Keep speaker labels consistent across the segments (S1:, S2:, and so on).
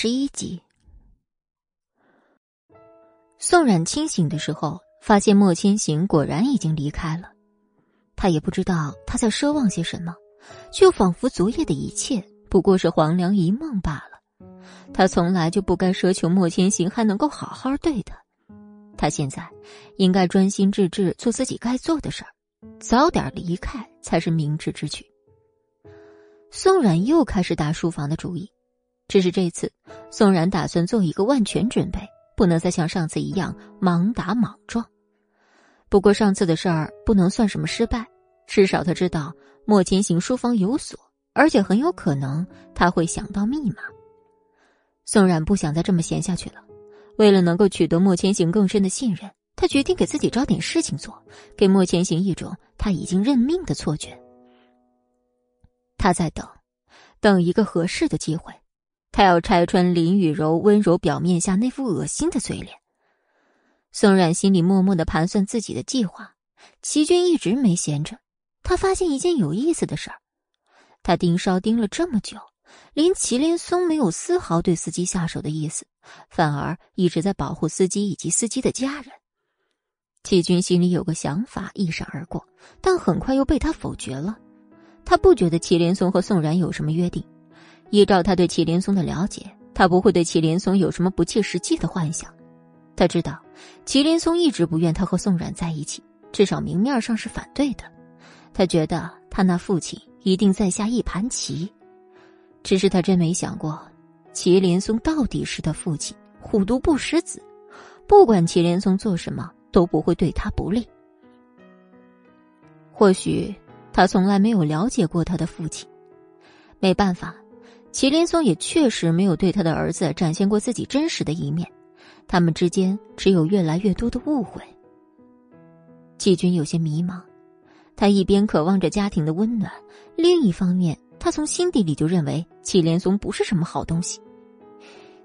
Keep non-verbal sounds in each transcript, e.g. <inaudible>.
S1: 十一集，宋冉清醒的时候，发现莫千行果然已经离开了。他也不知道他在奢望些什么，就仿佛昨夜的一切不过是黄粱一梦罢了。他从来就不该奢求莫千行还能够好好对他。他现在应该专心致志做自己该做的事儿，早点离开才是明智之举。宋冉又开始打书房的主意。只是这次，宋冉打算做一个万全准备，不能再像上次一样莽打莽撞。不过上次的事儿不能算什么失败，至少他知道莫千行书房有锁，而且很有可能他会想到密码。宋冉不想再这么闲下去了，为了能够取得莫千行更深的信任，他决定给自己找点事情做，给莫千行一种他已经认命的错觉。他在等，等一个合适的机会。他要拆穿林雨柔温柔表面下那副恶心的嘴脸。宋冉心里默默的盘算自己的计划。齐军一直没闲着，他发现一件有意思的事儿：他盯梢盯了这么久，连祁连松没有丝毫对司机下手的意思，反而一直在保护司机以及司机的家人。齐军心里有个想法一闪而过，但很快又被他否决了。他不觉得祁连松和宋冉有什么约定。依照他对祁连松的了解，他不会对祁连松有什么不切实际的幻想。他知道，祁连松一直不愿他和宋冉在一起，至少明面上是反对的。他觉得他那父亲一定在下一盘棋，只是他真没想过，祁连松到底是他父亲，虎毒不食子，不管祁连松做什么都不会对他不利。或许他从来没有了解过他的父亲，没办法。祁连松也确实没有对他的儿子展现过自己真实的一面，他们之间只有越来越多的误会。季军有些迷茫，他一边渴望着家庭的温暖，另一方面，他从心底里就认为祁连松不是什么好东西。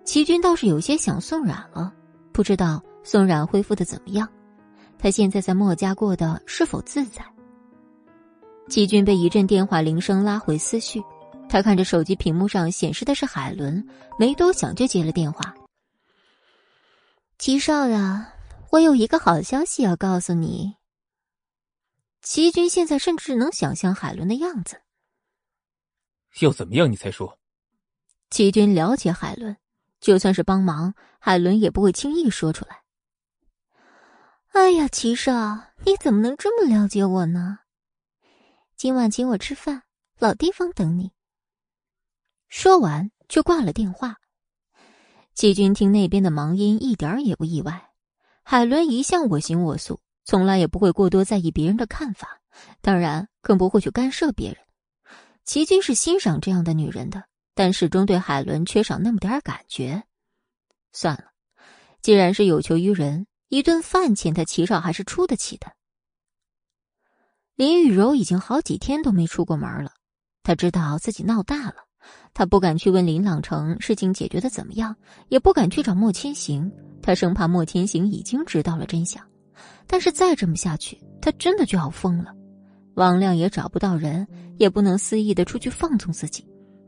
S1: 齐军倒是有些想宋冉了，不知道宋冉恢复的怎么样，他现在在墨家过得是否自在？季军被一阵电话铃声拉回思绪。他看着手机屏幕上显示的是海伦，没多想就接了电话。齐少呀，我有一个好消息要告诉你。齐军现在甚至能想象海伦的样子。
S2: 要怎么样？你才说。
S1: 齐军了解海伦，就算是帮忙，海伦也不会轻易说出来。哎呀，齐少，你怎么能这么了解我呢？今晚请我吃饭，老地方等你。说完就挂了电话。季军听那边的忙音一点也不意外。海伦一向我行我素，从来也不会过多在意别人的看法，当然更不会去干涉别人。齐军是欣赏这样的女人的，但始终对海伦缺少那么点感觉。算了，既然是有求于人，一顿饭钱他齐少还是出得起的。林雨柔已经好几天都没出过门了，她知道自己闹大了。他不敢去问林朗成事情解决的怎么样，也不敢去找莫千行，他生怕莫千行已经知道了真相。但是再这么下去，他真的就要疯了。王亮也找不到人，也不能肆意的出去放纵自己。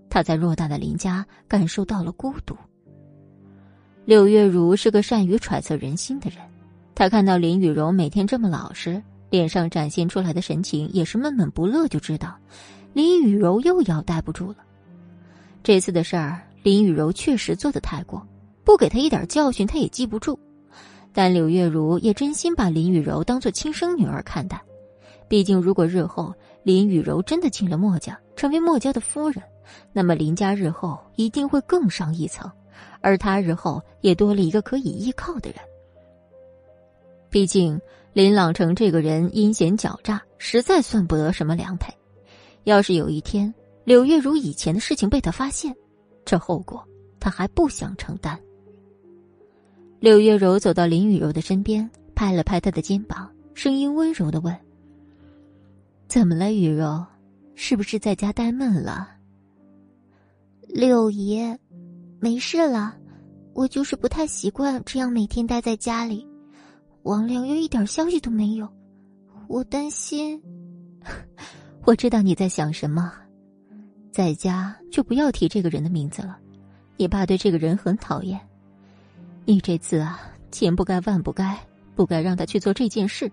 S1: 他在偌大的林家感受到了孤独。柳月如是个善于揣测人心的人，他看到林雨柔每天这么老实，脸上展现出来的神情也是闷闷不乐，就知道林雨柔又要待不住了。这次的事儿，林雨柔确实做的太过，不给他一点教训，他也记不住。但柳月如也真心把林雨柔当做亲生女儿看待。毕竟，如果日后林雨柔真的进了墨家，成为墨家的夫人，那么林家日后一定会更上一层，而他日后也多了一个可以依靠的人。毕竟，林朗成这个人阴险狡诈，实在算不得什么良配。要是有一天，柳月如以前的事情被他发现，这后果他还不想承担。柳月柔走到林雨柔的身边，拍了拍她的肩膀，声音温柔的问：“怎么了，雨柔？是不是在家呆闷了？”
S3: 柳爷，没事了，我就是不太习惯这样每天待在家里。王亮又一点消息都没有，我担心。<laughs>
S1: 我知道你在想什么。在家就不要提这个人的名字了，你爸对这个人很讨厌。你这次啊，千不该万不该，不该让他去做这件事。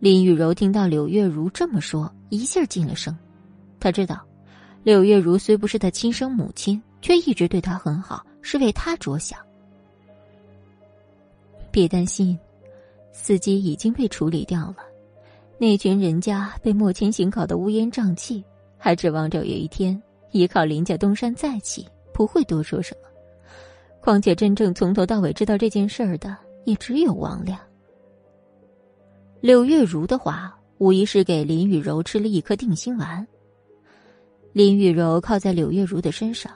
S1: 林雨柔听到柳月如这么说，一下噤了声。他知道，柳月如虽不是他亲生母亲，却一直对他很好，是为他着想。别担心，司机已经被处理掉了。那群人家被莫千行搞得乌烟瘴气，还指望着有一天依靠林家东山再起，不会多说什么。况且真正从头到尾知道这件事儿的，也只有王亮。柳月如的话，无疑是给林雨柔吃了一颗定心丸。林雨柔靠在柳月如的身上，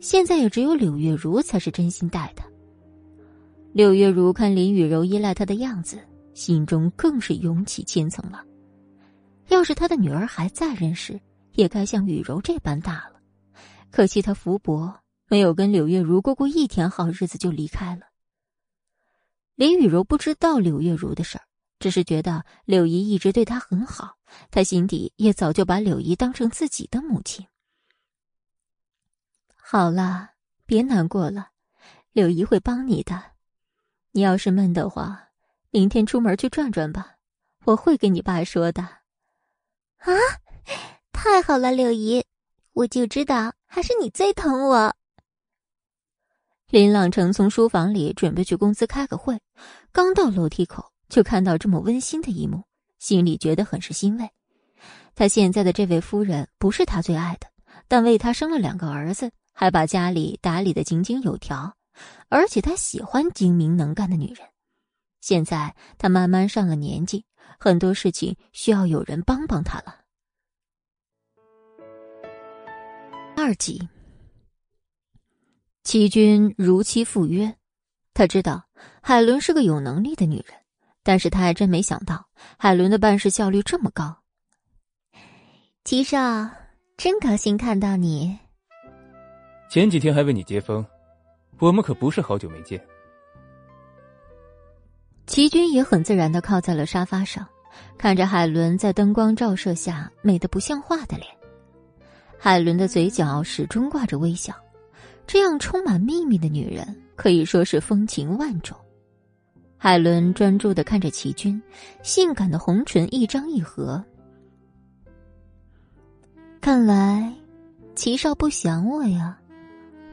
S1: 现在也只有柳月如才是真心待她。柳月如看林雨柔依赖他的样子。心中更是涌起千层浪。要是他的女儿还在人世，也该像雨柔这般大了。可惜他福薄，没有跟柳月如过过一天好日子就离开了。林雨柔不知道柳月如的事儿，只是觉得柳姨一直对她很好，她心底也早就把柳姨当成自己的母亲。好了，别难过了，柳姨会帮你的。你要是闷的话。明天出门去转转吧，我会跟你爸说的。
S3: 啊，太好了，柳姨，我就知道还是你最疼我。
S1: 林朗成从书房里准备去公司开个会，刚到楼梯口就看到这么温馨的一幕，心里觉得很是欣慰。他现在的这位夫人不是他最爱的，但为他生了两个儿子，还把家里打理的井井有条，而且他喜欢精明能干的女人。现在他慢慢上了年纪，很多事情需要有人帮帮他了。二集，齐军如期赴约。他知道海伦是个有能力的女人，但是他还真没想到海伦的办事效率这么高。
S3: 齐少，真高兴看到你。
S2: 前几天还为你接风，我们可不是好久没见。
S1: 齐军也很自然的靠在了沙发上，看着海伦在灯光照射下美得不像话的脸。海伦的嘴角始终挂着微笑，这样充满秘密的女人可以说是风情万种。海伦专注的看着齐军，性感的红唇一张一合。看来，齐少不想我呀，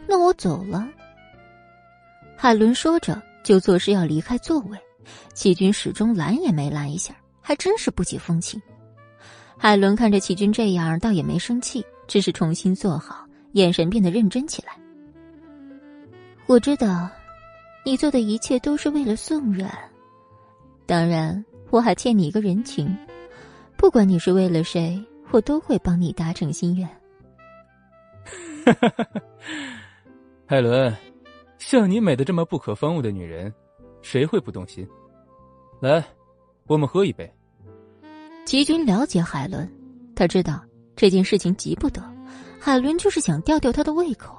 S1: 那我走了。海伦说着，就作势要离开座位。齐军始终拦也没拦一下，还真是不解风情。海伦看着齐军这样，倒也没生气，只是重新坐好，眼神变得认真起来。我知道，你做的一切都是为了宋冉，当然我还欠你一个人情。不管你是为了谁，我都会帮你达成心愿。
S2: 哈哈哈哈海伦，像你美的这么不可方物的女人。谁会不动心？来，我们喝一杯。
S1: 齐军了解海伦，他知道这件事情急不得，海伦就是想吊吊他的胃口。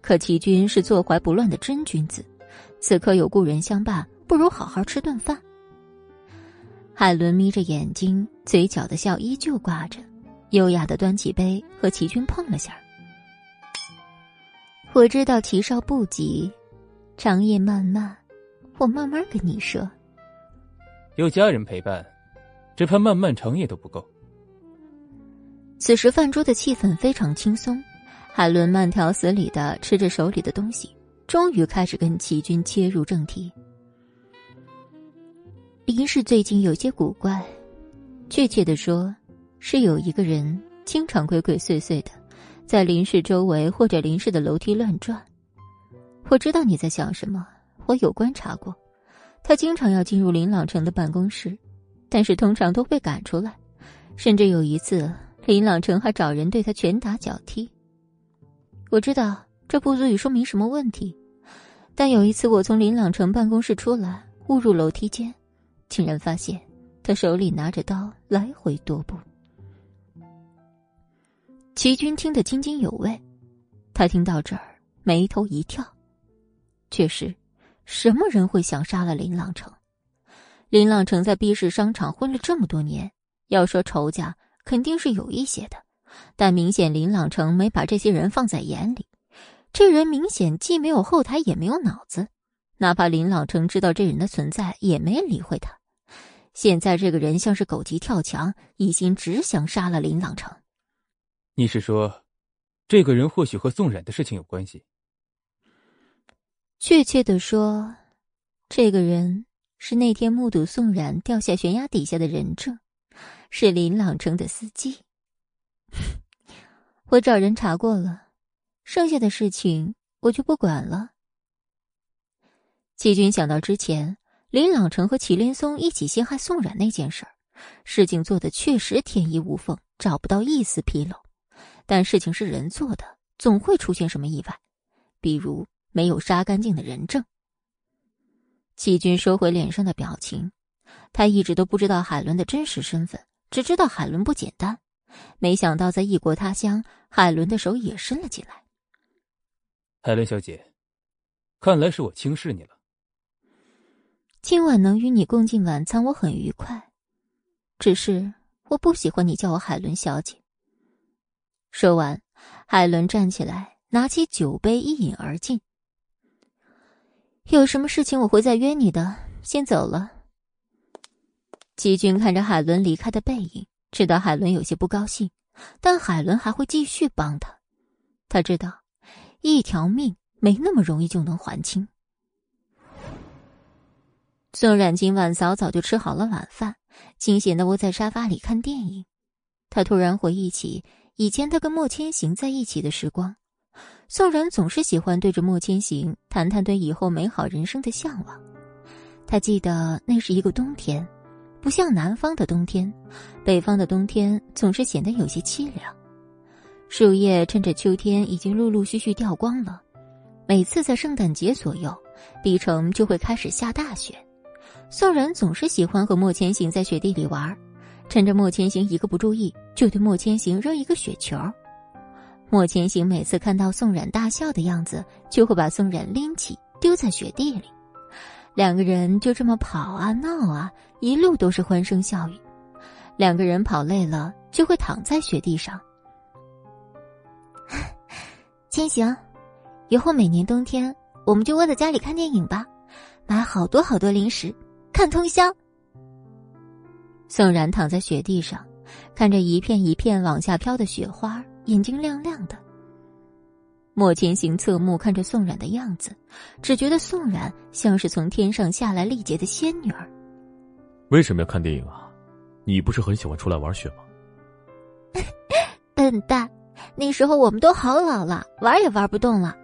S1: 可齐军是坐怀不乱的真君子，此刻有故人相伴，不如好好吃顿饭。海伦眯着眼睛，嘴角的笑依旧挂着，优雅的端起杯和齐军碰了下。我知道齐少不急，长夜漫漫。我慢慢跟你说。
S2: 有家人陪伴，只怕漫漫长夜都不够。
S1: 此时饭桌的气氛非常轻松，海伦慢条斯理的吃着手里的东西，终于开始跟齐军切入正题。林氏最近有些古怪，确切的说，是有一个人经常鬼鬼祟祟的，在林氏周围或者林氏的楼梯乱转。我知道你在想什么。我有观察过，他经常要进入林朗成的办公室，但是通常都被赶出来，甚至有一次林朗成还找人对他拳打脚踢。我知道这不足以说明什么问题，但有一次我从林朗成办公室出来，误入楼梯间，竟然发现他手里拿着刀来回踱步。齐军听得津津有味，他听到这儿眉头一跳，确实。什么人会想杀了林朗成？林朗成在 B 市商场混了这么多年，要说仇家，肯定是有一些的，但明显林朗成没把这些人放在眼里。这人明显既没有后台，也没有脑子。哪怕林朗成知道这人的存在，也没理会他。现在这个人像是狗急跳墙，一心只想杀了林朗成。
S2: 你是说，这个人或许和宋冉的事情有关系？
S1: 确切的说，这个人是那天目睹宋冉掉下悬崖底下的人证，是林朗城的司机。我找人查过了，剩下的事情我就不管了。齐军想到之前林朗城和祁连松一起陷害宋冉那件事儿，事情做的确实天衣无缝，找不到一丝纰漏。但事情是人做的，总会出现什么意外，比如没有杀干净的人证。齐军收回脸上的表情，他一直都不知道海伦的真实身份，只知道海伦不简单。没想到在异国他乡，海伦的手也伸了进来。
S2: 海伦小姐，看来是我轻视你了。
S1: 今晚能与你共进晚餐，我很愉快。只是我不喜欢你叫我海伦小姐。说完，海伦站起来，拿起酒杯一饮而尽。有什么事情我会再约你的，先走了。季军看着海伦离开的背影，知道海伦有些不高兴，但海伦还会继续帮他。他知道，一条命没那么容易就能还清。宋冉今晚早早就吃好了晚饭，清闲的窝在沙发里看电影。他突然回忆起以前他跟莫千行在一起的时光。宋冉总是喜欢对着莫千行谈谈对以后美好人生的向往。他记得那是一个冬天，不像南方的冬天，北方的冬天总是显得有些凄凉。树叶趁着秋天已经陆陆续续掉光了。每次在圣诞节左右，碧城就会开始下大雪。宋冉总是喜欢和莫千行在雪地里玩，趁着莫千行一个不注意，就对莫千行扔一个雪球。莫千行每次看到宋冉大笑的样子，就会把宋冉拎起丢在雪地里，两个人就这么跑啊闹啊，一路都是欢声笑语。两个人跑累了，就会躺在雪地上。<laughs> 千行，以后每年冬天我们就窝在家里看电影吧，买好多好多零食。看通宵。宋冉躺在雪地上，看着一片一片往下飘的雪花，眼睛亮亮的。莫千行侧目看着宋冉的样子，只觉得宋冉像是从天上下来历劫的仙女儿。
S4: 为什么要看电影啊？你不是很喜欢出来玩雪吗？<laughs>
S3: 笨蛋，那时候我们都好老了，玩也玩不动了。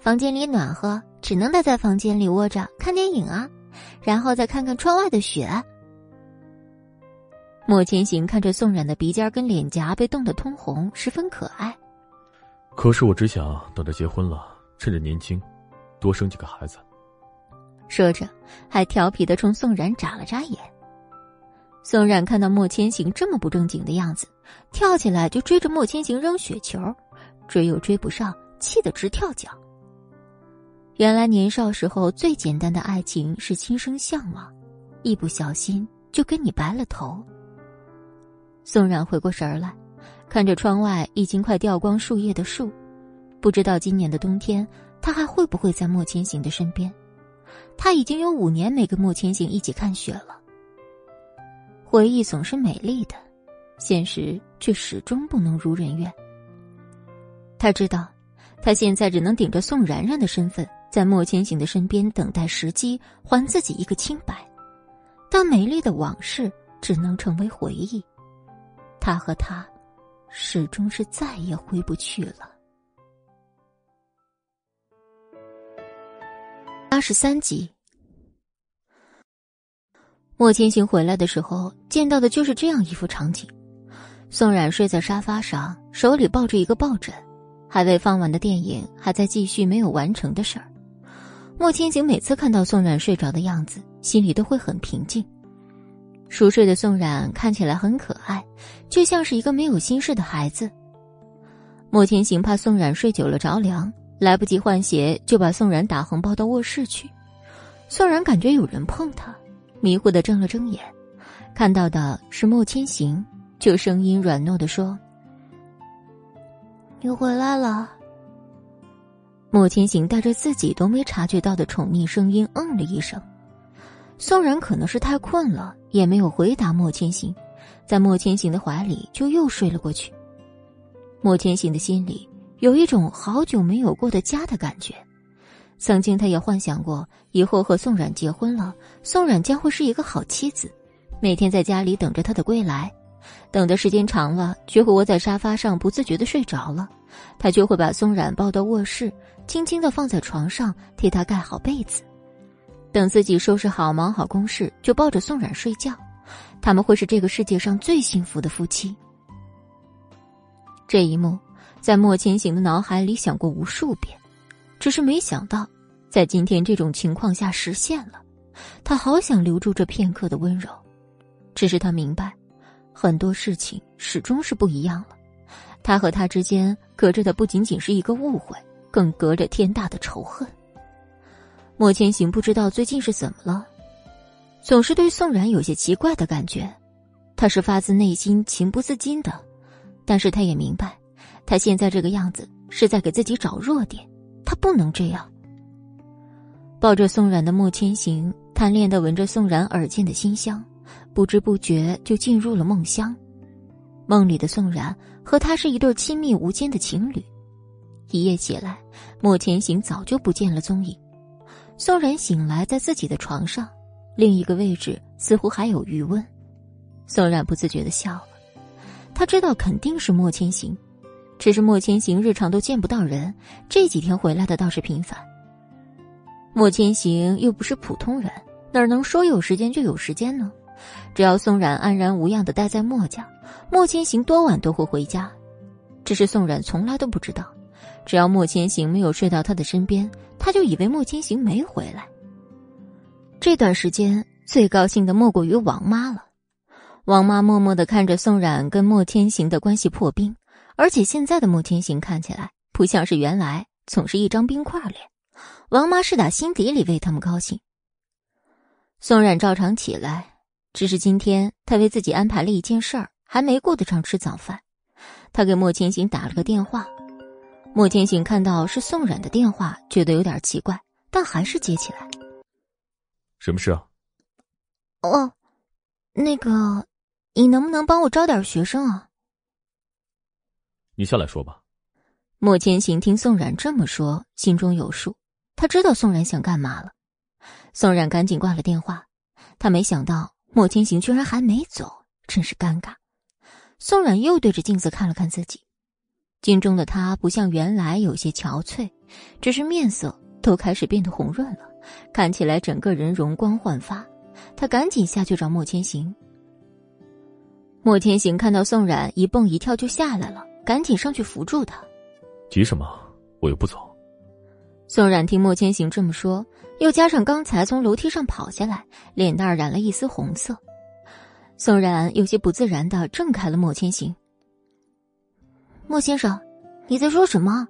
S3: 房间里暖和，只能待在房间里窝着看电影啊。然后再看看窗外的雪。
S1: 莫千行看着宋冉的鼻尖跟脸颊被冻得通红，十分可爱。
S4: 可是我只想等着结婚了，趁着年轻，多生几个孩子。
S1: 说着，还调皮的冲宋冉眨了眨眼。宋冉看到莫千行这么不正经的样子，跳起来就追着莫千行扔雪球，追又追不上，气得直跳脚。原来年少时候最简单的爱情是心生向往，一不小心就跟你白了头。宋冉回过神来，看着窗外已经快掉光树叶的树，不知道今年的冬天他还会不会在莫千行的身边。他已经有五年没跟莫千行一起看雪了。回忆总是美丽的，现实却始终不能如人愿。他知道，他现在只能顶着宋冉冉的身份。在莫千行的身边等待时机，还自己一个清白。但美丽的往事只能成为回忆，他和他，始终是再也回不去了。八十三集，莫千行回来的时候，见到的就是这样一幅场景：宋冉睡在沙发上，手里抱着一个抱枕，还未放完的电影还在继续没有完成的事儿。莫千行每次看到宋冉睡着的样子，心里都会很平静。熟睡的宋冉看起来很可爱，就像是一个没有心事的孩子。莫千行怕宋冉睡久了着凉，来不及换鞋，就把宋冉打横抱到卧室去。宋冉感觉有人碰他，迷糊的睁了睁眼，看到的是莫千行，就声音软糯的说：“
S3: 你回来了。”
S1: 莫千行带着自己都没察觉到的宠溺声音嗯了一声。宋然可能是太困了，也没有回答莫千行，在莫千行的怀里就又睡了过去。莫千行的心里有一种好久没有过的家的感觉。曾经，他也幻想过以后和宋冉结婚了，宋冉将会是一个好妻子，每天在家里等着他的归来。等的时间长了，就会窝在沙发上不自觉的睡着了，他就会把宋冉抱到卧室，轻轻的放在床上，替他盖好被子。等自己收拾好、忙好公事，就抱着宋冉睡觉。他们会是这个世界上最幸福的夫妻。这一幕，在莫千行的脑海里想过无数遍。只是没想到，在今天这种情况下实现了。他好想留住这片刻的温柔，只是他明白，很多事情始终是不一样了。他和他之间隔着的不仅仅是一个误会，更隔着天大的仇恨。莫千行不知道最近是怎么了，总是对宋冉有些奇怪的感觉。他是发自内心情不自禁的，但是他也明白，他现在这个样子是在给自己找弱点。他不能这样。抱着宋冉的莫千行，贪恋的闻着宋冉耳间的馨香，不知不觉就进入了梦乡。梦里的宋冉和他是一对亲密无间的情侣。一夜起来，莫千行早就不见了踪影。宋冉醒来，在自己的床上，另一个位置似乎还有余温。宋冉不自觉的笑了，他知道肯定是莫千行。只是莫千行日常都见不到人，这几天回来的倒是频繁。莫千行又不是普通人，哪能说有时间就有时间呢？只要宋冉安然无恙的待在莫家，莫千行多晚都会回家。只是宋冉从来都不知道，只要莫千行没有睡到他的身边，他就以为莫千行没回来。这段时间最高兴的莫过于王妈了。王妈默默的看着宋冉跟莫千行的关系破冰。而且现在的莫千行看起来不像是原来总是一张冰块脸，王妈是打心底里为他们高兴。宋冉照常起来，只是今天她为自己安排了一件事儿，还没顾得上吃早饭。她给莫千行打了个电话，莫千行看到是宋冉的电话，觉得有点奇怪，但还是接起来。
S4: 什么事啊？
S3: 哦，那个，你能不能帮我招点学生啊？
S4: 你下来说吧。
S1: 莫千行听宋冉这么说，心中有数，他知道宋冉想干嘛了。宋冉赶紧挂了电话，他没想到莫千行居然还没走，真是尴尬。宋冉又对着镜子看了看自己，镜中的他不像原来有些憔悴，只是面色都开始变得红润了，看起来整个人容光焕发。他赶紧下去找莫千行。莫千行看到宋冉一蹦一跳就下来了。赶紧上去扶住他，
S4: 急什么？我又不走。
S1: 宋冉听莫千行这么说，又加上刚才从楼梯上跑下来，脸蛋染了一丝红色。宋冉有些不自然的挣开了莫千行。
S3: 莫先生，你在说什么？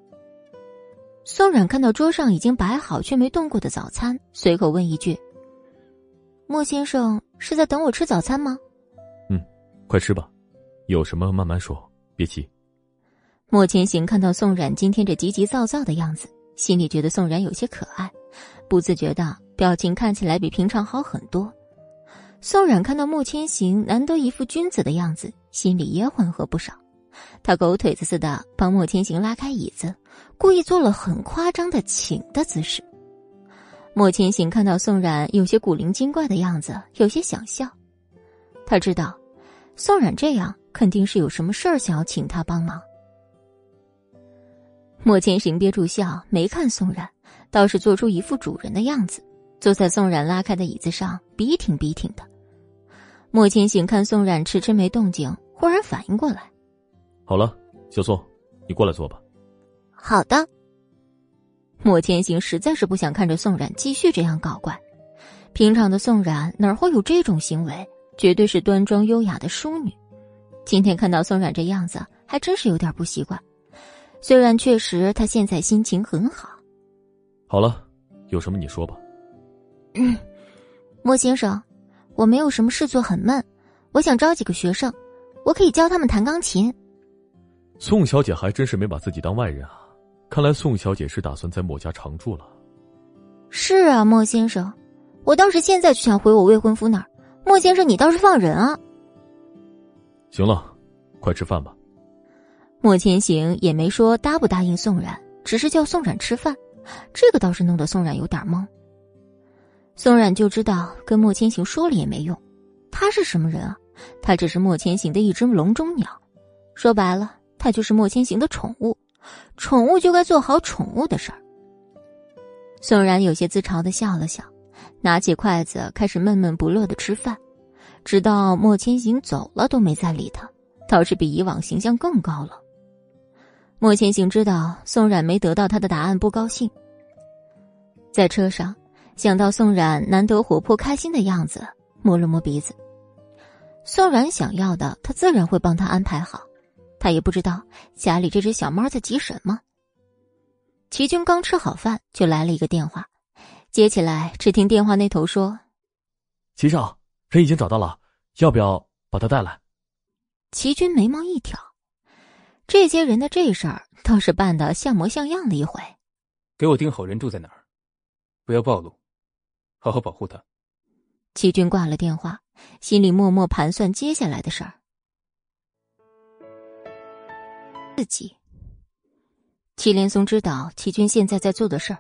S1: 宋冉看到桌上已经摆好却没动过的早餐，随口问一句：“
S3: 莫先生是在等我吃早餐吗？”“
S4: 嗯，快吃吧，有什么慢慢说，别急。”
S1: 莫千行看到宋冉今天这急急躁躁的样子，心里觉得宋冉有些可爱，不自觉的表情看起来比平常好很多。宋冉看到莫千行难得一副君子的样子，心里也缓和不少。他狗腿子似的帮莫千行拉开椅子，故意做了很夸张的请的姿势。莫千行看到宋冉有些古灵精怪的样子，有些想笑。他知道，宋冉这样肯定是有什么事儿想要请他帮忙。莫千行憋住笑，没看宋冉，倒是做出一副主人的样子，坐在宋冉拉开的椅子上，笔挺笔挺的。莫千行看宋冉迟迟没动静，忽然反应过来：“
S4: 好了，小宋，你过来坐吧。”“
S3: 好的。”
S1: 莫千行实在是不想看着宋冉继续这样搞怪。平常的宋冉哪会有这种行为？绝对是端庄优雅的淑女。今天看到宋冉这样子，还真是有点不习惯。虽然确实他现在心情很好。
S4: 好了，有什么你说吧。
S3: 嗯，莫先生，我没有什么事做，很闷，我想招几个学生，我可以教他们弹钢琴。
S4: 宋小姐还真是没把自己当外人啊，看来宋小姐是打算在莫家常住了。
S1: 是啊，莫先生，我倒是现在就想回我未婚夫那儿。莫先生，你倒是放人啊！
S4: 行了，快吃饭吧。
S1: 莫千行也没说答不答应宋冉，只是叫宋冉吃饭，这个倒是弄得宋冉有点懵。宋冉就知道跟莫千行说了也没用，他是什么人啊？他只是莫千行的一只笼中鸟，说白了，他就是莫千行的宠物。宠物就该做好宠物的事儿。宋冉有些自嘲的笑了笑，拿起筷子开始闷闷不乐的吃饭，直到莫千行走了都没再理他，倒是比以往形象更高了。莫千行知道宋冉没得到他的答案，不高兴。在车上想到宋冉难得活泼开心的样子，摸了摸鼻子。宋冉想要的，他自然会帮他安排好。他也不知道家里这只小猫在急什么。齐军刚吃好饭，就来了一个电话，接起来，只听电话那头说：“
S4: 齐少，人已经找到了，要不要把他带来？”
S1: 齐军眉毛一挑。这些人的这事儿倒是办的像模像样的一回。
S2: 给我盯好人住在哪儿，不要暴露，好好保护他。
S1: 齐军挂了电话，心里默默盘算接下来的事儿。自己，祁连松知道齐军现在在做的事儿，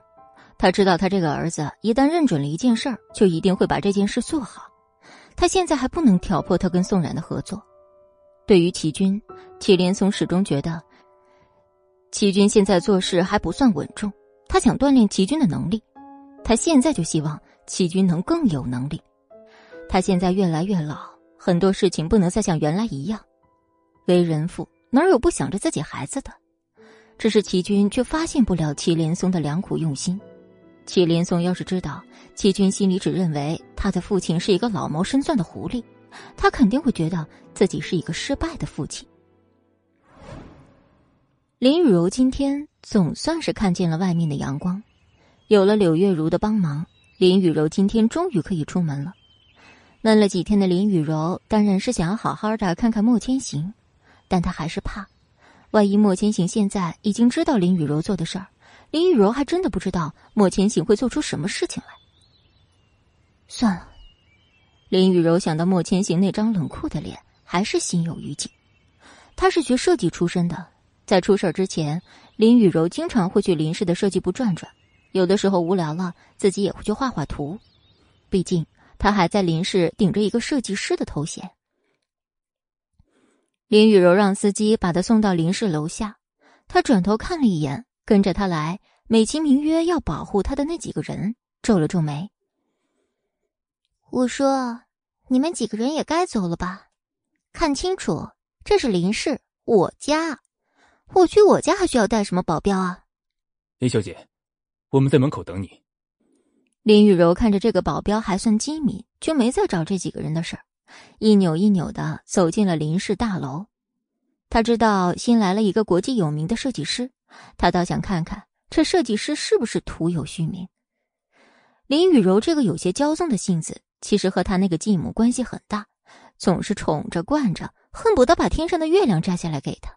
S1: 他知道他这个儿子一旦认准了一件事儿，就一定会把这件事做好。他现在还不能挑破他跟宋冉的合作。对于齐军，祁连松始终觉得，齐军现在做事还不算稳重。他想锻炼齐军的能力，他现在就希望齐军能更有能力。他现在越来越老，很多事情不能再像原来一样。为人父，哪有不想着自己孩子的？只是齐军却发现不了祁连松的良苦用心。祁连松要是知道齐军心里只认为他的父亲是一个老谋深算的狐狸。他肯定会觉得自己是一个失败的父亲。林雨柔今天总算是看见了外面的阳光，有了柳月如的帮忙，林雨柔今天终于可以出门了。闷了几天的林雨柔当然是想要好好的看看莫千行，但她还是怕，万一莫千行现在已经知道林雨柔做的事儿，林雨柔还真的不知道莫千行会做出什么事情来。算了。林雨柔想到莫千行那张冷酷的脸，还是心有余悸。他是学设计出身的，在出事之前，林雨柔经常会去林氏的设计部转转，有的时候无聊了，自己也会去画画图。毕竟他还在林氏顶着一个设计师的头衔。林雨柔让司机把他送到林氏楼下，他转头看了一眼跟着他来，美其名曰要保护他的那几个人，皱了皱眉。
S3: 我说：“你们几个人也该走了吧？看清楚，这是林氏，我家。我去我家还需要带什么保镖啊？”
S2: 林小姐，我们在门口等你。
S1: 林雨柔看着这个保镖还算机敏，就没再找这几个人的事儿，一扭一扭的走进了林氏大楼。他知道新来了一个国际有名的设计师，他倒想看看这设计师是不是徒有虚名。林雨柔这个有些骄纵的性子。其实和他那个继母关系很大，总是宠着惯着，恨不得把天上的月亮摘下来给他。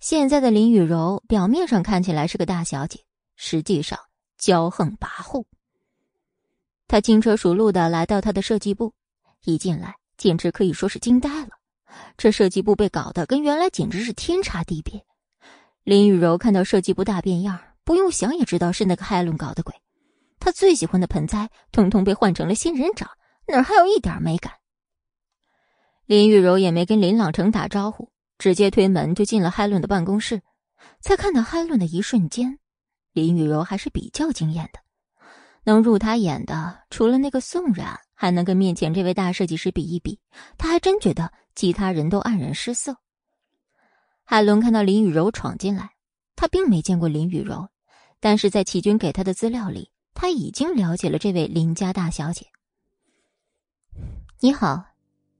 S1: 现在的林雨柔表面上看起来是个大小姐，实际上骄横跋扈。他轻车熟路的来到他的设计部，一进来简直可以说是惊呆了。这设计部被搞得跟原来简直是天差地别。林雨柔看到设计部大变样，不用想也知道是那个海伦搞的鬼。他最喜欢的盆栽，通通被换成了仙人掌，哪还有一点美感？林雨柔也没跟林朗成打招呼，直接推门就进了海伦的办公室。在看到海伦的一瞬间，林雨柔还是比较惊艳的。能入他眼的，除了那个宋冉，还能跟面前这位大设计师比一比，他还真觉得其他人都黯然失色。海伦看到林雨柔闯进来，他并没见过林雨柔，但是在齐军给他的资料里。他已经了解了这位林家大小姐。你好，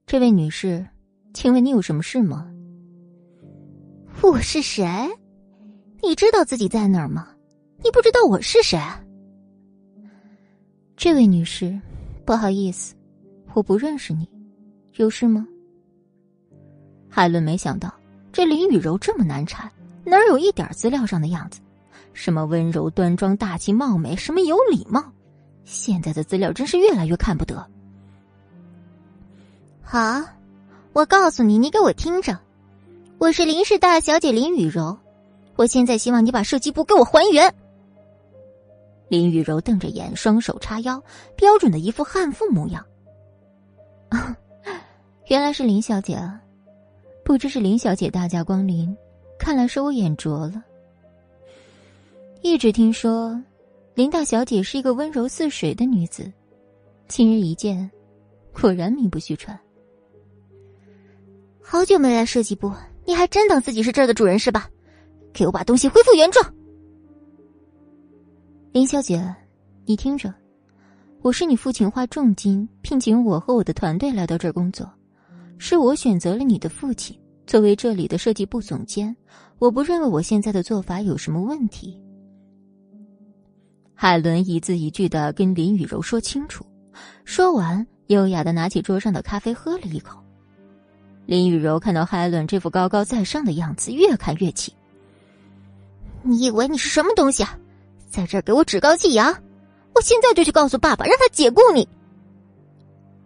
S1: 这位女士，请问你有什么事吗？
S3: 我是谁？你知道自己在哪儿吗？你不知道我是谁？
S1: 这位女士，不好意思，我不认识你，有事吗？海伦没想到这林雨柔这么难缠，哪有一点资料上的样子？什么温柔端庄、大气貌美，什么有礼貌，现在的资料真是越来越看不得。
S3: 好，我告诉你，你给我听着，我是林氏大小姐林雨柔，我现在希望你把设计部给我还原。
S1: 林雨柔瞪着眼，双手叉腰，标准的一副悍妇模样。<laughs> 原来是林小姐啊，不知是林小姐大驾光临，看来是我眼拙了。一直听说，林大小姐是一个温柔似水的女子，今日一见，果然名不虚传。
S3: 好久没来设计部，你还真当自己是这儿的主人是吧？给我把东西恢复原状。
S1: 林小姐，你听着，我是你父亲花重金聘请我和我的团队来到这儿工作，是我选择了你的父亲作为这里的设计部总监。我不认为我现在的做法有什么问题。海伦一字一句的跟林雨柔说清楚，说完，优雅的拿起桌上的咖啡喝了一口。林雨柔看到海伦这副高高在上的样子，越看越气。
S3: 你以为你是什么东西啊，在这儿给我趾高气扬？我现在就去告诉爸爸，让他解雇你。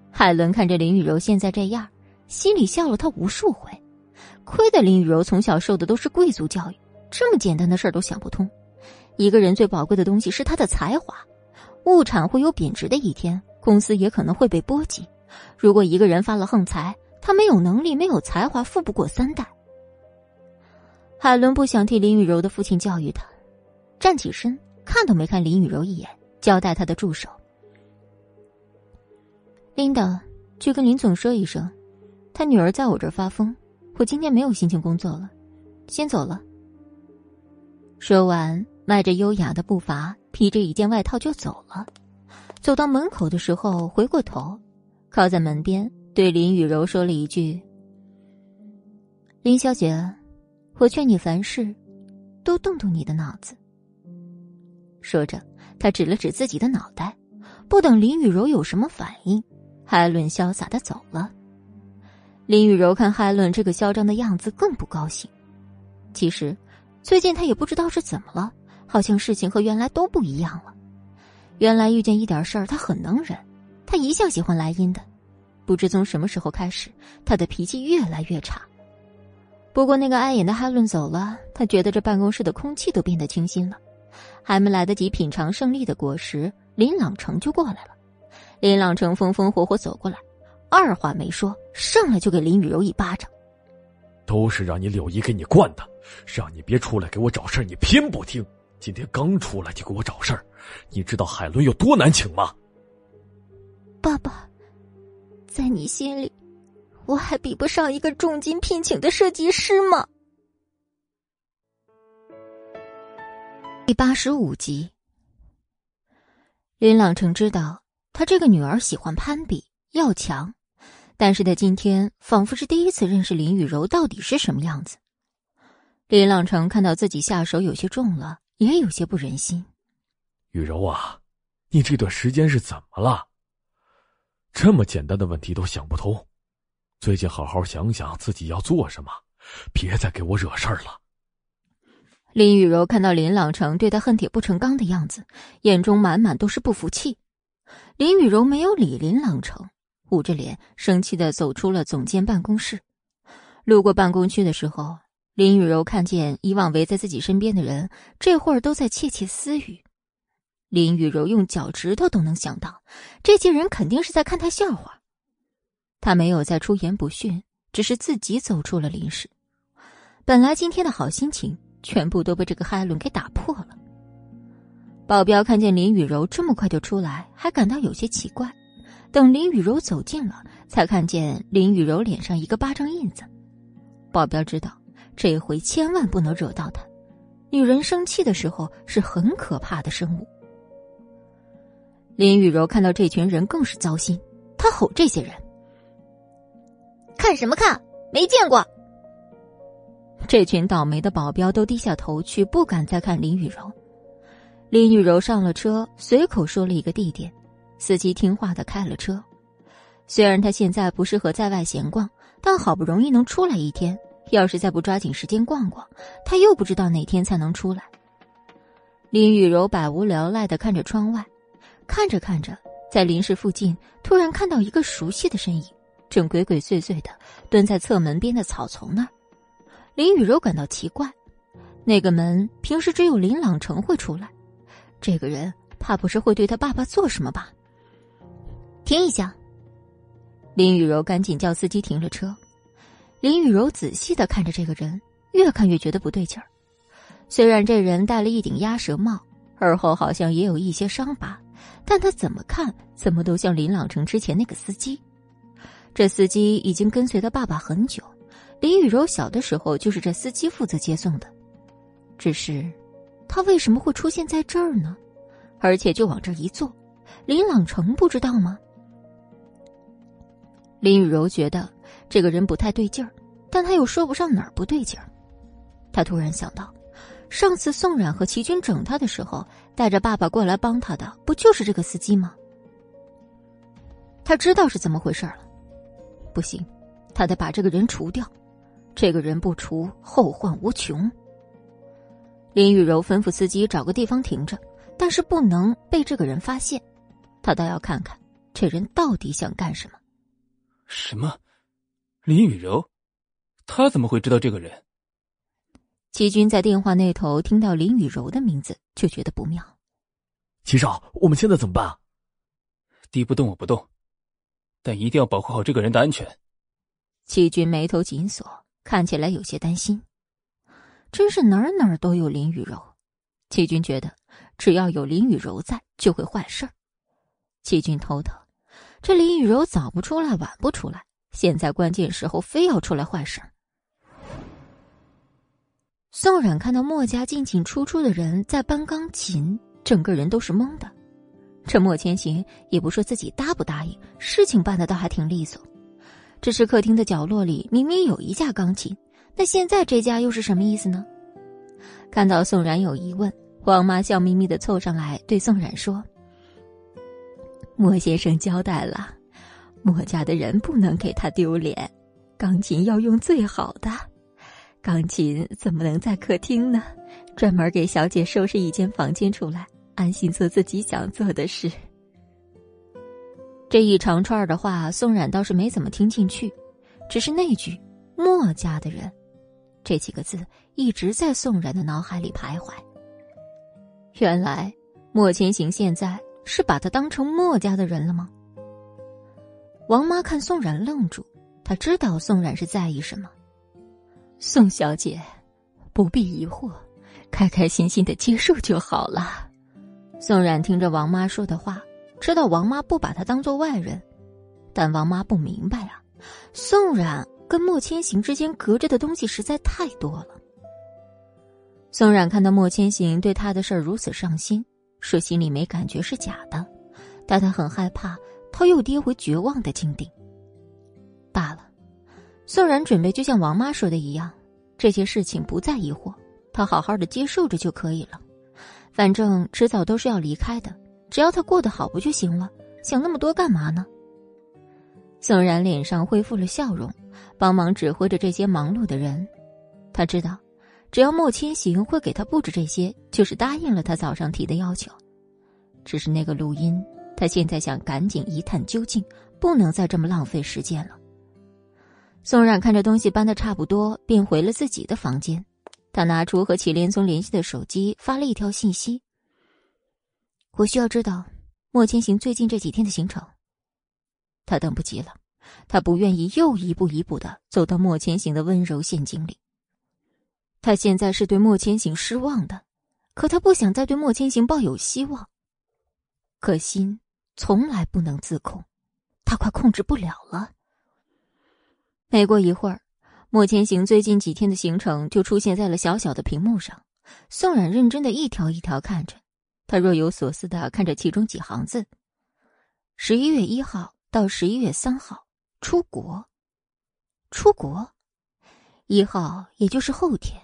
S1: 海伦看着林雨柔现在这样，心里笑了他无数回。亏得林雨柔从小受的都是贵族教育，这么简单的事儿都想不通。一个人最宝贵的东西是他的才华，物产会有贬值的一天，公司也可能会被波及。如果一个人发了横财，他没有能力，没有才华，富不过三代。海伦不想替林雨柔的父亲教育他，站起身，看都没看林雨柔一眼，交代他的助手：“琳达，去跟林总说一声，他女儿在我这儿发疯，我今天没有心情工作了，先走了。”说完。迈着优雅的步伐，披着一件外套就走了。走到门口的时候，回过头，靠在门边，对林雨柔说了一句：“林小姐，我劝你凡事都动动你的脑子。”说着，他指了指自己的脑袋。不等林雨柔有什么反应，海伦潇洒的走了。林雨柔看海伦这个嚣张的样子，更不高兴。其实，最近他也不知道是怎么了。好像事情和原来都不一样了。原来遇见一点事儿，他很能忍。他一向喜欢莱茵的，不知从什么时候开始，他的脾气越来越差。不过那个碍眼的哈伦走了，他觉得这办公室的空气都变得清新了。还没来得及品尝胜利的果实，林朗成就过来了。林朗成风风火火走过来，二话没说，上来就给林雨柔一巴掌。
S4: 都是让你柳姨给你惯的，让你别出来给我找事，你偏不听。今天刚出来就给我找事儿，你知道海伦有多难请吗？
S3: 爸爸，在你心里，我还比不上一个重金聘请的设计师吗？
S1: 第八十五集，林朗成知道他这个女儿喜欢攀比要强，但是他今天仿佛是第一次认识林雨柔到底是什么样子。林朗成看到自己下手有些重了。也有些不忍心，
S4: 雨柔啊，你这段时间是怎么了？这么简单的问题都想不通，最近好好想想自己要做什么，别再给我惹事儿了。
S1: 林雨柔看到林朗成对他恨铁不成钢的样子，眼中满满都是不服气。林雨柔没有理林朗成，捂着脸生气的走出了总监办公室。路过办公区的时候。林雨柔看见以往围在自己身边的人，这会儿都在窃窃私语。林雨柔用脚趾头都能想到，这些人肯定是在看她笑话。他没有再出言不逊，只是自己走出了林氏。本来今天的好心情，全部都被这个海伦给打破了。保镖看见林雨柔这么快就出来，还感到有些奇怪。等林雨柔走近了，才看见林雨柔脸上一个巴掌印子。保镖知道。这回千万不能惹到他。女人生气的时候是很可怕的生物。林雨柔看到这群人更是糟心，她吼这些人：“
S3: 看什么看？没见过！”
S1: 这群倒霉的保镖都低下头去，不敢再看林雨柔。林雨柔上了车，随口说了一个地点，司机听话的开了车。虽然他现在不适合在外闲逛，但好不容易能出来一天。要是再不抓紧时间逛逛，他又不知道哪天才能出来。林雨柔百无聊赖的看着窗外，看着看着，在林氏附近突然看到一个熟悉的身影，正鬼鬼祟祟的蹲在侧门边的草丛那儿。林雨柔感到奇怪，那个门平时只有林朗成会出来，这个人怕不是会对他爸爸做什么吧？停一下！林雨柔赶紧叫司机停了车。林雨柔仔细的看着这个人，越看越觉得不对劲儿。虽然这人戴了一顶鸭舌帽，耳后好像也有一些伤疤，但他怎么看怎么都像林朗成之前那个司机。这司机已经跟随他爸爸很久。林雨柔小的时候就是这司机负责接送的，只是他为什么会出现在这儿呢？而且就往这一坐，林朗成不知道吗？林雨柔觉得这个人不太对劲儿，但他又说不上哪儿不对劲儿。他突然想到，上次宋冉和齐军整他的时候，带着爸爸过来帮他的，不就是这个司机吗？他知道是怎么回事了，不行，他得把这个人除掉。这个人不除，后患无穷。林雨柔吩咐司机找个地方停着，但是不能被这个人发现。他倒要看看这人到底想干什么。
S2: 什么？林雨柔？他怎么会知道这个人？
S1: 齐军在电话那头听到林雨柔的名字，就觉得不妙。
S4: 齐少，我们现在怎么办？
S2: 敌不动我不动，但一定要保护好这个人的安全。
S1: 齐军眉头紧锁。看起来有些担心，真是哪儿哪儿都有林雨柔。齐军觉得，只要有林雨柔在，就会坏事儿。齐军头疼，这林雨柔早不出来，晚不出来，现在关键时候非要出来坏事。宋冉看到墨家进进出出的人在搬钢琴，整个人都是懵的。这莫千行也不说自己答不答应，事情办的倒还挺利索。这是客厅的角落里明明有一架钢琴，那现在这架又是什么意思呢？看到宋冉有疑问，王妈笑眯眯的凑上来对宋冉说：“莫先生交代了，墨家的人不能给他丢脸，钢琴要用最好的。钢琴怎么能在客厅呢？专门给小姐收拾一间房间出来，安心做自己想做的事。”这一长串的话，宋冉倒是没怎么听进去，只是那句“墨家的人”这几个字一直在宋冉的脑海里徘徊。原来莫千行现在是把他当成墨家的人了吗？王妈看宋冉愣住，她知道宋冉是在意什么。宋小姐，不必疑惑，开开心心的接受就好了。宋冉听着王妈说的话。知道王妈不把他当做外人，但王妈不明白啊，宋冉跟莫千行之间隔着的东西实在太多了。宋冉看到莫千行对他的事儿如此上心，说心里没感觉是假的，但他很害怕他又跌回绝望的境地。罢了，宋冉准备就像王妈说的一样，这些事情不再疑惑，他好好的接受着就可以了，反正迟早都是要离开的。只要他过得好不就行了？想那么多干嘛呢？宋然脸上恢复了笑容，帮忙指挥着这些忙碌的人。他知道，只要莫千行会给他布置这些，就是答应了他早上提的要求。只是那个录音，他现在想赶紧一探究竟，不能再这么浪费时间了。宋冉看着东西搬的差不多，便回了自己的房间。他拿出和祁连松联系的手机，发了一条信息。我需要知道莫千行最近这几天的行程。他等不及了，他不愿意又一步一步的走到莫千行的温柔陷阱里。他现在是对莫千行失望的，可他不想再对莫千行抱有希望。可心从来不能自控，他快控制不了了。没过一会儿，莫千行最近几天的行程就出现在了小小的屏幕上。宋冉认真的一条一条看着。他若有所思的看着其中几行字：“十一月一号到十一月三号出国，出国，一号也就是后天，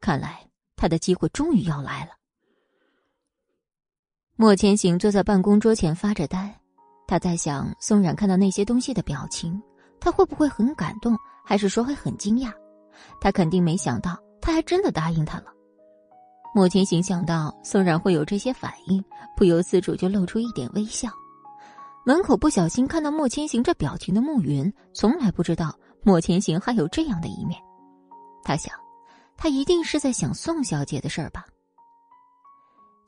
S1: 看来他的机会终于要来了。”莫千行坐在办公桌前发着呆，他在想宋冉看到那些东西的表情，他会不会很感动，还是说会很惊讶？他肯定没想到，他还真的答应他了。莫千行想到宋冉会有这些反应，不由自主就露出一点微笑。门口不小心看到莫千行这表情的暮云，从来不知道莫千行还有这样的一面。他想，他一定是在想宋小姐的事儿吧。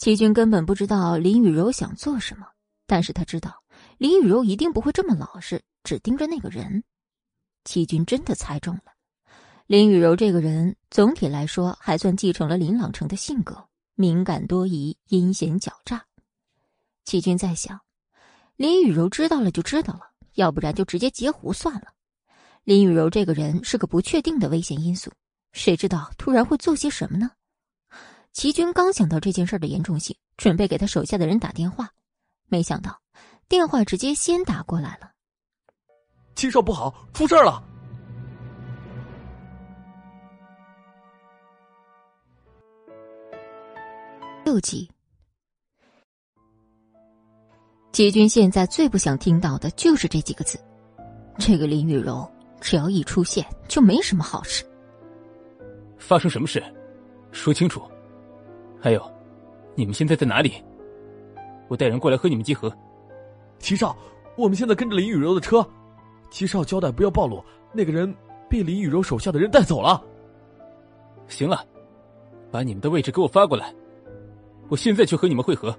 S1: 齐军根本不知道林雨柔想做什么，但是他知道林雨柔一定不会这么老实，只盯着那个人。齐军真的猜中了。林雨柔这个人总体来说还算继承了林朗成的性格，敏感多疑、阴险狡诈。齐军在想，林雨柔知道了就知道了，要不然就直接截胡算了。林雨柔这个人是个不确定的危险因素，谁知道突然会做些什么呢？齐军刚想到这件事的严重性，准备给他手下的人打电话，没想到电话直接先打过来了。
S4: 七少不好，出事了！
S1: 六级，齐军现在最不想听到的就是这几个字。这个林雨柔，只要一出现，就没什么好事。
S2: 发生什么事？说清楚。还有，你们现在在哪里？我带人过来和你们集合。
S4: 齐少，我们现在跟着林雨柔的车。齐少交代不要暴露，那个人被林雨柔手下的人带走了。
S2: 行了，把你们的位置给我发过来。我现在去和你们会合。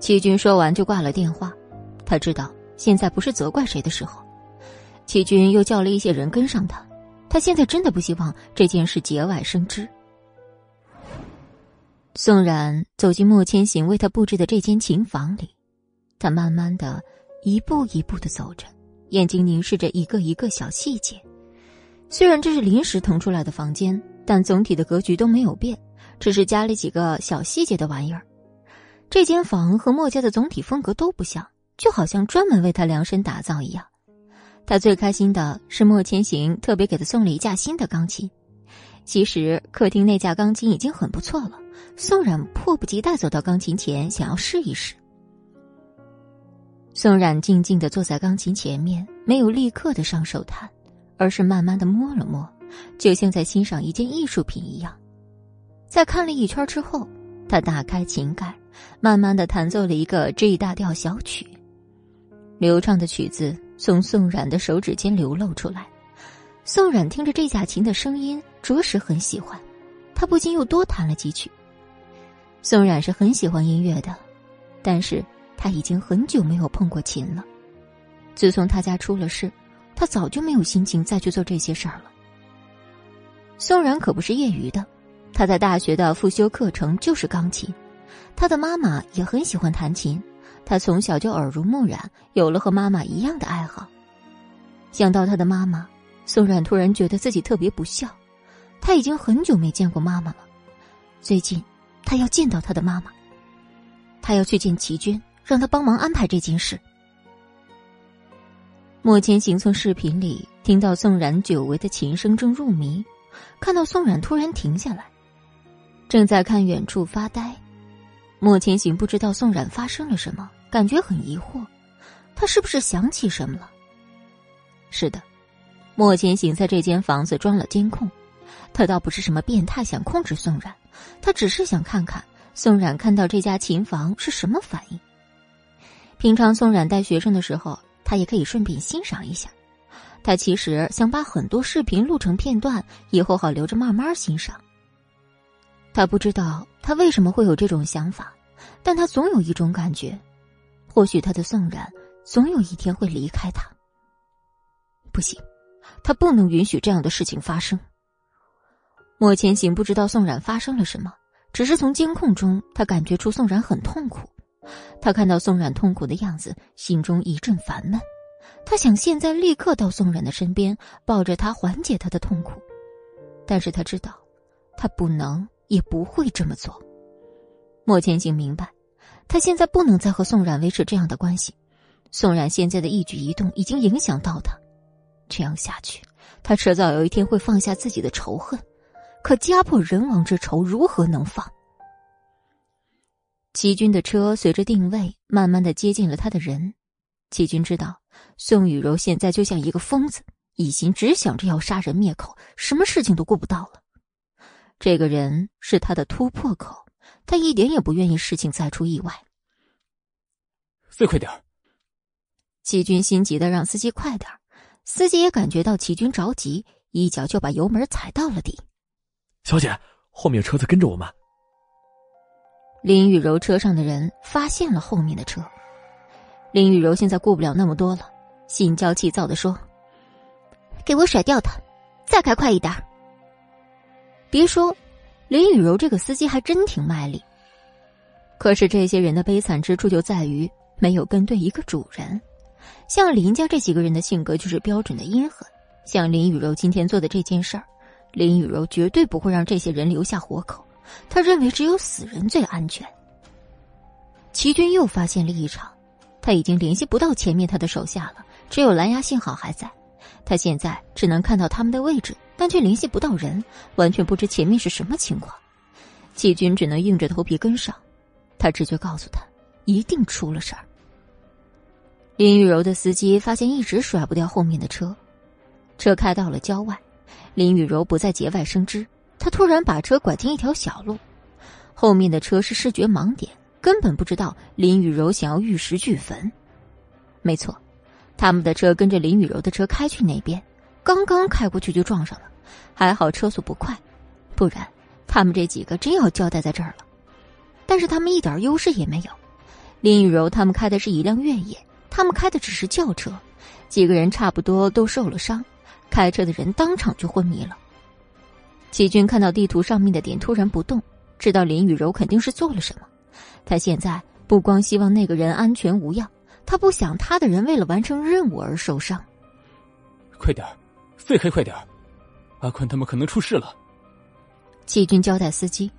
S1: 齐军说完就挂了电话，他知道现在不是责怪谁的时候。齐军又叫了一些人跟上他，他现在真的不希望这件事节外生枝。宋冉走进莫千行为他布置的这间琴房里，他慢慢的一步一步的走着，眼睛凝视着一个一个小细节。虽然这是临时腾出来的房间，但总体的格局都没有变。只是加了几个小细节的玩意儿，这间房和莫家的总体风格都不像，就好像专门为他量身打造一样。他最开心的是莫千行特别给他送了一架新的钢琴。其实客厅那架钢琴已经很不错了，宋冉迫不及待走到钢琴前，想要试一试。宋冉静静的坐在钢琴前面，没有立刻的上手弹，而是慢慢的摸了摸，就像在欣赏一件艺术品一样。在看了一圈之后，他打开琴盖，慢慢的弹奏了一个 G 大调小曲。流畅的曲子从宋冉的手指间流露出来，宋冉听着这架琴的声音，着实很喜欢，他不禁又多弹了几曲。宋冉是很喜欢音乐的，但是他已经很久没有碰过琴了。自从他家出了事，他早就没有心情再去做这些事儿了。宋冉可不是业余的。他在大学的复修课程就是钢琴，他的妈妈也很喜欢弹琴，他从小就耳濡目染，有了和妈妈一样的爱好。想到他的妈妈，宋冉突然觉得自己特别不孝。他已经很久没见过妈妈了，最近他要见到他的妈妈，他要去见齐军，让他帮忙安排这件事。莫千行从视频里听到宋冉久违的琴声，正入迷，看到宋冉突然停下来。正在看远处发呆，莫千行不知道宋冉发生了什么，感觉很疑惑，他是不是想起什么了？是的，莫千行在这间房子装了监控，他倒不是什么变态想控制宋冉，他只是想看看宋冉看到这家琴房是什么反应。平常宋冉带学生的时候，他也可以顺便欣赏一下。他其实想把很多视频录成片段，以后好留着慢慢欣赏。他不知道他为什么会有这种想法，但他总有一种感觉，或许他的宋冉总有一天会离开他。不行，他不能允许这样的事情发生。莫千行不知道宋冉发生了什么，只是从监控中他感觉出宋冉很痛苦。他看到宋冉痛苦的样子，心中一阵烦闷。他想现在立刻到宋冉的身边，抱着他缓解他的痛苦，但是他知道，他不能。也不会这么做。莫千行明白，他现在不能再和宋冉维持这样的关系。宋冉现在的一举一动已经影响到他，这样下去，他迟早有一天会放下自己的仇恨。可家破人亡之仇如何能放？齐军的车随着定位慢慢的接近了他的人。齐军知道，宋雨柔现在就像一个疯子，一心只想着要杀人灭口，什么事情都顾不到了。这个人是他的突破口，他一点也不愿意事情再出意外。
S2: 飞快点
S1: 齐军心急的让司机快点司机也感觉到齐军着急，一脚就把油门踩到了底。
S4: 小姐，后面有车子跟着我们。
S1: 林雨柔车上的人发现了后面的车，林雨柔现在顾不了那么多了，心焦气躁的说：“
S3: 给我甩掉他，再开快一点。”
S1: 别说，林雨柔这个司机还真挺卖力。可是这些人的悲惨之处就在于没有跟对一个主人。像林家这几个人的性格就是标准的阴狠。像林雨柔今天做的这件事儿，林雨柔绝对不会让这些人留下活口。他认为只有死人最安全。齐军又发现了异常，他已经联系不到前面他的手下了，只有蓝牙信号还在。他现在只能看到他们的位置，但却联系不到人，完全不知前面是什么情况。齐军只能硬着头皮跟上，他直觉告诉他，一定出了事儿。林雨柔的司机发现一直甩不掉后面的车，车开到了郊外，林雨柔不再节外生枝。他突然把车拐进一条小路，后面的车是视觉盲点，根本不知道林雨柔想要玉石俱焚。没错，他们的车跟着林雨柔的车开去那边，刚刚开过去就撞上了，还好车速不快，不然他们这几个真要交代在这儿了。但是他们一点优势也没有，林雨柔他们开的是一辆越野，他们开的只是轿车，几个人差不多都受了伤，开车的人当场就昏迷了。齐军看到地图上面的点突然不动，知道林雨柔肯定是做了什么。他现在不光希望那个人安全无恙，他不想他的人为了完成任务而受伤。
S2: 快点飞开快点阿宽他们可能出事了。
S1: 齐军交代司机，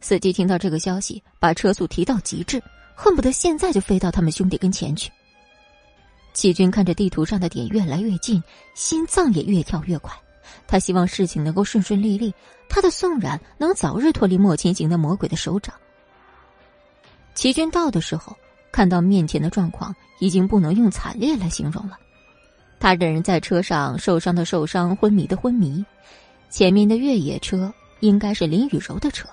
S1: 司机听到这个消息，把车速提到极致，恨不得现在就飞到他们兄弟跟前去。齐军看着地图上的点越来越近，心脏也越跳越快。他希望事情能够顺顺利利，他的宋冉能早日脱离莫千行的魔鬼的手掌。齐军到的时候，看到面前的状况，已经不能用惨烈来形容了。他的人在车上受伤的受伤，昏迷的昏迷。前面的越野车应该是林雨柔的车，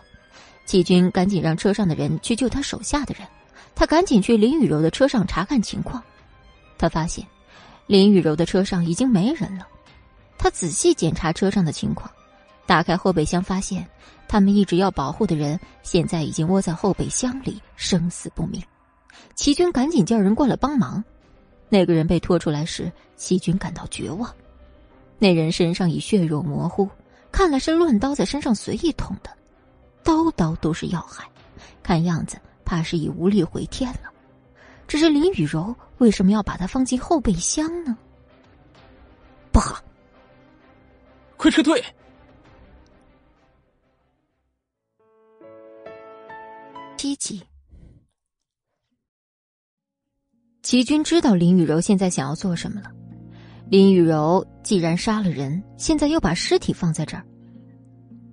S1: 齐军赶紧让车上的人去救他手下的人。他赶紧去林雨柔的车上查看情况，他发现林雨柔的车上已经没人了。他仔细检查车上的情况，打开后备箱，发现他们一直要保护的人现在已经窝在后备箱里，生死不明。齐军赶紧叫人过来帮忙。那个人被拖出来时，齐军感到绝望。那人身上已血肉模糊，看来是乱刀在身上随意捅的，刀刀都是要害，看样子怕是已无力回天了。只是林雨柔为什么要把他放进后备箱呢？不好！
S2: 快撤退！
S1: 七级。齐军知道林雨柔现在想要做什么了。林雨柔既然杀了人，现在又把尸体放在这儿，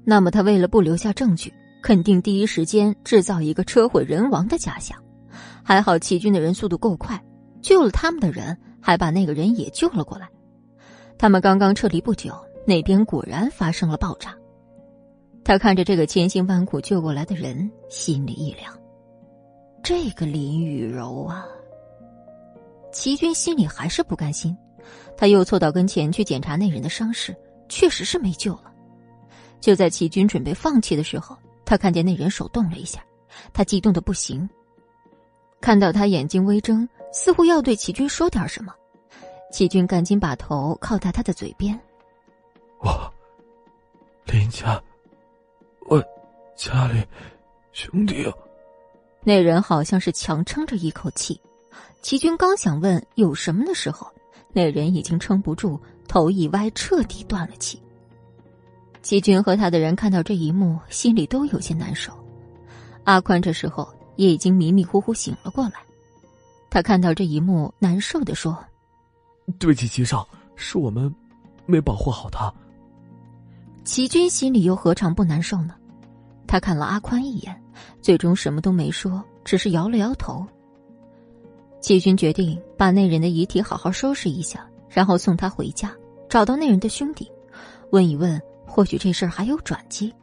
S1: 那么他为了不留下证据，肯定第一时间制造一个车毁人亡的假象。还好齐军的人速度够快，救了他们的人，还把那个人也救了过来。他们刚刚撤离不久。那边果然发生了爆炸，他看着这个千辛万苦救过来的人，心里一凉。这个林雨柔啊，齐军心里还是不甘心。他又凑到跟前去检查那人的伤势，确实是没救了。就在齐军准备放弃的时候，他看见那人手动了一下，他激动的不行。看到他眼睛微睁，似乎要对齐军说点什么，齐军赶紧把头靠在他的嘴边。
S4: 我，林家，我家里兄弟。
S1: 那人好像是强撑着一口气。齐军刚想问有什么的时候，那人已经撑不住，头一歪，彻底断了气。齐军和他的人看到这一幕，心里都有些难受。阿宽这时候也已经迷迷糊糊醒了过来，他看到这一幕，难受的说：“
S4: 对不起，齐少，是我们没保护好他。”
S1: 齐军心里又何尝不难受呢？他看了阿宽一眼，最终什么都没说，只是摇了摇头。齐军决定把那人的遗体好好收拾一下，然后送他回家，找到那人的兄弟，问一问，或许这事儿还有转机。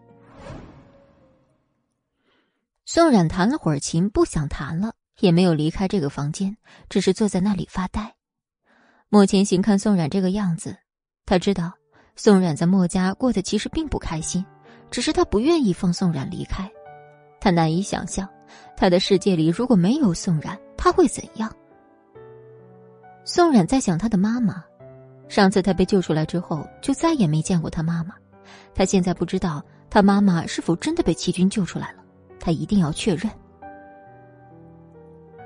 S1: 宋冉弹了会儿琴，不想弹了，也没有离开这个房间，只是坐在那里发呆。莫千行看宋冉这个样子，他知道宋冉在莫家过得其实并不开心，只是他不愿意放宋冉离开。他难以想象，他的世界里如果没有宋冉，他会怎样？宋冉在想他的妈妈。上次他被救出来之后，就再也没见过他妈妈。他现在不知道他妈妈是否真的被齐军救出来了，他一定要确认。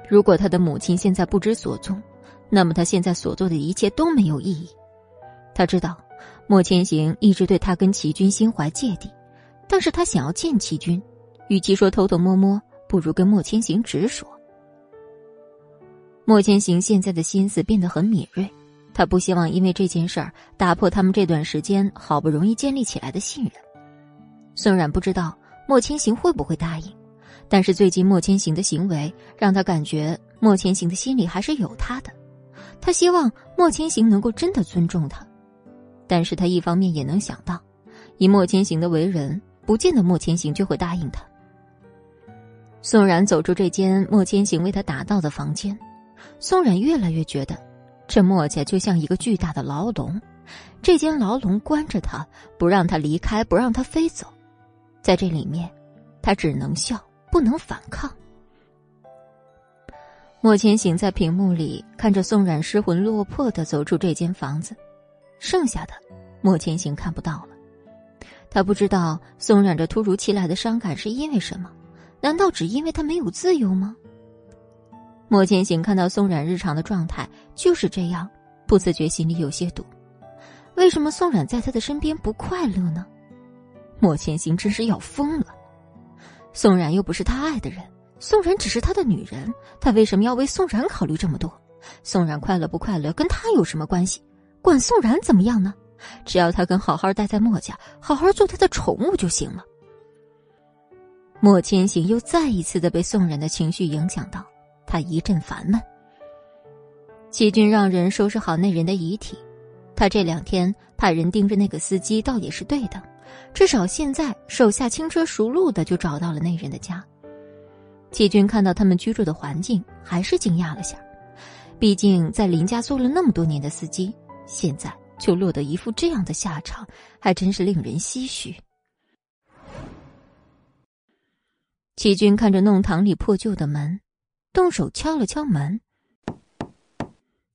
S1: 如果他的母亲现在不知所踪，那么他现在所做的一切都没有意义。他知道莫千行一直对他跟齐军心怀芥蒂，但是他想要见齐军，与其说偷偷摸摸，不如跟莫千行直说。莫千行现在的心思变得很敏锐。他不希望因为这件事儿打破他们这段时间好不容易建立起来的信任。宋冉不知道莫千行会不会答应，但是最近莫千行的行为让他感觉莫千行的心里还是有他的。他希望莫千行能够真的尊重他，但是他一方面也能想到，以莫千行的为人，不见得莫千行就会答应他。宋然走出这间莫千行为他打造的房间，宋然越来越觉得。这墨家就像一个巨大的牢笼，这间牢笼关着他，不让他离开，不让他飞走。在这里面，他只能笑，不能反抗。莫千行在屏幕里看着宋冉失魂落魄的走出这间房子，剩下的莫千行看不到了。他不知道宋冉这突如其来的伤感是因为什么？难道只因为他没有自由吗？莫千行看到宋冉日常的状态就是这样，不自觉心里有些堵。为什么宋冉在他的身边不快乐呢？莫千行真是要疯了。宋冉又不是他爱的人，宋冉只是他的女人，他为什么要为宋冉考虑这么多？宋冉快乐不快乐跟他有什么关系？管宋冉怎么样呢？只要他肯好好待在莫家，好好做他的宠物就行了。莫千行又再一次的被宋冉的情绪影响到。他一阵烦闷。齐军让人收拾好那人的遗体，他这两天派人盯着那个司机，倒也是对的。至少现在手下轻车熟路的就找到了那人的家。齐军看到他们居住的环境，还是惊讶了下。毕竟在林家做了那么多年的司机，现在就落得一副这样的下场，还真是令人唏嘘。齐军看着弄堂里破旧的门。动手敲了敲门，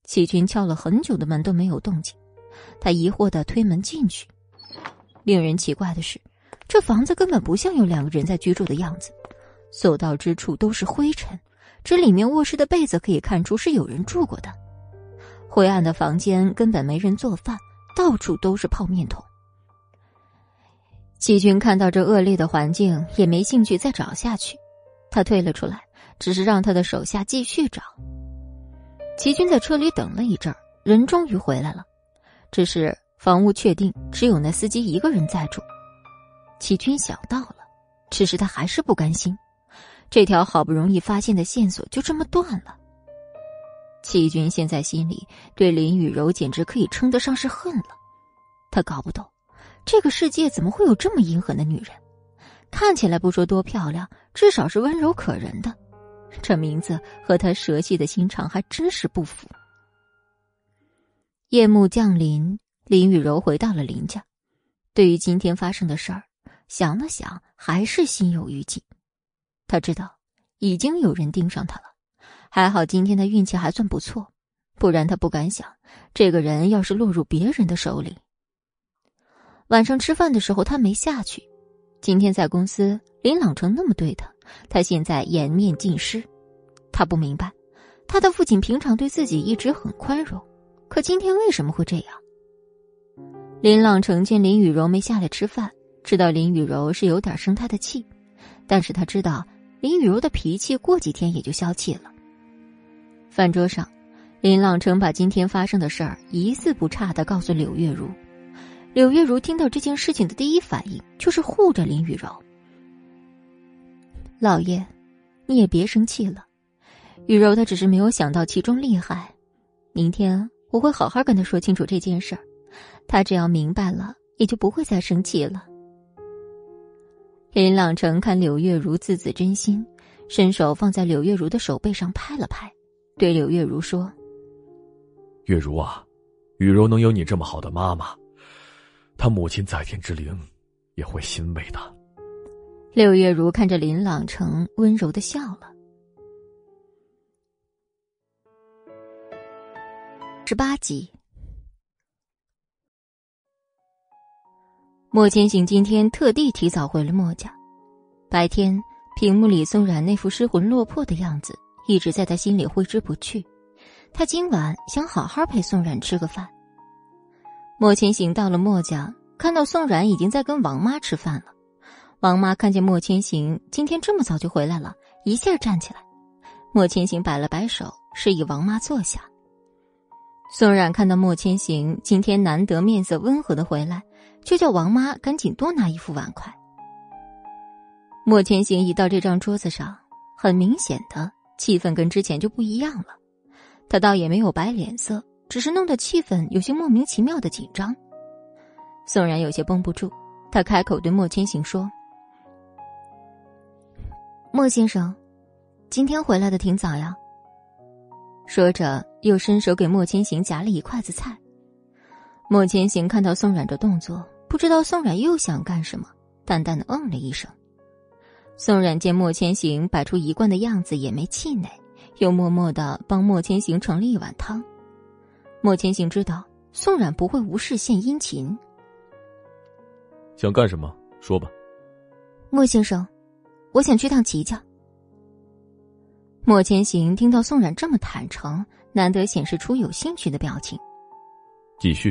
S1: 齐军敲了很久的门都没有动静，他疑惑的推门进去。令人奇怪的是，这房子根本不像有两个人在居住的样子，所到之处都是灰尘，这里面卧室的被子可以看出是有人住过的。灰暗的房间根本没人做饭，到处都是泡面桶。齐军看到这恶劣的环境，也没兴趣再找下去，他退了出来。只是让他的手下继续找。齐军在车里等了一阵儿，人终于回来了。只是房屋确定只有那司机一个人在住。齐军想到了，只是他还是不甘心。这条好不容易发现的线索就这么断了。齐军现在心里对林雨柔简直可以称得上是恨了。他搞不懂，这个世界怎么会有这么阴狠的女人？看起来不说多漂亮，至少是温柔可人的。这名字和他蛇系的心肠还真是不符。夜幕降临，林雨柔回到了林家。对于今天发生的事儿，想了想，还是心有余悸。他知道已经有人盯上他了，还好今天的运气还算不错，不然他不敢想，这个人要是落入别人的手里。晚上吃饭的时候，他没下去。今天在公司，林朗成那么对他。他现在颜面尽失，他不明白，他的父亲平常对自己一直很宽容，可今天为什么会这样？林朗成见林雨柔没下来吃饭，知道林雨柔是有点生他的气，但是他知道林雨柔的脾气过几天也就消气了。饭桌上，林朗成把今天发生的事儿一字不差的告诉柳月如，柳月如听到这件事情的第一反应就是护着林雨柔。老爷，你也别生气了。雨柔她只是没有想到其中厉害。明天我会好好跟她说清楚这件事儿，他只要明白了，也就不会再生气了。林朗成看柳月如字字真心，伸手放在柳月如的手背上拍了拍，对柳月如说：“
S4: 月如啊，雨柔能有你这么好的妈妈，她母亲在天之灵也会欣慰的。”
S1: 柳月如看着林朗成，温柔的笑了。十八集。莫千行今天特地提早回了莫家。白天，屏幕里宋冉那副失魂落魄的样子一直在他心里挥之不去。他今晚想好好陪宋冉吃个饭。莫千行到了莫家，看到宋冉已经在跟王妈吃饭了。王妈看见莫千行今天这么早就回来了，一下站起来。莫千行摆了摆手，示意王妈坐下。宋冉看到莫千行今天难得面色温和的回来。就叫王妈赶紧多拿一副碗筷。莫千行一到这张桌子上，很明显的气氛跟之前就不一样了。他倒也没有摆脸色，只是弄得气氛有些莫名其妙的紧张。宋然有些绷不住，他开口对莫千行说：“
S3: 莫先生，今天回来的挺早呀。”
S1: 说着，又伸手给莫千行夹了一筷子菜。莫千行看到宋冉的动作。不知道宋冉又想干什么，淡淡的嗯了一声。宋冉见莫千行摆出一贯的样子，也没气馁，又默默的帮莫千行盛了一碗汤。莫千行知道宋冉不会无事献殷勤。
S4: 想干什么？说吧。
S3: 莫先生，我想去趟齐家。
S1: 莫千行听到宋冉这么坦诚，难得显示出有兴趣的表情。
S4: 继续。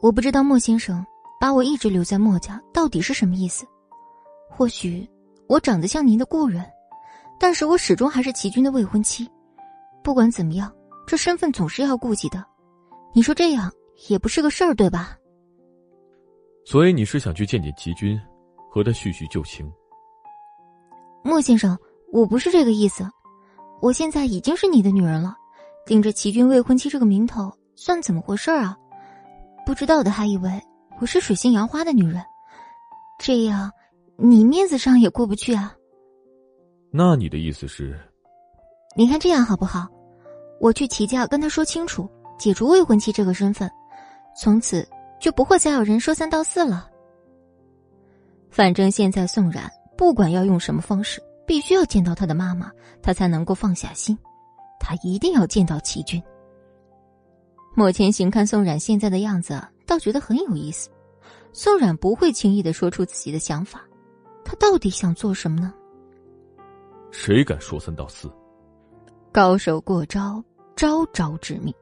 S3: 我不知道莫先生。把我一直留在莫家，到底是什么意思？或许我长得像您的故人，但是我始终还是齐军的未婚妻。不管怎么样，这身份总是要顾及的。你说这样也不是个事儿，对吧？
S4: 所以你是想去见见齐军，和他叙叙旧情？
S3: 莫先生，我不是这个意思。我现在已经是你的女人了，顶着齐军未婚妻这个名头，算怎么回事啊？不知道的还以为。我是水性杨花的女人，这样你面子上也过不去啊。
S4: 那你的意思是？
S3: 你看这样好不好？我去齐家跟他说清楚，解除未婚妻这个身份，从此就不会再有人说三道四了。
S1: 反正现在宋冉不管要用什么方式，必须要见到他的妈妈，他才能够放下心。他一定要见到齐军。莫千行看宋冉现在的样子。倒觉得很有意思，宋冉不会轻易的说出自己的想法，他到底想做什么呢？
S4: 谁敢说三道四？
S1: 高手过招，招招致命。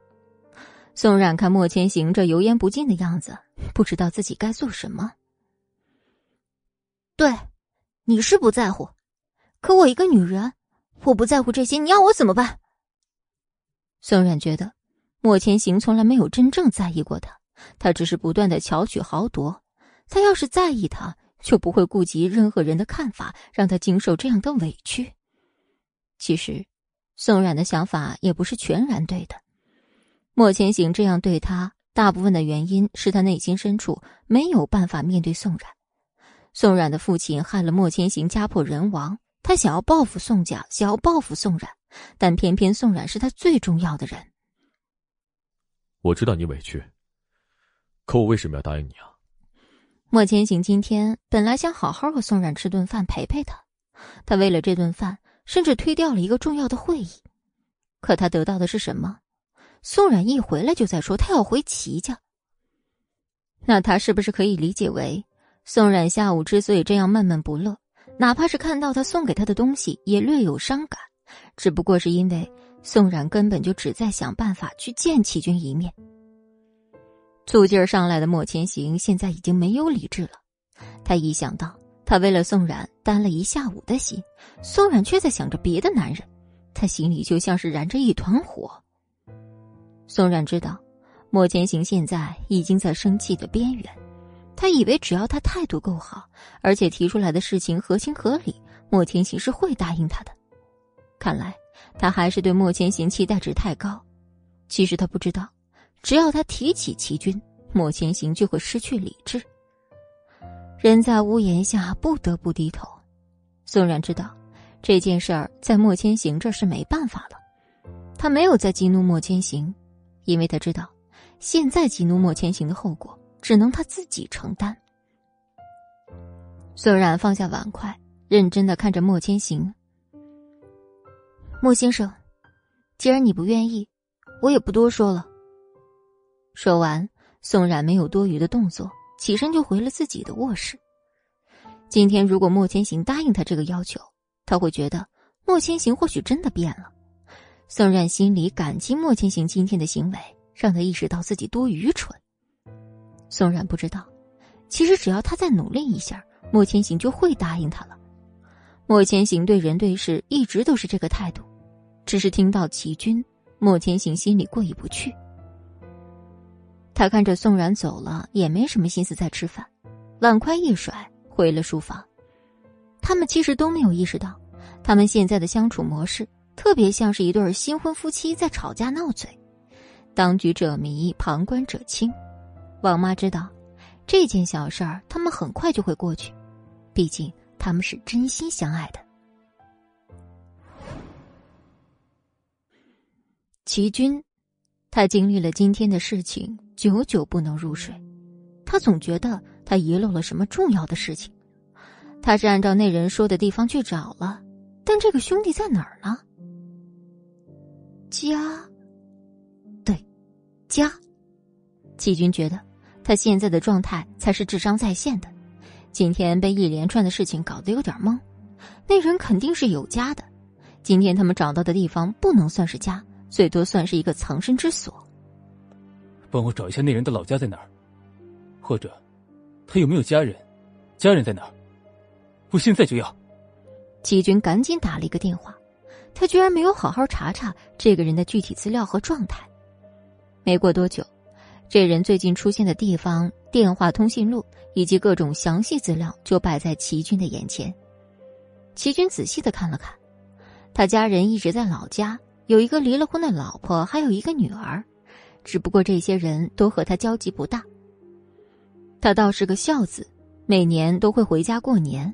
S1: 宋冉看莫千行这油盐不进的样子，不知道自己该做什么。
S3: 对，你是不在乎，可我一个女人，我不在乎这些，你要我怎么办？
S1: 宋冉觉得莫千行从来没有真正在意过他。他只是不断的巧取豪夺，他要是在意他，就不会顾及任何人的看法，让他经受这样的委屈。其实，宋冉的想法也不是全然对的。莫千行这样对他，大部分的原因是他内心深处没有办法面对宋冉。宋冉的父亲害了莫千行，家破人亡，他想要报复宋家，想要报复宋冉，但偏偏宋冉是他最重要的人。
S4: 我知道你委屈。可我为什么要答应你啊？
S1: 莫千行今天本来想好好和宋冉吃顿饭陪陪他，他为了这顿饭甚至推掉了一个重要的会议。可他得到的是什么？宋冉一回来就在说他要回齐家。那他是不是可以理解为，宋冉下午之所以这样闷闷不乐，哪怕是看到他送给他的东西也略有伤感，只不过是因为宋冉根本就只在想办法去见齐军一面。醋劲儿上来的莫千行现在已经没有理智了。他一想到他为了宋冉担了一下午的心，宋冉却在想着别的男人，他心里就像是燃着一团火。宋冉知道，莫千行现在已经在生气的边缘。他以为只要他态度够好，而且提出来的事情合情合理，莫千行是会答应他的。看来他还是对莫千行期待值太高。其实他不知道。只要他提起齐军，莫千行就会失去理智。人在屋檐下，不得不低头。宋冉知道这件事儿在莫千行这是没办法了，他没有再激怒莫千行，因为他知道现在激怒莫千行的后果只能他自己承担。宋冉放下碗筷，认真的看着莫千行。莫先生，既然你不愿意，我也不多说了。说完，宋冉没有多余的动作，起身就回了自己的卧室。今天如果莫千行答应他这个要求，他会觉得莫千行或许真的变了。宋冉心里感激莫千行今天的行为，让他意识到自己多愚蠢。宋冉不知道，其实只要他再努力一下。莫千行就会答应他了。莫千行对人对事一直都是这个态度，只是听到齐军，莫千行心里过意不去。他看着宋然走了，也没什么心思再吃饭，碗筷一甩，回了书房。他们其实都没有意识到，他们现在的相处模式特别像是一对新婚夫妻在吵架闹嘴，当局者迷，旁观者清。王妈知道。这件小事儿，他们很快就会过去，毕竟他们是真心相爱的。齐军，他经历了今天的事情，久久不能入睡。他总觉得他遗漏了什么重要的事情。他是按照那人说的地方去找了，但这个兄弟在哪儿呢？家，对，家。齐军觉得。他现在的状态才是智商在线的，今天被一连串的事情搞得有点懵。那人肯定是有家的，今天他们找到的地方不能算是家，最多算是一个藏身之所。
S2: 帮我找一下那人的老家在哪儿，或者他有没有家人，家人在哪儿？我现在就要。
S1: 齐军赶紧打了一个电话，他居然没有好好查查这个人的具体资料和状态。没过多久。这人最近出现的地方、电话通讯录以及各种详细资料就摆在齐军的眼前。齐军仔细的看了看，他家人一直在老家，有一个离了婚的老婆，还有一个女儿，只不过这些人都和他交集不大。他倒是个孝子，每年都会回家过年，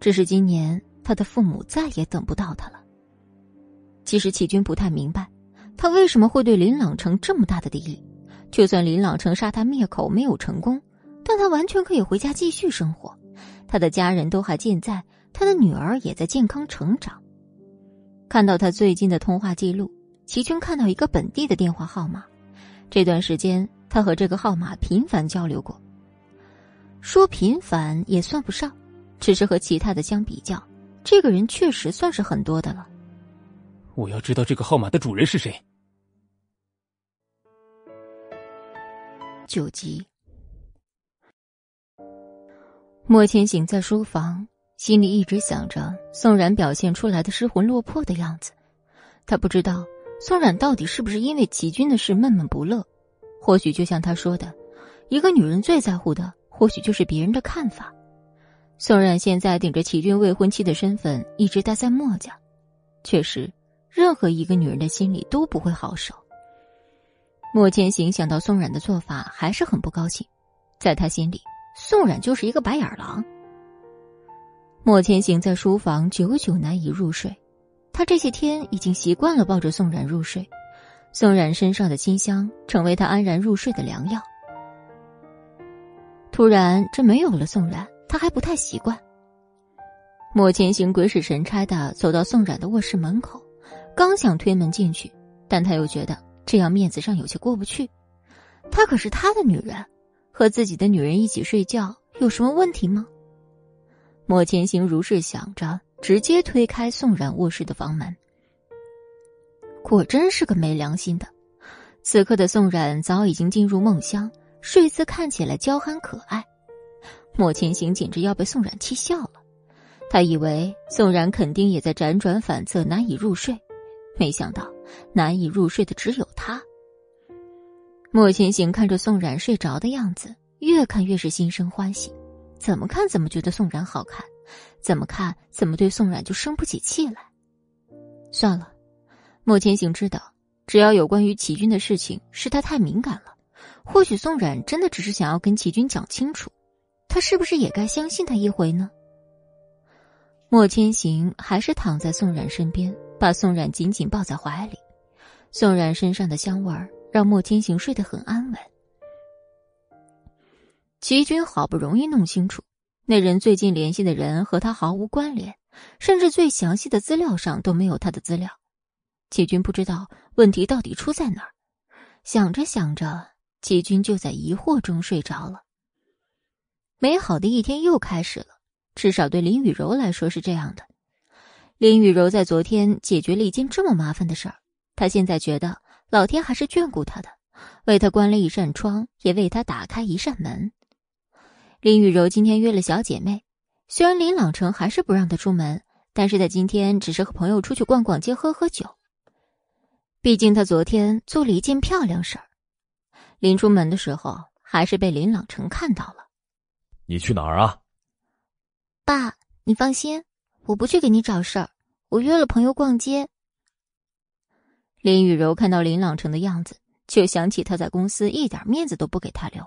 S1: 只是今年他的父母再也等不到他了。其实齐军不太明白，他为什么会对林朗成这么大的敌意。就算林朗成杀他灭口没有成功，但他完全可以回家继续生活，他的家人都还健在，他的女儿也在健康成长。看到他最近的通话记录，齐军看到一个本地的电话号码，这段时间他和这个号码频繁交流过。说频繁也算不上，只是和其他的相比较，这个人确实算是很多的了。
S2: 我要知道这个号码的主人是谁。
S1: 九级，莫千行在书房，心里一直想着宋冉表现出来的失魂落魄的样子。他不知道宋冉到底是不是因为齐军的事闷闷不乐。或许就像他说的，一个女人最在乎的，或许就是别人的看法。宋冉现在顶着齐军未婚妻的身份，一直待在墨家，确实，任何一个女人的心里都不会好受。莫千行想到宋冉的做法，还是很不高兴。在他心里，宋冉就是一个白眼狼。莫千行在书房久久难以入睡，他这些天已经习惯了抱着宋冉入睡，宋冉身上的清香成为他安然入睡的良药。突然，这没有了宋冉，他还不太习惯。莫千行鬼使神差的走到宋冉的卧室门口，刚想推门进去，但他又觉得。这样面子上有些过不去，她可是他的女人，和自己的女人一起睡觉有什么问题吗？莫千行如是想着，直接推开宋冉卧室的房门。果真是个没良心的。此刻的宋冉早已经进入梦乡，睡姿看起来娇憨可爱。莫千行简直要被宋冉气笑了，他以为宋冉肯定也在辗转反侧，难以入睡，没想到。难以入睡的只有他。莫千行看着宋冉睡着的样子，越看越是心生欢喜。怎么看怎么觉得宋冉好看，怎么看怎么对宋冉就生不起气来。算了，莫千行知道，只要有关于齐军的事情，是他太敏感了。或许宋冉真的只是想要跟齐军讲清楚，他是不是也该相信他一回呢？莫千行还是躺在宋冉身边，把宋冉紧紧抱在怀里。宋冉身上的香味儿让莫千行睡得很安稳。齐军好不容易弄清楚，那人最近联系的人和他毫无关联，甚至最详细的资料上都没有他的资料。齐军不知道问题到底出在哪儿，想着想着，齐军就在疑惑中睡着了。美好的一天又开始了，至少对林雨柔来说是这样的。林雨柔在昨天解决了一件这么麻烦的事儿，她现在觉得老天还是眷顾她的，为她关了一扇窗，也为她打开一扇门。林雨柔今天约了小姐妹，虽然林朗成还是不让她出门，但是她今天只是和朋友出去逛逛街、喝喝酒。毕竟她昨天做了一件漂亮事儿，临出门的时候还是被林朗成看到了。
S4: 你去哪儿啊？
S3: 爸，你放心，我不去给你找事儿，我约了朋友逛街。
S1: 林雨柔看到林朗成的样子，就想起他在公司一点面子都不给他留。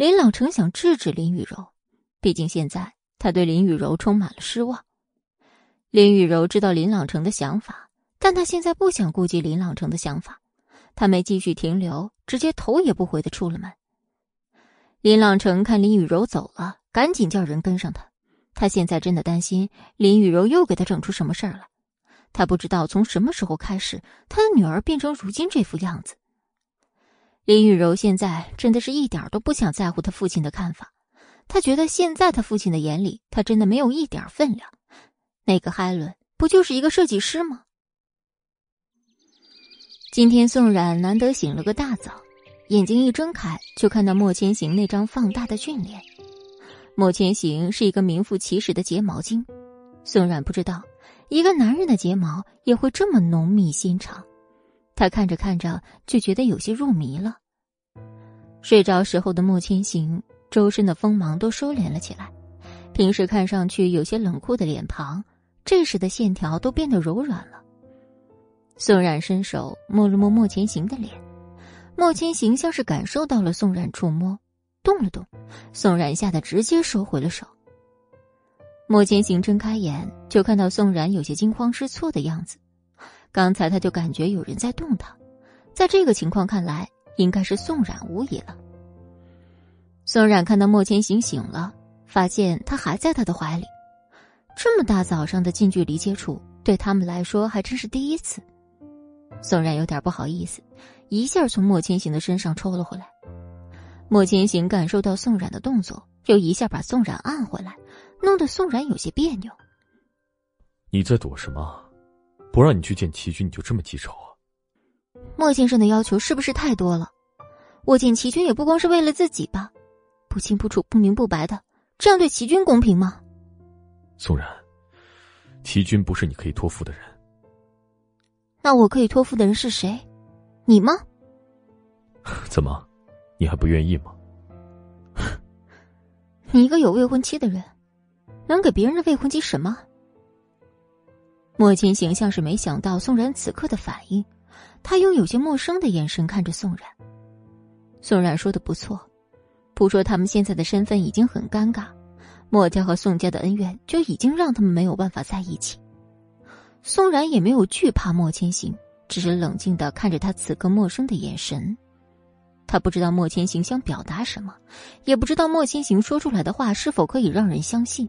S1: 林朗成想制止林雨柔，毕竟现在他对林雨柔充满了失望。林雨柔知道林朗成的想法，但他现在不想顾及林朗成的想法，他没继续停留，直接头也不回的出了门。林朗成看林雨柔走了，赶紧叫人跟上他。他现在真的担心林雨柔又给他整出什么事儿来。他不知道从什么时候开始，他的女儿变成如今这副样子。林雨柔现在真的是一点都不想在乎他父亲的看法，他觉得现在他父亲的眼里，他真的没有一点分量。那个海伦不就是一个设计师吗？今天宋冉难得醒了个大早，眼睛一睁开就看到莫千行那张放大的俊脸。莫千行是一个名副其实的睫毛精，宋冉不知道一个男人的睫毛也会这么浓密纤长。他看着看着就觉得有些入迷了。睡着时候的莫千行，周身的锋芒都收敛了起来，平时看上去有些冷酷的脸庞，这时的线条都变得柔软了。宋冉伸手摸了摸莫千行的脸，莫千行像是感受到了宋冉触摸，动了动，宋冉吓得直接收回了手。莫千行睁开眼，就看到宋冉有些惊慌失措的样子。刚才他就感觉有人在动他，在这个情况看来，应该是宋冉无疑了。宋冉看到莫千行醒了，发现他还在他的怀里，这么大早上的近距离接触，对他们来说还真是第一次。宋冉有点不好意思，一下从莫千行的身上抽了回来。莫千行感受到宋冉的动作，又一下把宋冉按回来，弄得宋冉有些别扭。
S4: 你在躲什么？不让你去见齐军，你就这么记仇啊？
S3: 莫先生的要求是不是太多了？我见齐军也不光是为了自己吧？不清不楚、不明不白的，这样对齐军公平吗？
S4: 宋然，齐军不是你可以托付的人。
S3: 那我可以托付的人是谁？你吗？<laughs>
S4: 怎么，你还不愿意吗？<laughs>
S3: 你一个有未婚妻的人，能给别人的未婚妻什么？
S1: 莫千行像是没想到宋冉此刻的反应，他用有些陌生的眼神看着宋冉。宋冉说的不错，不说他们现在的身份已经很尴尬，莫家和宋家的恩怨就已经让他们没有办法在一起。宋冉也没有惧怕莫千行，只是冷静的看着他此刻陌生的眼神。他不知道莫千行想表达什么，也不知道莫千行说出来的话是否可以让人相信。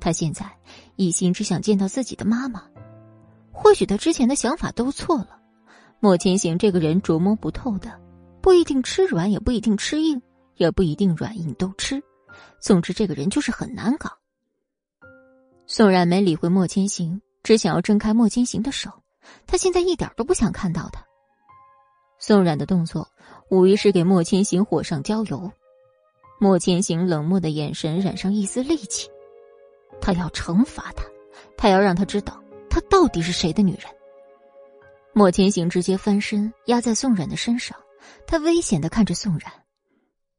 S1: 他现在一心只想见到自己的妈妈。或许他之前的想法都错了。莫千行这个人琢磨不透的，不一定吃软，也不一定吃硬，也不一定软硬都吃。总之，这个人就是很难搞。宋冉没理会莫千行，只想要挣开莫千行的手。他现在一点都不想看到他。宋冉的动作无疑是给莫千行火上浇油。莫千行冷漠的眼神染上一丝戾气，他要惩罚他，他要让他知道。她到底是谁的女人？莫千行直接翻身压在宋冉的身上，他危险的看着宋冉。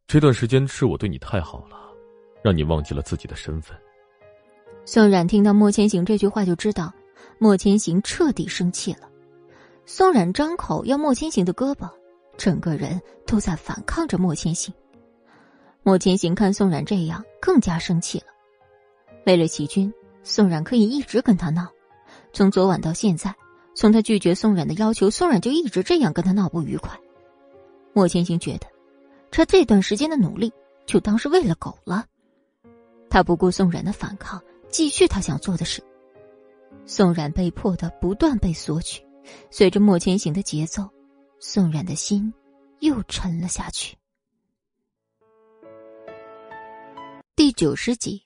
S4: 这段时间是我对你太好了，让你忘记了自己的身份。
S1: 宋冉听到莫千行这句话，就知道莫千行彻底生气了。宋冉张口要莫千行的胳膊，整个人都在反抗着莫千行。莫千行看宋冉这样，更加生气了。为了齐军，宋冉可以一直跟他闹，从昨晚到现在，从他拒绝宋冉的要求，宋冉就一直这样跟他闹不愉快。莫千行觉得，他这段时间的努力，就当是为了狗了。他不顾宋冉的反抗，继续他想做的事。宋冉被迫的不断被索取，随着莫千行的节奏，宋冉的心又沉了下去。第九十集，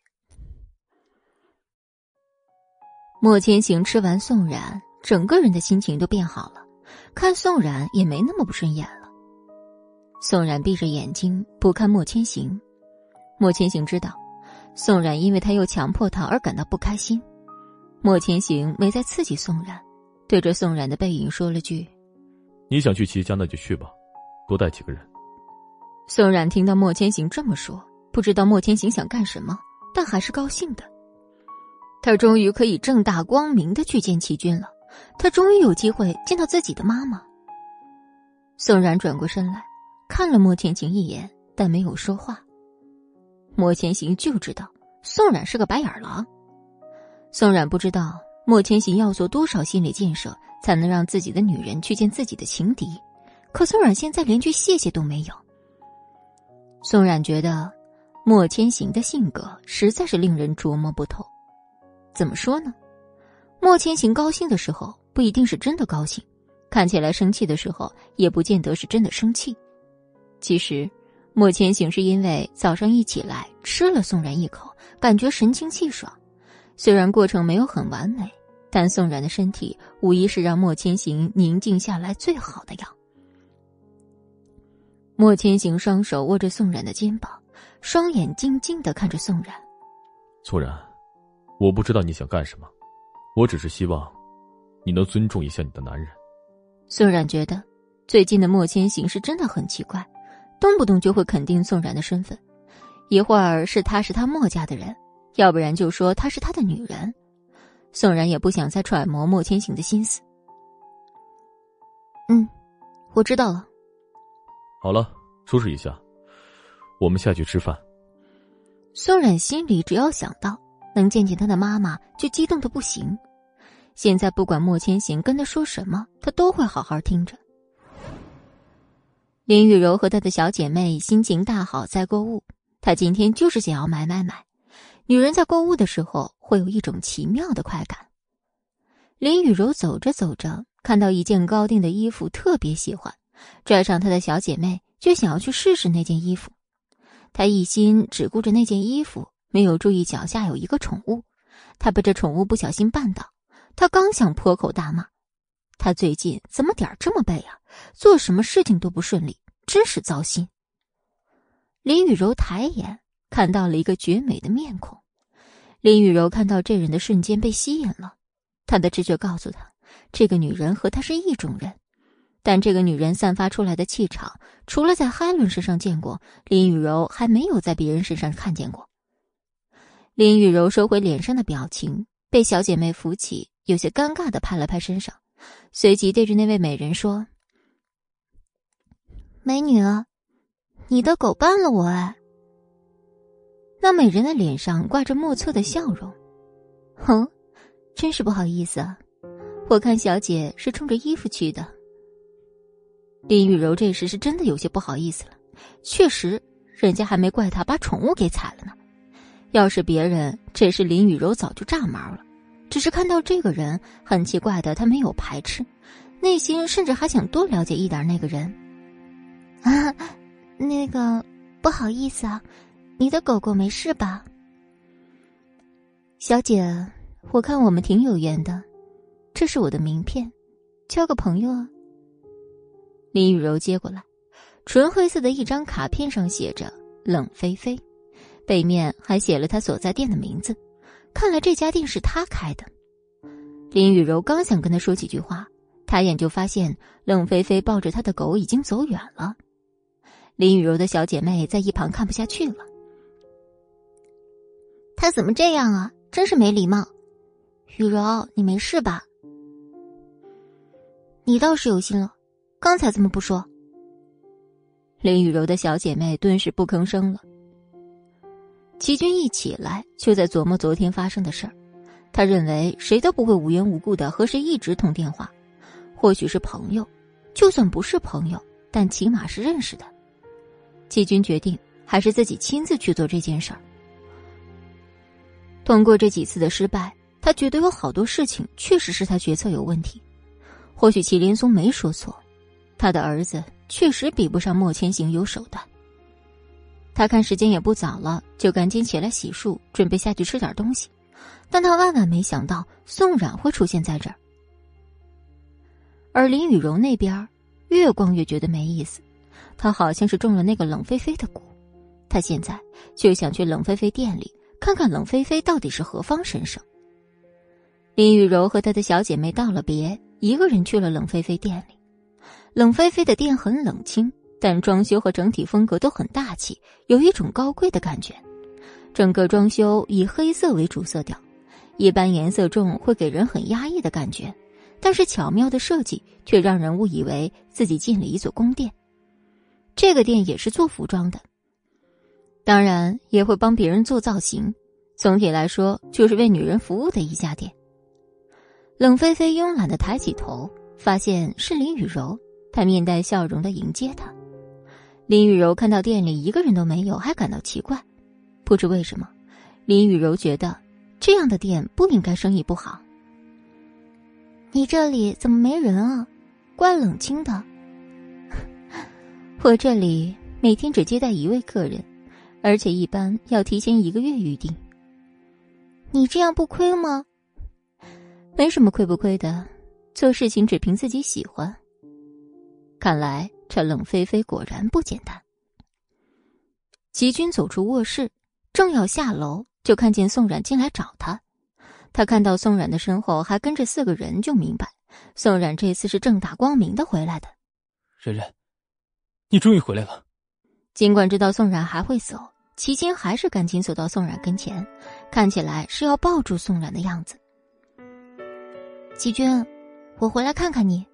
S1: 莫千行吃完宋冉，整个人的心情都变好了，看宋冉也没那么不顺眼了。宋冉闭着眼睛不看莫千行，莫千行知道。宋冉因为他又强迫他而感到不开心，莫千行没再刺激宋冉，对着宋冉的背影说了句：“
S4: 你想去齐家那就去吧，多带几个人。”
S1: 宋冉听到莫千行这么说，不知道莫千行想干什么，但还是高兴的。他终于可以正大光明的去见齐军了，他终于有机会见到自己的妈妈。宋冉转过身来，看了莫千行一眼，但没有说话。莫千行就知道宋冉是个白眼狼。宋冉不知道莫千行要做多少心理建设，才能让自己的女人去见自己的情敌。可宋冉现在连句谢谢都没有。宋冉觉得莫千行的性格实在是令人琢磨不透。怎么说呢？莫千行高兴的时候不一定是真的高兴，看起来生气的时候也不见得是真的生气。其实。莫千行是因为早上一起来吃了宋然一口，感觉神清气爽。虽然过程没有很完美，但宋冉的身体无疑是让莫千行宁静下来最好的药。莫千行双手握着宋冉的肩膀，双眼静静的看着宋冉。
S4: 宋冉，我不知道你想干什么，我只是希望你能尊重一下你的男人。
S1: 宋冉觉得最近的莫千行是真的很奇怪。动不动就会肯定宋冉的身份，一会儿是他是他莫家的人，要不然就说他是他的女人。宋冉也不想再揣摩莫千行的心思。嗯，我知道了。
S4: 好了，收拾一下，我们下去吃饭。
S1: 宋冉心里只要想到能见见他的妈妈，就激动的不行。现在不管莫千行跟他说什么，他都会好好听着。林雨柔和她的小姐妹心情大好，在购物。她今天就是想要买买买。女人在购物的时候会有一种奇妙的快感。林雨柔走着走着，看到一件高定的衣服，特别喜欢，拽上她的小姐妹就想要去试试那件衣服。她一心只顾着那件衣服，没有注意脚下有一个宠物，他被这宠物不小心绊倒，他刚想破口大骂。他最近怎么点儿这么背啊？做什么事情都不顺利，真是糟心。林雨柔抬眼看到了一个绝美的面孔，林雨柔看到这人的瞬间被吸引了。她的直觉告诉她，这个女人和她是一种人，但这个女人散发出来的气场，除了在海伦身上见过，林雨柔还没有在别人身上看见过。林雨柔收回脸上的表情，被小姐妹扶起，有些尴尬的拍了拍身上。随即对着那位美人说：“
S3: 美女，你的狗绊了我哎。”
S1: 那美人的脸上挂着莫测的笑容，“哼，真是不好意思啊，我看小姐是冲着衣服去的。”林雨柔这时是真的有些不好意思了，确实，人家还没怪她把宠物给踩了呢。要是别人，这时林雨柔早就炸毛了。只是看到这个人很奇怪的，他没有排斥，内心甚至还想多了解一点那个人。
S3: 啊，那个不好意思啊，你的狗狗没事吧？
S1: 小姐，我看我们挺有缘的，这是我的名片，交个朋友啊。林雨柔接过来，纯黑色的一张卡片上写着“冷菲菲”，背面还写了他所在店的名字。看来这家店是他开的。林雨柔刚想跟他说几句话，抬眼就发现冷菲菲抱着他的狗已经走远了。林雨柔的小姐妹在一旁看不下去了：“
S3: 他怎么这样啊？真是没礼貌！雨柔，你没事吧？你倒是有心了，刚才怎么不说？”
S1: 林雨柔的小姐妹顿时不吭声了，齐军一起来就在琢磨昨天发生的事儿。他认为谁都不会无缘无故的和谁一直通电话，或许是朋友，就算不是朋友，但起码是认识的。齐军决定还是自己亲自去做这件事儿。通过这几次的失败，他觉得有好多事情确实是他决策有问题。或许祁连松没说错，他的儿子确实比不上莫千行有手段。他看时间也不早了，就赶紧起来洗漱，准备下去吃点东西。但他万万没想到宋冉会出现在这儿。而林雨柔那边越逛越觉得没意思，他好像是中了那个冷菲菲的蛊，他现在就想去冷菲菲店里看看冷菲菲到底是何方神圣。林雨柔和她的小姐妹道了别，一个人去了冷菲菲店里。冷菲菲的店很冷清。但装修和整体风格都很大气，有一种高贵的感觉。整个装修以黑色为主色调，一般颜色重会给人很压抑的感觉，但是巧妙的设计却让人误以为自己进了一座宫殿。这个店也是做服装的，当然也会帮别人做造型。总体来说，就是为女人服务的一家店。冷菲菲慵懒的抬起头，发现是林雨柔，她面带笑容的迎接她。林雨柔看到店里一个人都没有，还感到奇怪。不知为什么，林雨柔觉得这样的店不应该生意不好。
S3: 你这里怎么没人啊？怪冷清的。<laughs>
S1: 我这里每天只接待一位客人，而且一般要提前一个月预定。
S3: 你这样不亏吗？
S1: 没什么亏不亏的，做事情只凭自己喜欢。看来。这冷菲菲果然不简单。齐军走出卧室，正要下楼，就看见宋冉进来找他。他看到宋冉的身后还跟着四个人，就明白宋冉这次是正大光明的回来的。
S2: 冉冉，你终于回来了。
S1: 尽管知道宋冉还会走，齐军还是赶紧走到宋冉跟前，看起来是要抱住宋冉的样子。
S3: 齐军，我回来看看你。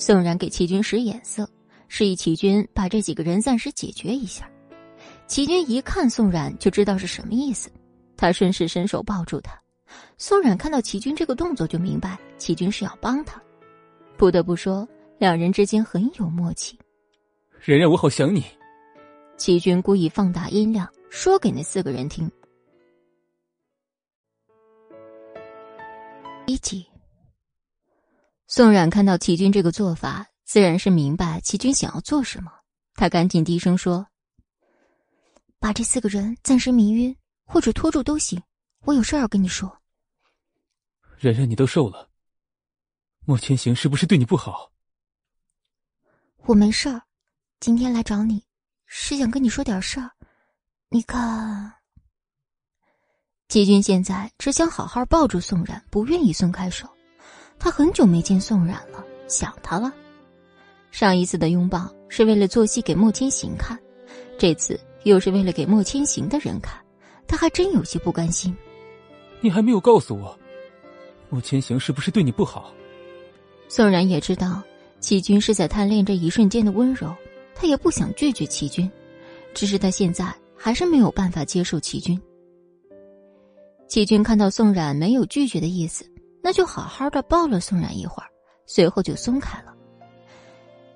S1: 宋冉给齐军使眼色，示意齐军把这几个人暂时解决一下。齐军一看宋冉就知道是什么意思，他顺势伸手抱住他。宋冉看到齐军这个动作就明白齐军是要帮他。不得不说，两人之间很有默契。
S2: 冉冉，我好想你。
S1: 齐军故意放大音量说给那四个人听。一集。宋冉看到齐军这个做法，自然是明白齐军想要做什么。他赶紧低声说：“
S3: 把这四个人暂时迷晕，或者拖住都行。我有事要跟你说。”
S2: 冉冉，你都瘦了，莫千行是不是对你不好？
S3: 我没事儿，今天来找你，是想跟你说点事儿。你看，
S1: 齐军现在只想好好抱住宋冉，不愿意松开手。他很久没见宋冉了，想他了。上一次的拥抱是为了做戏给莫千行看，这次又是为了给莫千行的人看，他还真有些不甘心。
S2: 你还没有告诉我，莫千行是不是对你不好？
S1: 宋冉也知道齐军是在贪恋这一瞬间的温柔，他也不想拒绝齐军，只是他现在还是没有办法接受齐军。齐军看到宋冉没有拒绝的意思。那就好好的抱了宋冉一会儿，随后就松开了。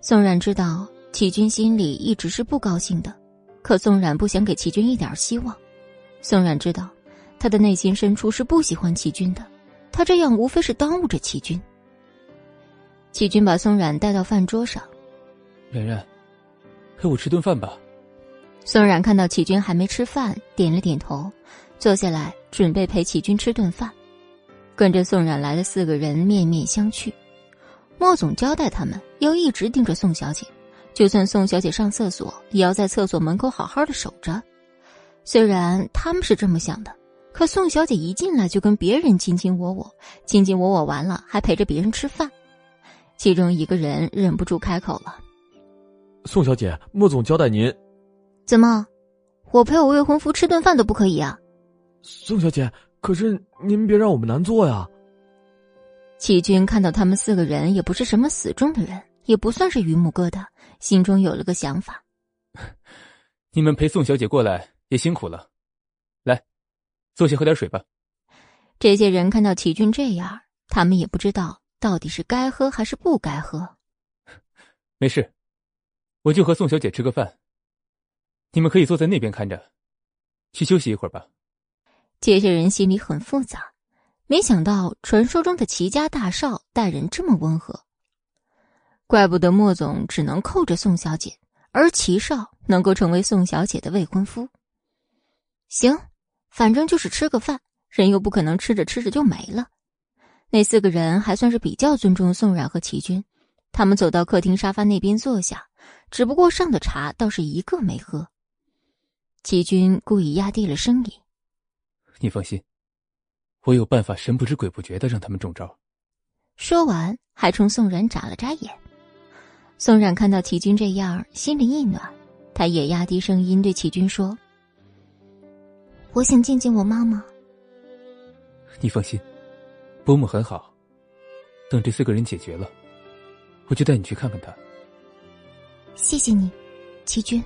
S1: 宋冉知道齐军心里一直是不高兴的，可宋冉不想给齐军一点希望。宋冉知道，他的内心深处是不喜欢齐军的，他这样无非是耽误着齐军。齐军把宋冉带到饭桌上，
S2: 冉冉，陪我吃顿饭吧。
S1: 宋冉看到齐军还没吃饭，点了点头，坐下来准备陪齐军吃顿饭。跟着宋冉来的四个人面面相觑，莫总交代他们要一直盯着宋小姐，就算宋小姐上厕所，也要在厕所门口好好的守着。虽然他们是这么想的，可宋小姐一进来就跟别人卿卿我我，卿卿我我完了还陪着别人吃饭，其中一个人忍不住开口了：“
S4: 宋小姐，莫总交代您，
S1: 怎么，我陪我未婚夫吃顿饭都不可以啊？”
S4: 宋小姐。可是您别让我们难做呀。
S1: 齐军看到他们四个人也不是什么死忠的人，也不算是榆木疙瘩，心中有了个想法。<laughs>
S2: 你们陪宋小姐过来也辛苦了，来坐下喝点水吧。
S1: 这些人看到齐军这样，他们也不知道到底是该喝还是不该喝。<laughs>
S2: 没事，我就和宋小姐吃个饭。你们可以坐在那边看着，去休息一会儿吧。
S1: 这些人心里很复杂，没想到传说中的齐家大少待人这么温和，怪不得莫总只能扣着宋小姐，而齐少能够成为宋小姐的未婚夫。行，反正就是吃个饭，人又不可能吃着吃着就没了。那四个人还算是比较尊重宋冉和齐军，他们走到客厅沙发那边坐下，只不过上的茶倒是一个没喝。齐军故意压低了声音：“
S2: 你放心，我有办法，神不知鬼不觉的让他们中招。”
S1: 说完，还冲宋冉眨了眨眼。宋冉看到齐军这样，心里一暖，他也压低声音对齐军说：“
S3: 我想见见我妈妈。”
S2: 你放心，伯母很好。等这四个人解决了，我就带你去看看她。
S3: 谢谢你，齐军。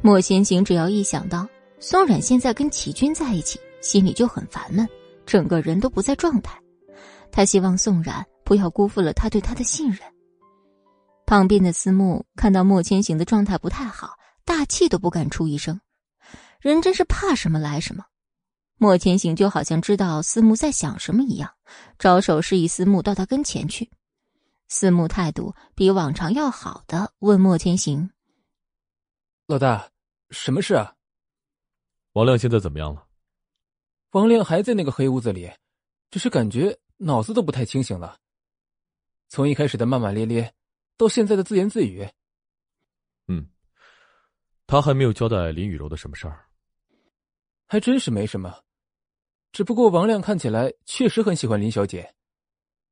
S1: 莫先行只要一想到宋冉现在跟齐军在一起，心里就很烦闷，整个人都不在状态。他希望宋冉不要辜负了他对他的信任。旁边的思慕看到莫千行的状态不太好，大气都不敢出一声。人真是怕什么来什么。莫千行就好像知道思慕在想什么一样，招手示意思慕到他跟前去。思慕态度比往常要好的问莫千行。
S2: 老大，什么事啊？
S4: 王亮现在怎么样了？
S2: 王亮还在那个黑屋子里，只是感觉脑子都不太清醒了。从一开始的骂骂咧咧，到现在的自言自语。
S4: 嗯，他还没有交代林雨柔的什么事儿。
S2: 还真是没什么，只不过王亮看起来确实很喜欢林小姐，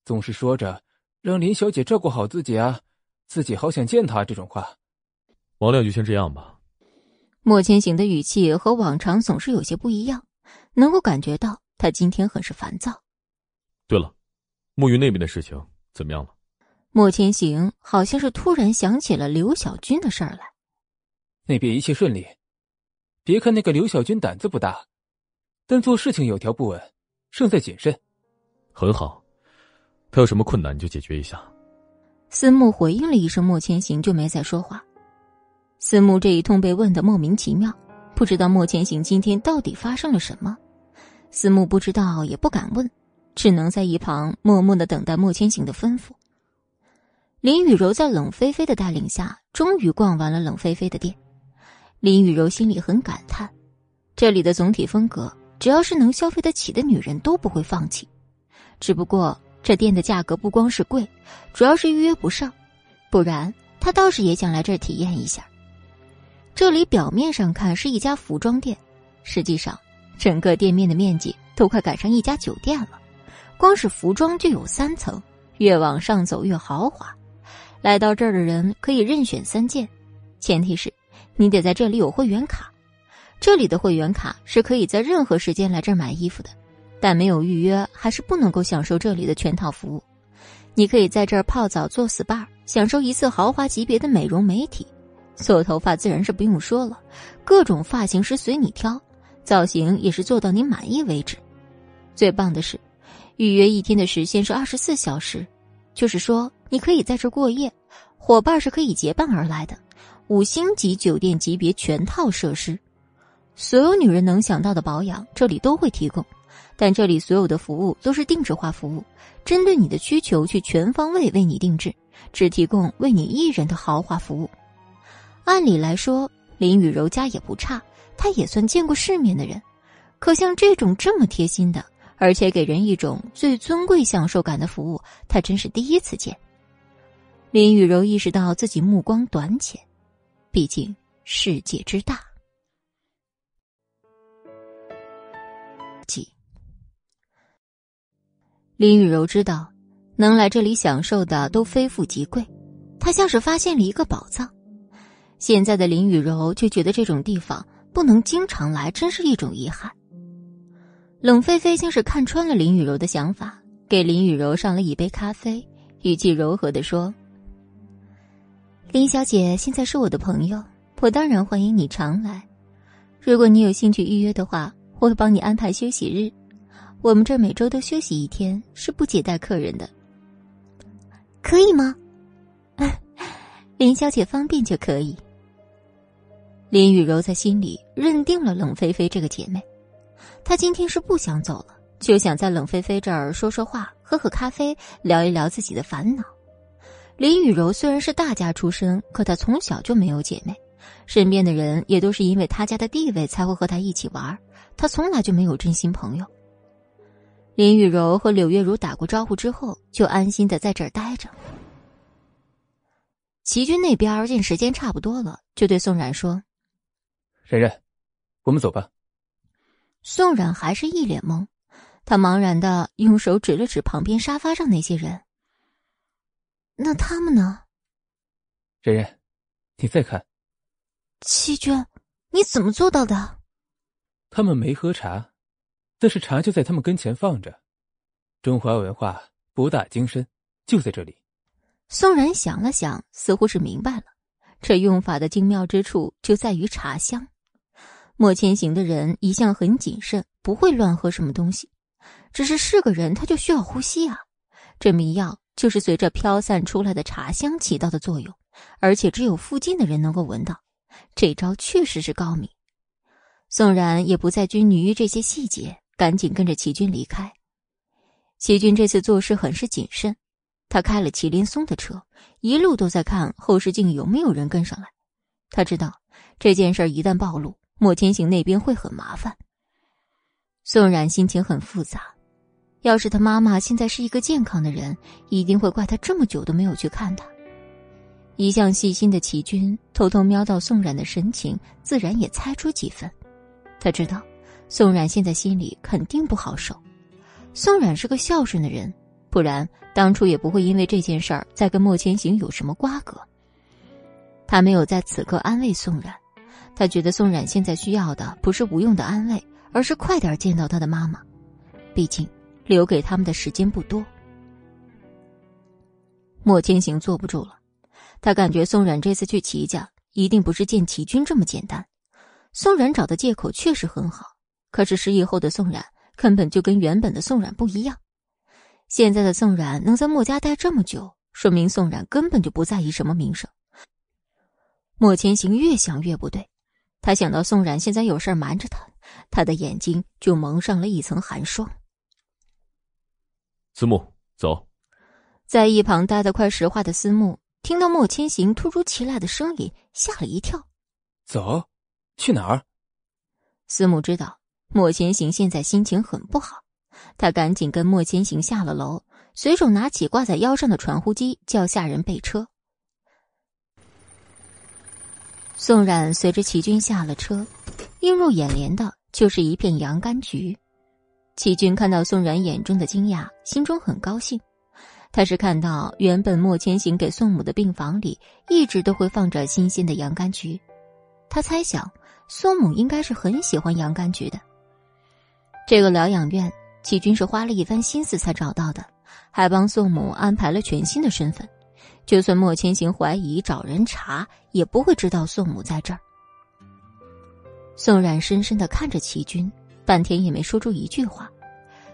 S2: 总是说着让林小姐照顾好自己啊，自己好想见她这种话。
S4: 王亮就先这样吧。
S1: 莫千行的语气和往常总是有些不一样，能够感觉到他今天很是烦躁。
S4: 对了，木鱼那边的事情怎么样了？
S1: 莫千行好像是突然想起了刘小军的事儿来。
S2: 那边一切顺利，别看那个刘小军胆子不大，但做事情有条不紊，胜在谨慎。
S4: 很好，他有什么困难你就解决一下。
S1: 思慕回应了一声，莫千行就没再说话。思慕这一通被问的莫名其妙，不知道莫千行今天到底发生了什么。思慕不知道也不敢问，只能在一旁默默的等待莫千行的吩咐。林雨柔在冷菲菲的带领下，终于逛完了冷菲菲的店。林雨柔心里很感叹，这里的总体风格，只要是能消费得起的女人都不会放弃。只不过这店的价格不光是贵，主要是预约不上，不然她倒是也想来这儿体验一下。这里表面上看是一家服装店，实际上整个店面的面积都快赶上一家酒店了。光是服装就有三层，越往上走越豪华。来到这儿的人可以任选三件，前提是你得在这里有会员卡。这里的会员卡是可以在任何时间来这儿买衣服的，但没有预约还是不能够享受这里的全套服务。你可以在这儿泡澡做 SPA，享受一次豪华级别的美容美体。做头发自然是不用说了，各种发型师随你挑，造型也是做到你满意为止。最棒的是，预约一天的时限是二十四小时，就是说你可以在这过夜，伙伴是可以结伴而来的。五星级酒店级别全套设施，所有女人能想到的保养这里都会提供，但这里所有的服务都是定制化服务，针对你的需求去全方位为你定制，只提供为你一人的豪华服务。按理来说，林雨柔家也不差，她也算见过世面的人。可像这种这么贴心的，而且给人一种最尊贵享受感的服务，她真是第一次见。林雨柔意识到自己目光短浅，毕竟世界之大。几，林雨柔知道，能来这里享受的都非富即贵，她像是发现了一个宝藏。现在的林雨柔就觉得这种地方不能经常来，真是一种遗憾。冷菲菲像是看穿了林雨柔的想法，给林雨柔上了一杯咖啡，语气柔和的说：“林小姐现在是我的朋友，我当然欢迎你常来。如果你有兴趣预约的话，我会帮你安排休息日。我们这儿每周都休息一天，是不接待客人的。
S3: 可以吗？
S1: 林小姐方便就可以。林雨柔在心里认定了冷菲菲这个姐妹，她今天是不想走了，就想在冷菲菲这儿说说话，喝喝咖啡，聊一聊自己的烦恼。林雨柔虽然是大家出身，可她从小就没有姐妹，身边的人也都是因为她家的地位才会和她一起玩，她从来就没有真心朋友。林雨柔和柳月如打过招呼之后，就安心的在这儿待着。齐军那边见时间差不多了，就对宋冉说：“
S2: 冉冉，我们走吧。”
S1: 宋冉还是一脸懵，他茫然的用手指了指旁边沙发上那些人。那他们呢？
S2: 冉冉，你再看。
S3: 七娟，你怎么做到的？
S2: 他们没喝茶，但是茶就在他们跟前放着。中华文化博大精深，就在这里。
S1: 宋然想了想，似乎是明白了，这用法的精妙之处就在于茶香。莫千行的人一向很谨慎，不会乱喝什么东西。只是是个人，他就需要呼吸啊。这迷药。就是随着飘散出来的茶香起到的作用，而且只有附近的人能够闻到。这招确实是高明。宋然也不再拘泥于这些细节，赶紧跟着齐军离开。齐军这次做事很是谨慎，他开了麒麟松的车，一路都在看后视镜有没有人跟上来。他知道这件事一旦暴露，莫千行那边会很麻烦。宋冉心情很复杂。要是他妈妈现在是一个健康的人，一定会怪他这么久都没有去看他。一向细心的齐军偷偷瞄到宋冉的神情，自然也猜出几分。他知道，宋冉现在心里肯定不好受。宋冉是个孝顺的人，不然当初也不会因为这件事儿再跟莫千行有什么瓜葛。他没有在此刻安慰宋冉，他觉得宋冉现在需要的不是无用的安慰，而是快点见到他的妈妈。毕竟。留给他们的时间不多，莫千行坐不住了。他感觉宋冉这次去齐家一定不是见齐军这么简单。宋冉找的借口确实很好，可是失忆后的宋冉根本就跟原本的宋冉不一样。现在的宋冉能在莫家待这么久，说明宋冉根本就不在意什么名声。莫千行越想越不对，他想到宋冉现在有事瞒着他，他的眼睛就蒙上了一层寒霜。
S4: 思慕，走。
S1: 在一旁待得快石化的思慕，听到莫千行突如其来的声音，吓了一跳。
S2: 走，去哪儿？
S1: 思慕知道莫千行现在心情很不好，他赶紧跟莫千行下了楼，随手拿起挂在腰上的传呼机，叫下人备车。宋冉随着齐军下了车，映入眼帘的就是一片洋甘菊。齐军看到宋冉眼中的惊讶，心中很高兴。他是看到原本莫千行给宋母的病房里一直都会放着新鲜的洋甘菊，他猜想宋母应该是很喜欢洋甘菊的。这个疗养院，齐军是花了一番心思才找到的，还帮宋母安排了全新的身份，就算莫千行怀疑找人查，也不会知道宋母在这儿。宋冉深深的看着齐军。半天也没说出一句话，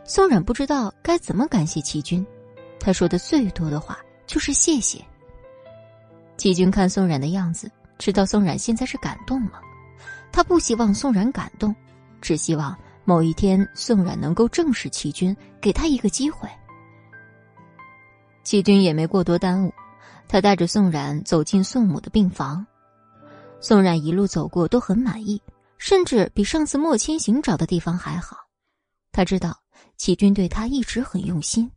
S1: 宋冉不知道该怎么感谢齐军，他说的最多的话就是谢谢。齐军看宋冉的样子，知道宋冉现在是感动了，他不希望宋冉感动，只希望某一天宋冉能够正视齐军，给他一个机会。齐军也没过多耽误，他带着宋冉走进宋母的病房，宋冉一路走过都很满意。甚至比上次莫千行找的地方还好，他知道齐军对他一直很用心。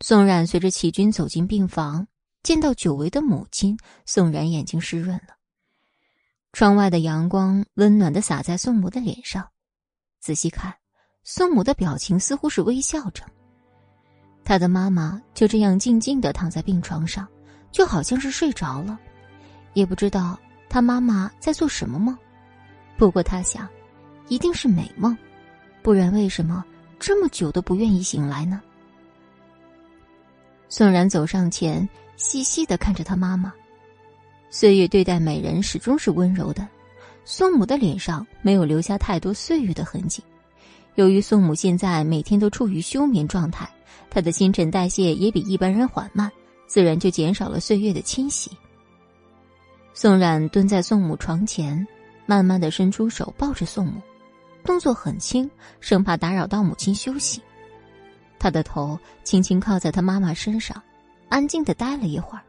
S1: 宋冉随着齐军走进病房，见到久违的母亲，宋冉眼睛湿润了。窗外的阳光温暖的洒在宋母的脸上，仔细看，宋母的表情似乎是微笑着。他的妈妈就这样静静的躺在病床上，就好像是睡着了，也不知道他妈妈在做什么梦。不过他想，一定是美梦，不然为什么这么久都不愿意醒来呢？宋然走上前，细细的看着他妈妈。岁月对待美人始终是温柔的，宋母的脸上没有留下太多岁月的痕迹。由于宋母现在每天都处于休眠状态，她的新陈代谢也比一般人缓慢，自然就减少了岁月的侵袭。宋冉蹲在宋母床前，慢慢的伸出手抱着宋母，动作很轻，生怕打扰到母亲休息。他的头轻轻靠在他妈妈身上，安静的待了一会儿。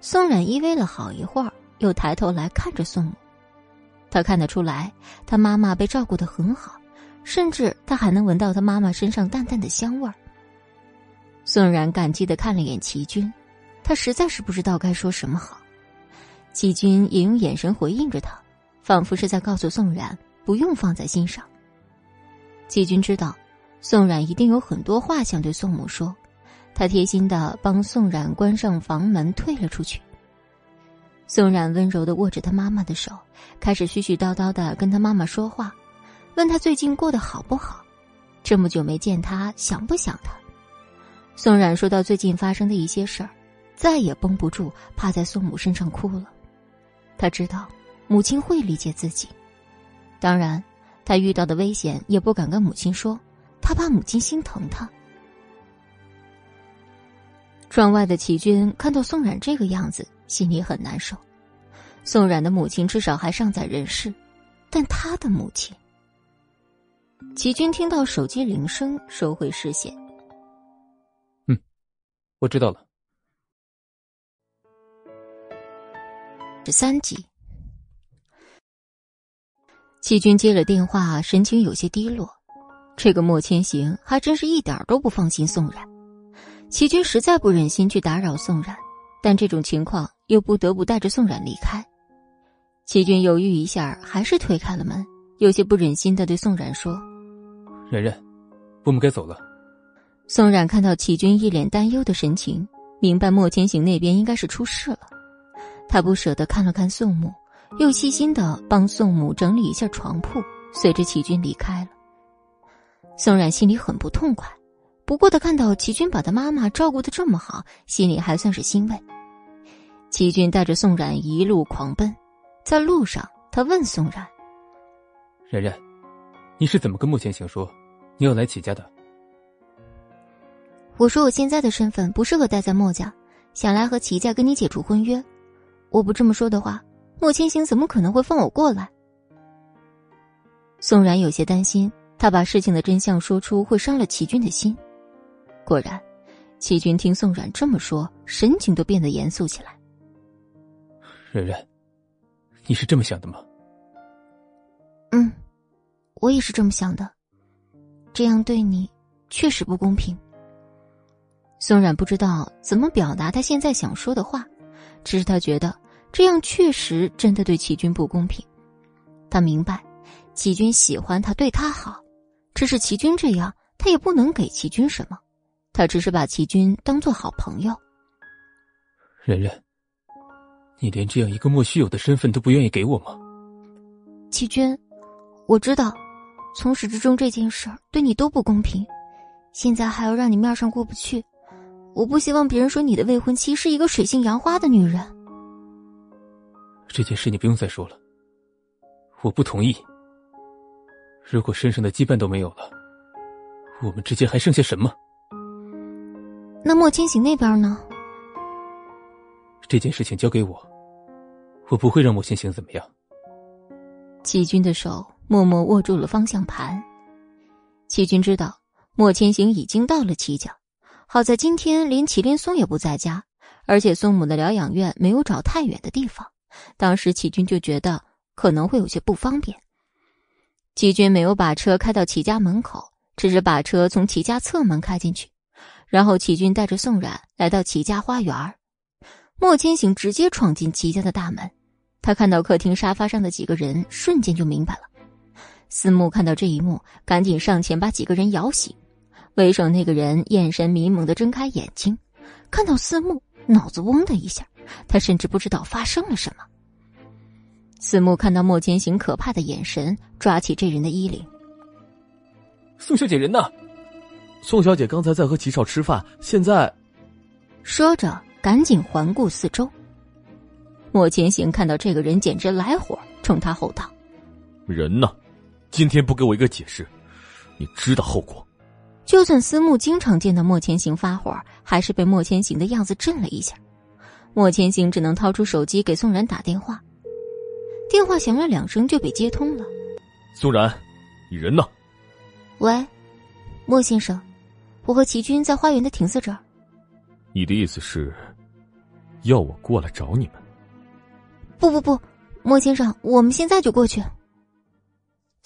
S1: 宋冉依偎了好一会儿，又抬头来看着宋母。他看得出来，他妈妈被照顾的很好，甚至他还能闻到他妈妈身上淡淡的香味儿。宋冉感激的看了眼齐军，他实在是不知道该说什么好。齐军也用眼神回应着他，仿佛是在告诉宋冉不用放在心上。齐军知道，宋冉一定有很多话想对宋母说，他贴心的帮宋冉关上房门，退了出去。宋冉温柔的握着他妈妈的手，开始絮絮叨叨的跟他妈妈说话，问他最近过得好不好，这么久没见他想不想他。宋冉说到最近发生的一些事儿，再也绷不住，趴在宋母身上哭了。他知道母亲会理解自己，当然，他遇到的危险也不敢跟母亲说，他怕母亲心疼他。窗外的齐军看到宋冉这个样子。心里很难受，宋冉的母亲至少还尚在人世，但他的母亲……齐军听到手机铃声，收回视线。
S2: 嗯，我知道了。
S1: 十三集，齐军接了电话，神情有些低落。这个莫千行还真是一点都不放心宋冉。齐军实在不忍心去打扰宋冉，但这种情况……又不得不带着宋冉离开，齐军犹豫一下，还是推开了门，有些不忍心的对宋冉说：“
S2: 冉冉，我们该走了。”
S1: 宋冉看到齐军一脸担忧的神情，明白莫千行那边应该是出事了。他不舍得看了看宋母，又细心的帮宋母整理一下床铺，随着齐军离开了。宋冉心里很不痛快，不过他看到齐军把他妈妈照顾的这么好，心里还算是欣慰。齐军带着宋冉一路狂奔，在路上，他问宋冉：“
S2: 冉冉，你是怎么跟莫千行说你有来齐家的？”
S3: 我说：“我现在的身份不适合待在墨家，想来和齐家跟你解除婚约。我不这么说的话，莫千行怎么可能会放我过来？”
S1: 宋冉有些担心，他把事情的真相说出会伤了齐军的心。果然，齐军听宋冉这么说，神情都变得严肃起来。
S2: 冉冉，你是这么想的吗？
S3: 嗯，我也是这么想的。这样对你确实不公平。
S1: 宋冉不知道怎么表达他现在想说的话，只是他觉得这样确实真的对齐军不公平。他明白，齐军喜欢他，对他好，只是齐军这样，他也不能给齐军什么。他只是把齐军当做好朋友。
S2: 冉冉。你连这样一个莫须有的身份都不愿意给我吗？
S3: 齐军，我知道，从始至终这件事对你都不公平，现在还要让你面上过不去。我不希望别人说你的未婚妻是一个水性杨花的女人。
S2: 这件事你不用再说了，我不同意。如果身上的羁绊都没有了，我们之间还剩下什么？
S3: 那莫千行那边呢？
S2: 这件事情交给我，我不会让莫千行怎么样。
S1: 齐军的手默默握住了方向盘。齐军知道莫千行已经到了齐家，好在今天连祁连松也不在家，而且松母的疗养院没有找太远的地方。当时齐军就觉得可能会有些不方便。齐军没有把车开到齐家门口，只是把车从齐家侧门开进去，然后齐军带着宋冉来到齐家花园。莫千行直接闯进齐家的大门，他看到客厅沙发上的几个人，瞬间就明白了。思慕看到这一幕，赶紧上前把几个人摇醒。为首那个人眼神迷蒙的睁开眼睛，看到思慕，脑子嗡的一下，他甚至不知道发生了什么。思慕看到莫千行可怕的眼神，抓起这人的衣领：“
S2: 宋小姐人呢？”
S4: 宋小姐刚才在和齐少吃饭，现在……
S1: 说着。赶紧环顾四周，莫千行看到这个人，简直来火，冲他吼道：“
S4: 人呢？今天不给我一个解释，你知道后果。”
S1: 就算思慕经常见到莫千行发火，还是被莫千行的样子震了一下。莫千行只能掏出手机给宋然打电话，电话响了两声就被接通了。
S4: 宋然，你人呢？
S3: 喂，莫先生，我和齐军在花园的亭子这儿。
S4: 你的意思是，要我过来找你们？
S3: 不不不，莫先生，我们现在就过去。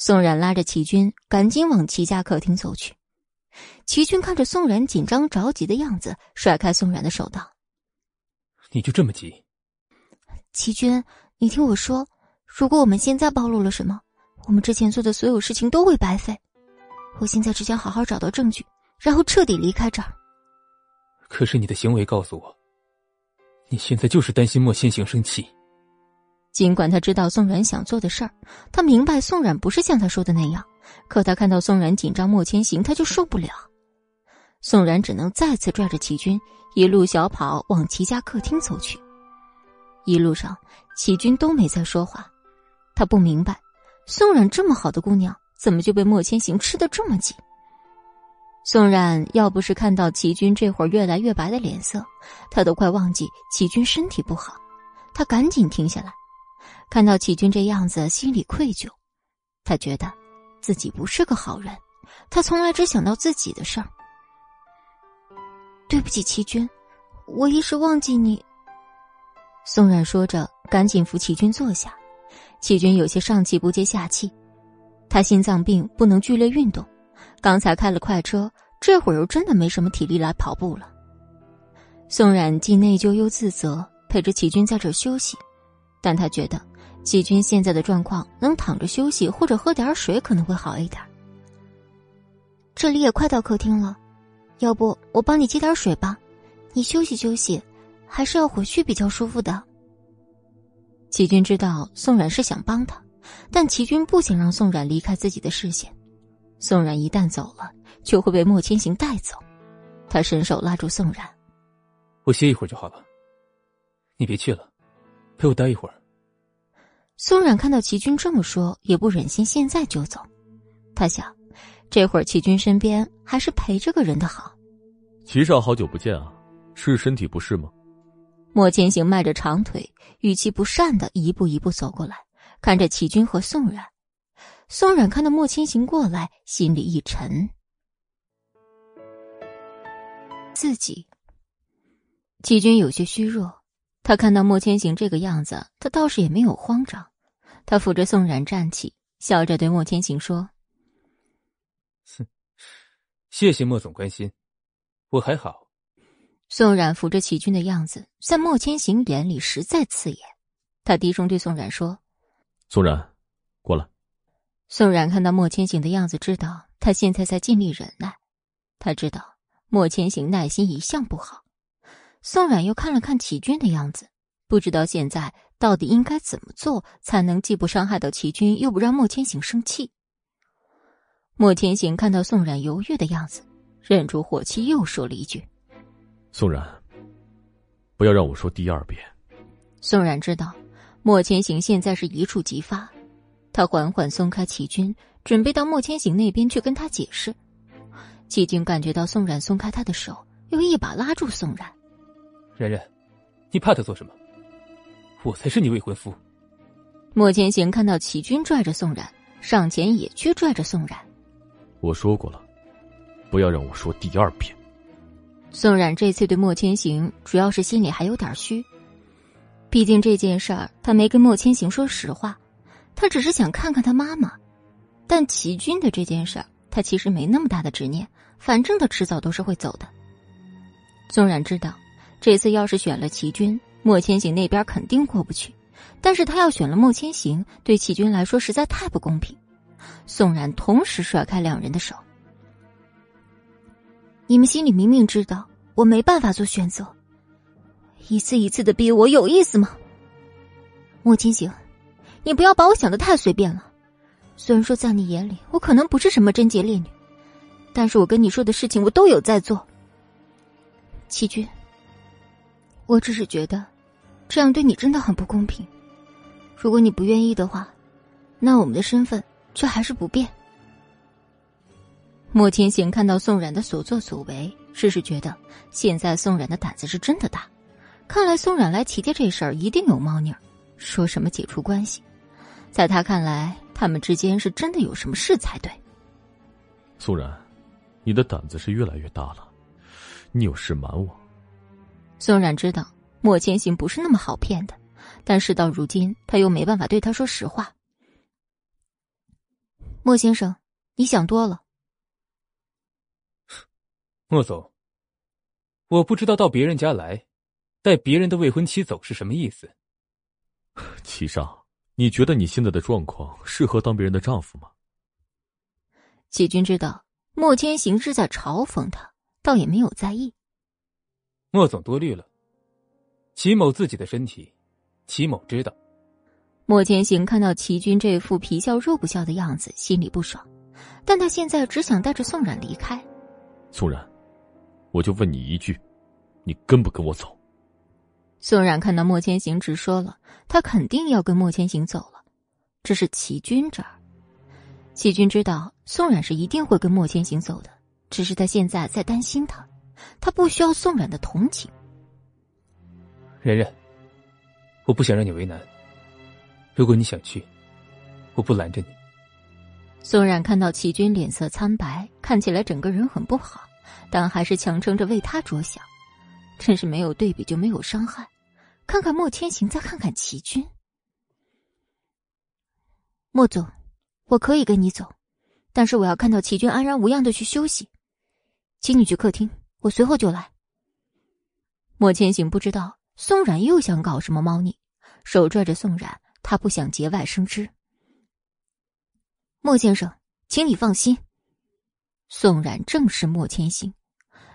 S1: 宋冉拉着齐军赶紧往齐家客厅走去。齐军看着宋冉紧张着急的样子，甩开宋冉的手道：“
S2: 你就这么急？”
S3: 齐军，你听我说，如果我们现在暴露了什么，我们之前做的所有事情都会白费。我现在只想好好找到证据，然后彻底离开这儿。
S2: 可是你的行为告诉我，你现在就是担心莫先行生气。
S1: 尽管他知道宋冉想做的事儿，他明白宋冉不是像他说的那样，可他看到宋冉紧张莫千行，他就受不了。宋冉只能再次拽着齐军一路小跑往齐家客厅走去。一路上，齐军都没再说话，他不明白，宋冉这么好的姑娘，怎么就被莫千行吃的这么紧。宋冉要不是看到齐军这会儿越来越白的脸色，他都快忘记齐军身体不好。他赶紧停下来，看到齐军这样子，心里愧疚。他觉得自己不是个好人，他从来只想到自己的事儿。
S3: 对不起，齐军，我一时忘记你。
S1: 宋冉说着，赶紧扶齐军坐下。齐军有些上气不接下气，他心脏病不能剧烈运动。刚才开了快车，这会儿又真的没什么体力来跑步了。宋冉既内疚又自责，陪着齐军在这休息，但他觉得齐军现在的状况，能躺着休息或者喝点水可能会好一点。
S3: 这里也快到客厅了，要不我帮你接点水吧？你休息休息，还是要回去比较舒服的。
S1: 齐军知道宋冉是想帮他，但齐军不想让宋冉离开自己的视线。宋冉一旦走了，就会被莫千行带走。他伸手拉住宋冉：“
S2: 我歇一会儿就好了，你别去了，陪我待一会儿。”
S1: 宋冉看到齐军这么说，也不忍心现在就走。他想，这会儿齐军身边还是陪着个人的好。
S4: 齐少，好久不见啊，是身体不适吗？
S1: 莫千行迈着长腿，语气不善的一步一步走过来，看着齐军和宋冉。宋冉看到莫千行过来，心里一沉。自己，齐军有些虚弱。他看到莫千行这个样子，他倒是也没有慌张。他扶着宋冉站起，笑着对莫千行说：“
S2: 哼，谢谢莫总关心，我还好。”
S1: 宋冉扶着齐军的样子，在莫千行眼里实在刺眼。他低声对宋冉说：“
S4: 宋冉，过来。”
S1: 宋冉看到莫千行的样子，知道他现在在尽力忍耐。他知道莫千行耐心一向不好。宋冉又看了看齐军的样子，不知道现在到底应该怎么做，才能既不伤害到齐军，又不让莫千行生气。莫千行看到宋冉犹豫的样子，忍住火气，又说了一句：“
S4: 宋冉，不要让我说第二遍。”
S1: 宋冉知道莫千行现在是一触即发。他缓缓松开齐军，准备到莫千行那边去跟他解释。齐军感觉到宋冉松开他的手，又一把拉住宋冉。
S2: 冉冉，你怕他做什么？我才是你未婚夫。
S1: 莫千行看到齐军拽着宋冉，上前也去拽着宋冉。
S4: 我说过了，不要让我说第二遍。
S1: 宋冉这次对莫千行主要是心里还有点虚，毕竟这件事儿他没跟莫千行说实话。他只是想看看他妈妈，但齐军的这件事儿，他其实没那么大的执念，反正他迟早都是会走的。宋冉知道，这次要是选了齐军，莫千行那边肯定过不去，但是他要选了莫千行，对齐军来说实在太不公平。宋冉同时甩开两人的手：“
S3: 你们心里明明知道我没办法做选择，一次一次的逼我，有意思吗？莫千行。”你不要把我想的太随便了。虽然说在你眼里我可能不是什么贞洁烈女，但是我跟你说的事情我都有在做。齐军，我只是觉得，
S1: 这样对你真的很不公平。如果你不愿意的话，那我们的身份却还是不变。莫千行看到宋冉的所作所为，只是觉得现在宋冉的胆子是真的大。看来宋冉来齐家这事儿一定有猫腻儿，说什么解除关系，在他看来，他们之间是真的有什么事才对。
S4: 宋冉，你的胆子是越来越大了，你有事瞒我。
S1: 宋冉知道莫千行不是那么好骗的，但事到如今，他又没办法对他说实话。莫先生，你想多了。
S2: 莫总，我不知道到别人家来，带别人的未婚妻走是什么意思。
S4: 齐少，你觉得你现在的状况适合当别人的丈夫吗？
S1: 齐军知道莫千行是在嘲讽他，倒也没有在意。
S2: 莫总多虑了，齐某自己的身体，齐某知道。
S1: 莫千行看到齐军这副皮笑肉不笑的样子，心里不爽，但他现在只想带着宋冉离开。
S4: 宋冉。我就问你一句，你跟不跟我走？
S1: 宋冉看到莫千行，直说了，他肯定要跟莫千行走了。这是齐军这儿，齐军知道宋冉是一定会跟莫千行走的，只是他现在在担心他，他不需要宋冉的同情。
S2: 然然，我不想让你为难，如果你想去，我不拦着你。
S1: 宋冉看到齐军脸色苍白，看起来整个人很不好。但还是强撑着为他着想，真是没有对比就没有伤害。看看莫千行，再看看齐军。莫总，我可以跟你走，但是我要看到齐军安然无恙的去休息。请你去客厅，我随后就来。莫千行不知道宋冉又想搞什么猫腻，手拽着宋冉，他不想节外生枝。莫先生，请你放心。宋冉正是莫千行，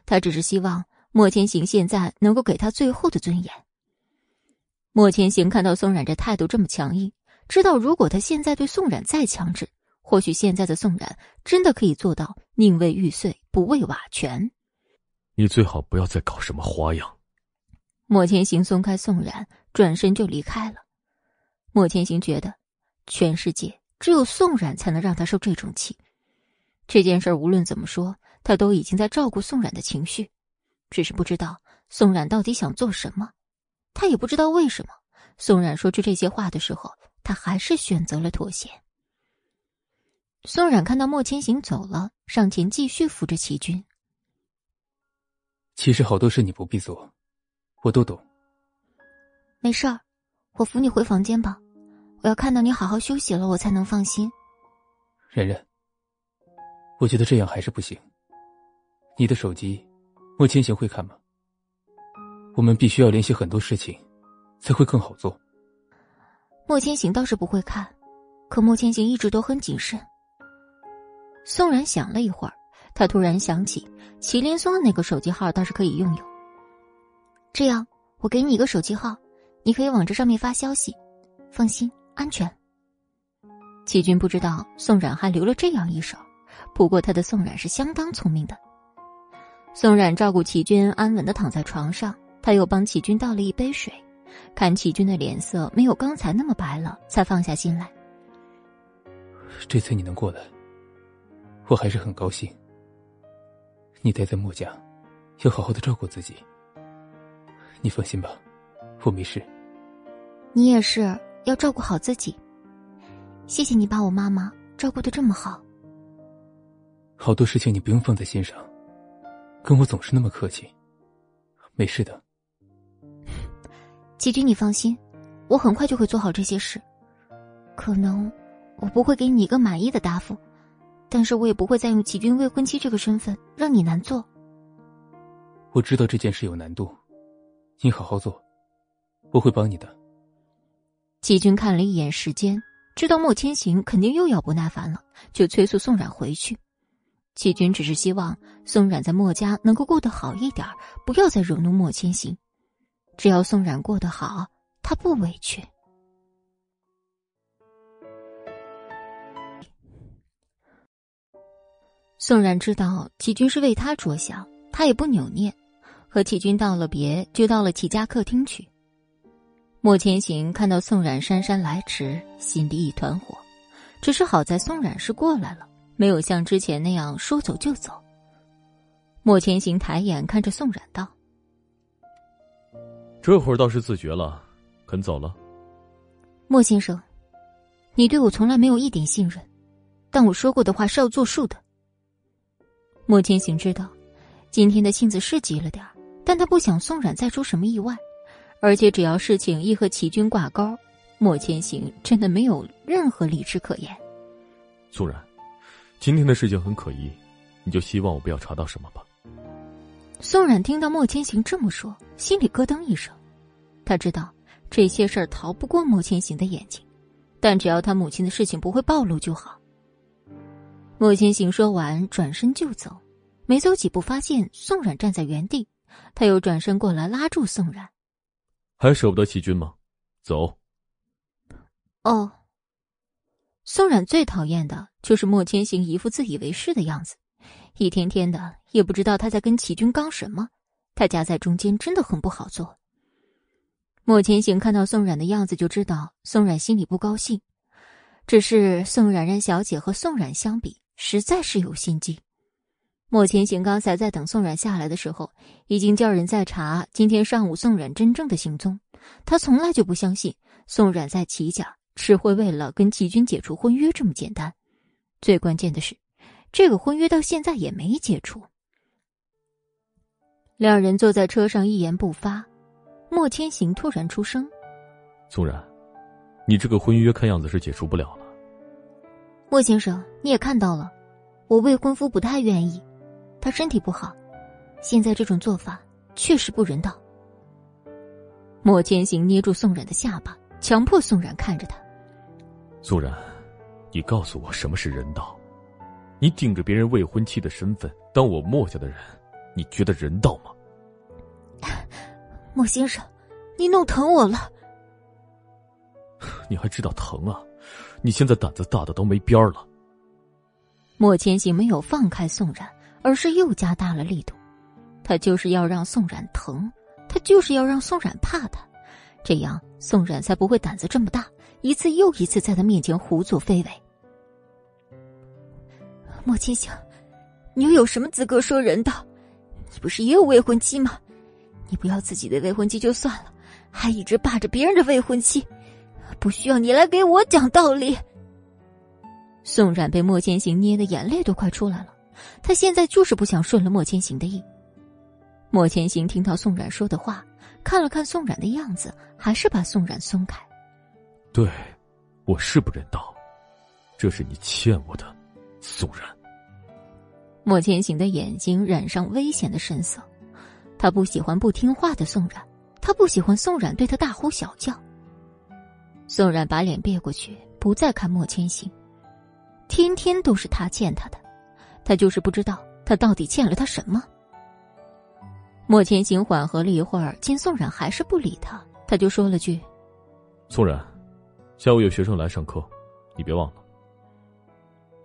S1: 他只是希望莫千行现在能够给他最后的尊严。莫千行看到宋冉这态度这么强硬，知道如果他现在对宋冉再强制，或许现在的宋冉真的可以做到宁为玉碎不为瓦全。
S4: 你最好不要再搞什么花样。
S1: 莫千行松开宋冉，转身就离开了。莫千行觉得，全世界只有宋冉才能让他受这种气。这件事无论怎么说，他都已经在照顾宋冉的情绪，只是不知道宋冉到底想做什么。他也不知道为什么，宋冉说出这些话的时候，他还是选择了妥协。宋冉看到莫千行走了，上前继续扶着齐军。
S2: 其实好多事你不必做，我都懂。
S3: 没事儿，我扶你回房间吧。我要看到你好好休息了，我才能放心。
S2: 然然。我觉得这样还是不行。你的手机，莫千行会看吗？我们必须要联系很多事情，才会更好做。
S3: 莫千行倒是不会看，可莫千行一直都很谨慎。
S1: 宋然想了一会儿，他突然想起麒麟松的那个手机号倒是可以拥有。
S3: 这样，我给你一个手机号，你可以往这上面发消息，放心，安全。
S1: 齐军不知道宋冉还留了这样一手。不过，他的宋冉是相当聪明的。宋冉照顾齐军安稳的躺在床上，他又帮齐军倒了一杯水，看齐军的脸色没有刚才那么白了，才放下心来。
S2: 这次你能过来，我还是很高兴。你待在墨家，要好好的照顾自己。你放心吧，我没事。
S3: 你也是要照顾好自己。谢谢你把我妈妈照顾的这么好。
S2: 好多事情你不用放在心上，跟我总是那么客气，没事的。
S3: 齐军，你放心，我很快就会做好这些事。可能我不会给你一个满意的答复，但是我也不会再用齐军未婚妻这个身份让你难做。
S2: 我知道这件事有难度，你好好做，我会帮你的。
S1: 齐军看了一眼时间，知道莫千行肯定又要不耐烦了，就催促宋冉回去。齐军只是希望宋冉在墨家能够过得好一点，不要再惹怒莫千行。只要宋冉过得好，他不委屈。宋冉知道齐军是为他着想，他也不扭捏，和齐军道了别，就到了齐家客厅去。莫千行看到宋冉姗姗来迟，心里一团火。只是好在宋冉是过来了，没有像之前那样说走就走。莫千行抬眼看着宋冉道：“
S4: 这会儿倒是自觉了，肯走了。”
S1: 莫先生，你对我从来没有一点信任，但我说过的话是要作数的。莫千行知道，今天的性子是急了点但他不想宋冉再出什么意外，而且只要事情一和齐军挂钩。莫千行真的没有任何理智可言。
S4: 宋冉，今天的事情很可疑，你就希望我不要查到什么吧。
S1: 宋冉听到莫千行这么说，心里咯噔一声。他知道这些事儿逃不过莫千行的眼睛，但只要他母亲的事情不会暴露就好。莫千行说完，转身就走，没走几步，发现宋冉站在原地，他又转身过来拉住宋冉：“
S4: 还舍不得齐军吗？走。”
S1: 哦。宋冉最讨厌的就是莫千行一副自以为是的样子，一天天的也不知道他在跟齐军刚什么，他夹在中间真的很不好做。莫千行看到宋冉的样子就知道宋冉心里不高兴，只是宋冉冉小姐和宋冉相比实在是有心机。莫千行刚才在等宋冉下来的时候，已经叫人在查今天上午宋冉真正的行踪，他从来就不相信宋冉在齐家。只会为了跟齐军解除婚约这么简单，最关键的是，这个婚约到现在也没解除。两人坐在车上一言不发，莫千行突然出声：“
S4: 宋冉，你这个婚约看样子是解除不了了。”
S1: 莫先生，你也看到了，我未婚夫不太愿意，他身体不好，现在这种做法确实不人道。莫千行捏住宋冉的下巴，强迫宋冉看着他。
S4: 宋冉，你告诉我什么是人道？你顶着别人未婚妻的身份当我莫家的人，你觉得人道吗？<laughs>
S1: 莫先生，你弄疼我了。<laughs>
S4: 你还知道疼啊？你现在胆子大的都没边儿了。
S1: 莫千行没有放开宋然，而是又加大了力度。他就是要让宋冉疼，他就是要让宋冉怕他，这样宋冉才不会胆子这么大。一次又一次在他面前胡作非为。莫千行，你又有什么资格说人道？你不是也有未婚妻吗？你不要自己的未婚妻就算了，还一直霸着别人的未婚妻，不需要你来给我讲道理。宋冉被莫千行捏的眼泪都快出来了，他现在就是不想顺了莫千行的意。莫千行听到宋冉说的话，看了看宋冉的样子，还是把宋冉松开。
S4: 对，我是不人道，这是你欠我的，宋冉。
S1: 莫千行的眼睛染上危险的神色，他不喜欢不听话的宋冉，他不喜欢宋冉对他大呼小叫。宋冉把脸别过去，不再看莫千行，天天都是他欠他的，他就是不知道他到底欠了他什么。莫千行缓和了一会儿，见宋冉还是不理他，他就说了句：“
S4: 宋冉。”下午有学生来上课，你别忘了。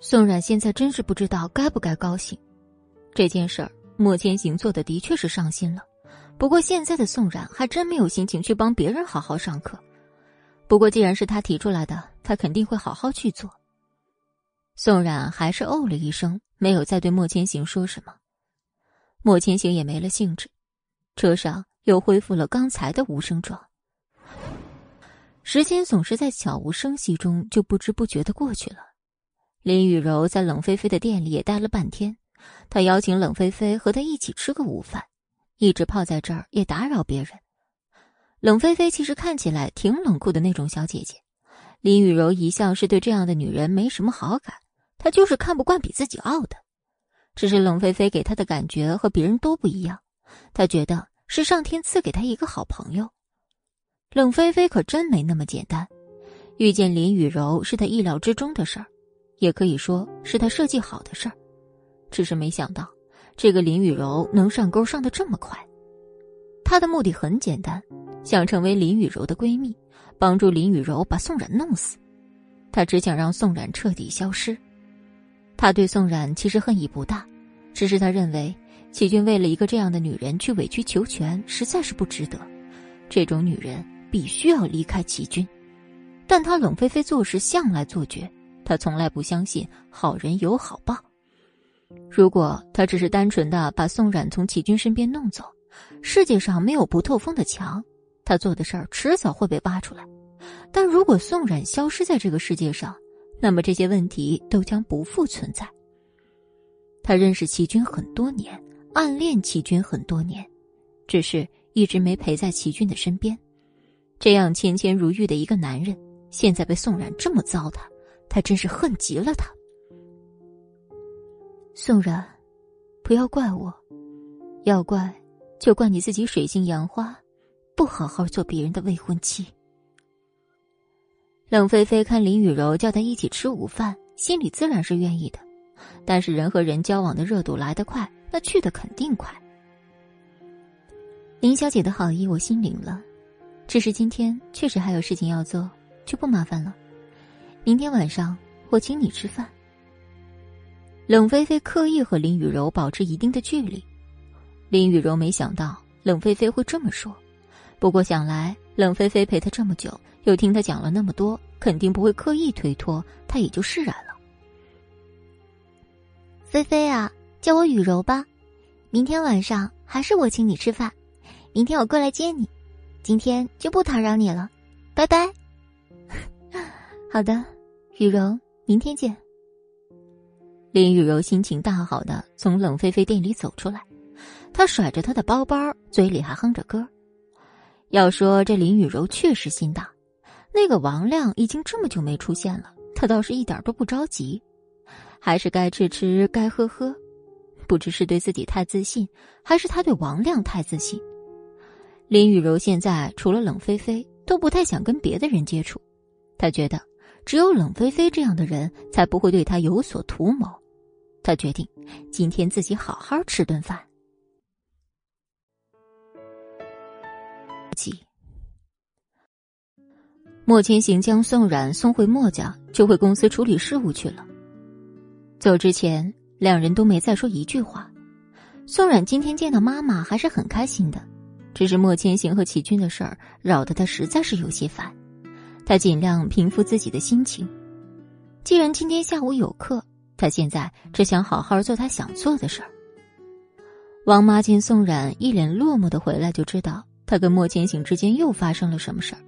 S1: 宋冉现在真是不知道该不该高兴。这件事儿，莫千行做的的确是上心了。不过现在的宋冉还真没有心情去帮别人好好上课。不过既然是他提出来的，他肯定会好好去做。宋冉还是哦了一声，没有再对莫千行说什么。莫千行也没了兴致，车上又恢复了刚才的无声状。时间总是在悄无声息中就不知不觉的过去了。林雨柔在冷菲菲的店里也待了半天，她邀请冷菲菲和她一起吃个午饭，一直泡在这儿也打扰别人。冷菲菲其实看起来挺冷酷的那种小姐姐，林雨柔一向是对这样的女人没什么好感，他就是看不惯比自己傲的。只是冷菲菲给他的感觉和别人都不一样，他觉得是上天赐给他一个好朋友。冷菲菲可真没那么简单，遇见林雨柔是他意料之中的事儿，也可以说是他设计好的事儿。只是没想到，这个林雨柔能上钩上的这么快。她的目的很简单，想成为林雨柔的闺蜜，帮助林雨柔把宋冉弄死。他只想让宋冉彻底消失。他对宋冉其实恨意不大，只是他认为齐军为了一个这样的女人去委曲求全，实在是不值得。这种女人。必须要离开齐军。但他冷菲菲做事向来做绝，他从来不相信好人有好报。如果他只是单纯的把宋冉从齐军身边弄走，世界上没有不透风的墙，他做的事儿迟早会被扒出来。但如果宋冉消失在这个世界上，那么这些问题都将不复存在。他认识齐军很多年，暗恋齐军很多年，只是一直没陪在齐军的身边。这样谦谦如玉的一个男人。现在被宋冉这么糟蹋，他真是恨极了他。宋冉，不要怪我，要怪就怪你自己水性杨花，不好好做别人的未婚妻。冷菲菲看林雨柔叫她一起吃午饭，心里自然是愿意的，但是人和人交往的热度来得快，那去的肯定快。林小姐的好意我心领了，只是今天确实还有事情要做。就不麻烦了，明天晚上我请你吃饭。冷菲菲刻意和林雨柔保持一定的距离，林雨柔没想到冷菲菲会这么说，不过想来冷菲菲陪她这么久，又听他讲了那么多，肯定不会刻意推脱，他也就释然了。
S3: 菲菲啊，叫我雨柔吧，明天晚上还是我请你吃饭，明天我过来接你，今天就不打扰你了，拜拜。<laughs>
S1: 好的，雨柔，明天见。林雨柔心情大好的从冷菲菲店里走出来，她甩着她的包包，嘴里还哼着歌。要说这林雨柔确实心大，那个王亮已经这么久没出现了，他倒是一点都不着急，还是该吃吃，该喝喝。不知是对自己太自信，还是他对王亮太自信。林雨柔现在除了冷菲菲，都不太想跟别的人接触，她觉得。只有冷菲菲这样的人才不会对他有所图谋。他决定今天自己好好吃顿饭。莫千行将宋冉送回莫家，就回公司处理事务去了。走之前，两人都没再说一句话。宋冉今天见到妈妈还是很开心的，只是莫千行和齐军的事儿扰得他实在是有些烦。他尽量平复自己的心情。既然今天下午有课，他现在只想好好做他想做的事儿。王妈见宋冉一脸落寞的回来，就知道他跟莫千行之间又发生了什么事儿。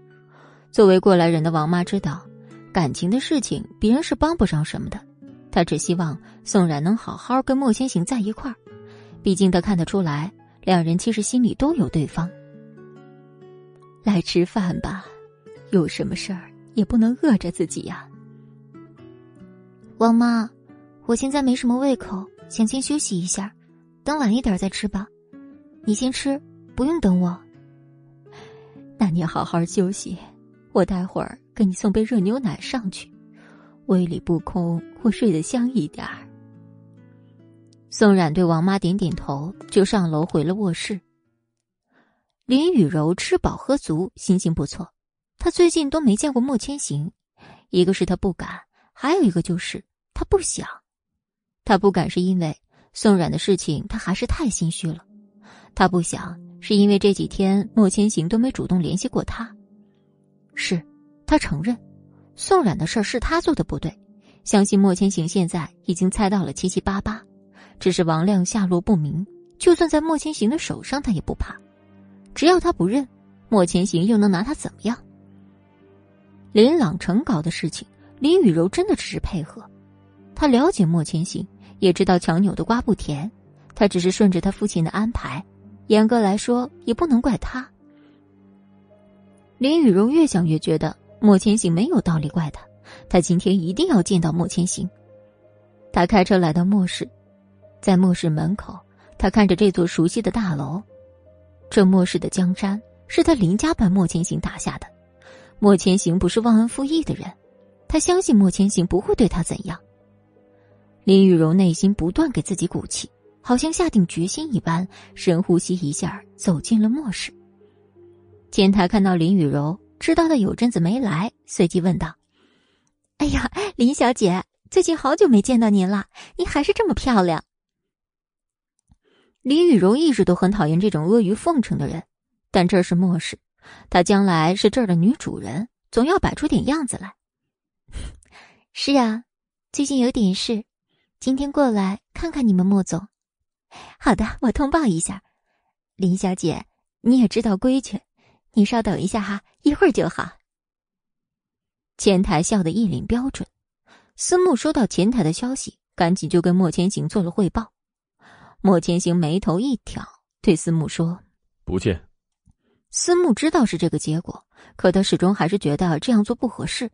S1: 作为过来人的王妈知道，感情的事情别人是帮不上什么的，她只希望宋冉能好好跟莫千行在一块儿。毕竟她看得出来，两人其实心里都有对方。来吃饭吧。有什么事儿也不能饿着自己呀，
S3: 王妈，我现在没什么胃口，想先休息一下，等晚一点再吃吧。你先吃，不用等我。<laughs>
S1: 那你好好休息，我待会儿给你送杯热牛奶上去。胃里不空，会睡得香一点儿。宋冉对王妈点点头，就上楼回了卧室。林雨柔吃饱喝足，心情不错。她最近都没见过莫千行，一个是他不敢，还有一个就是他不想。他不敢是因为宋冉的事情，他还是太心虚了；他不想是因为这几天莫千行都没主动联系过他。是，他承认宋冉的事是他做的不对，相信莫千行现在已经猜到了七七八八，只是王亮下落不明，就算在莫千行的手上，他也不怕。只要他不认，莫千行又能拿他怎么样？林朗成搞的事情，林雨柔真的只是配合。他了解莫千行，也知道强扭的瓜不甜，他只是顺着他父亲的安排。严格来说，也不能怪他。林雨柔越想越觉得莫千行没有道理怪他，他今天一定要见到莫千行。他开车来到莫氏，在莫氏门口，他看着这座熟悉的大楼，这莫氏的江山是他林家把莫千行打下的。莫千行不是忘恩负义的人，他相信莫千行不会对他怎样。林雨柔内心不断给自己鼓气，好像下定决心一般，深呼吸一下，走进了末世。前台看到林雨柔，知道她有阵子没来，随即问道：“
S3: 哎呀，林小姐，最近好久没见到您了，您还是这么漂亮。”
S1: 林雨柔一直都很讨厌这种阿谀奉承的人，但这是末世。她将来是这儿的女主人，总要摆出点样子来。
S3: 是啊，最近有点事，今天过来看看你们莫总。
S1: 好的，我通报一下。林小姐，你也知道规矩，你稍等一下哈，一会儿就好。前台笑得一脸标准。思慕收到前台的消息，赶紧就跟莫千行做了汇报。莫千行眉头一挑，对思慕说：“
S4: 不见。”
S1: 思慕知道是这个结果，可他始终还是觉得这样做不合适。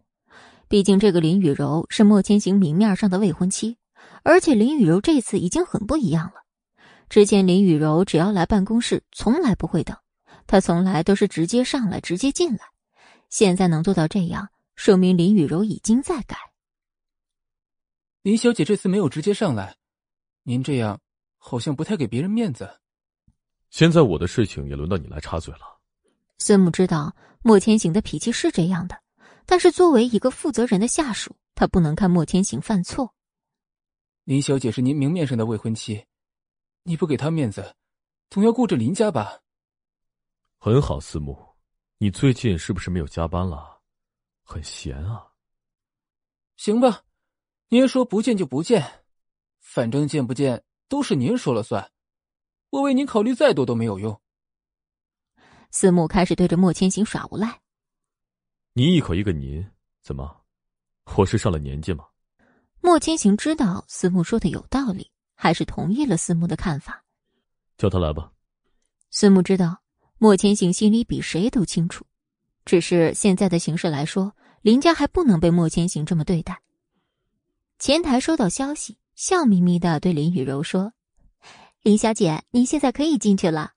S1: 毕竟这个林雨柔是莫千行明面上的未婚妻，而且林雨柔这次已经很不一样了。之前林雨柔只要来办公室，从来不会等，她从来都是直接上来，直接进来。现在能做到这样，说明林雨柔已经在改。
S2: 林小姐这次没有直接上来，您这样好像不太给别人面子。
S4: 现在我的事情也轮到你来插嘴了。
S1: 孙母知道莫千行的脾气是这样的，但是作为一个负责人的下属，他不能看莫千行犯错。
S2: 林小姐是您明面上的未婚妻，你不给她面子，总要顾着林家吧？
S4: 很好，思慕，你最近是不是没有加班了？很闲啊。
S2: 行吧。您说不见就不见，反正见不见都是您说了算，我为您考虑再多都没有用。
S1: 思慕开始对着莫千行耍无赖。
S4: 你一口一个您，怎么？我是上了年纪吗？
S1: 莫千行知道思慕说的有道理，还是同意了思慕的看法。
S4: 叫他来吧。
S1: 思慕知道莫千行心里比谁都清楚，只是现在的形势来说，林家还不能被莫千行这么对待。前台收到消息，笑眯眯的对林雨柔说：“林小姐，您现在可以进去了。”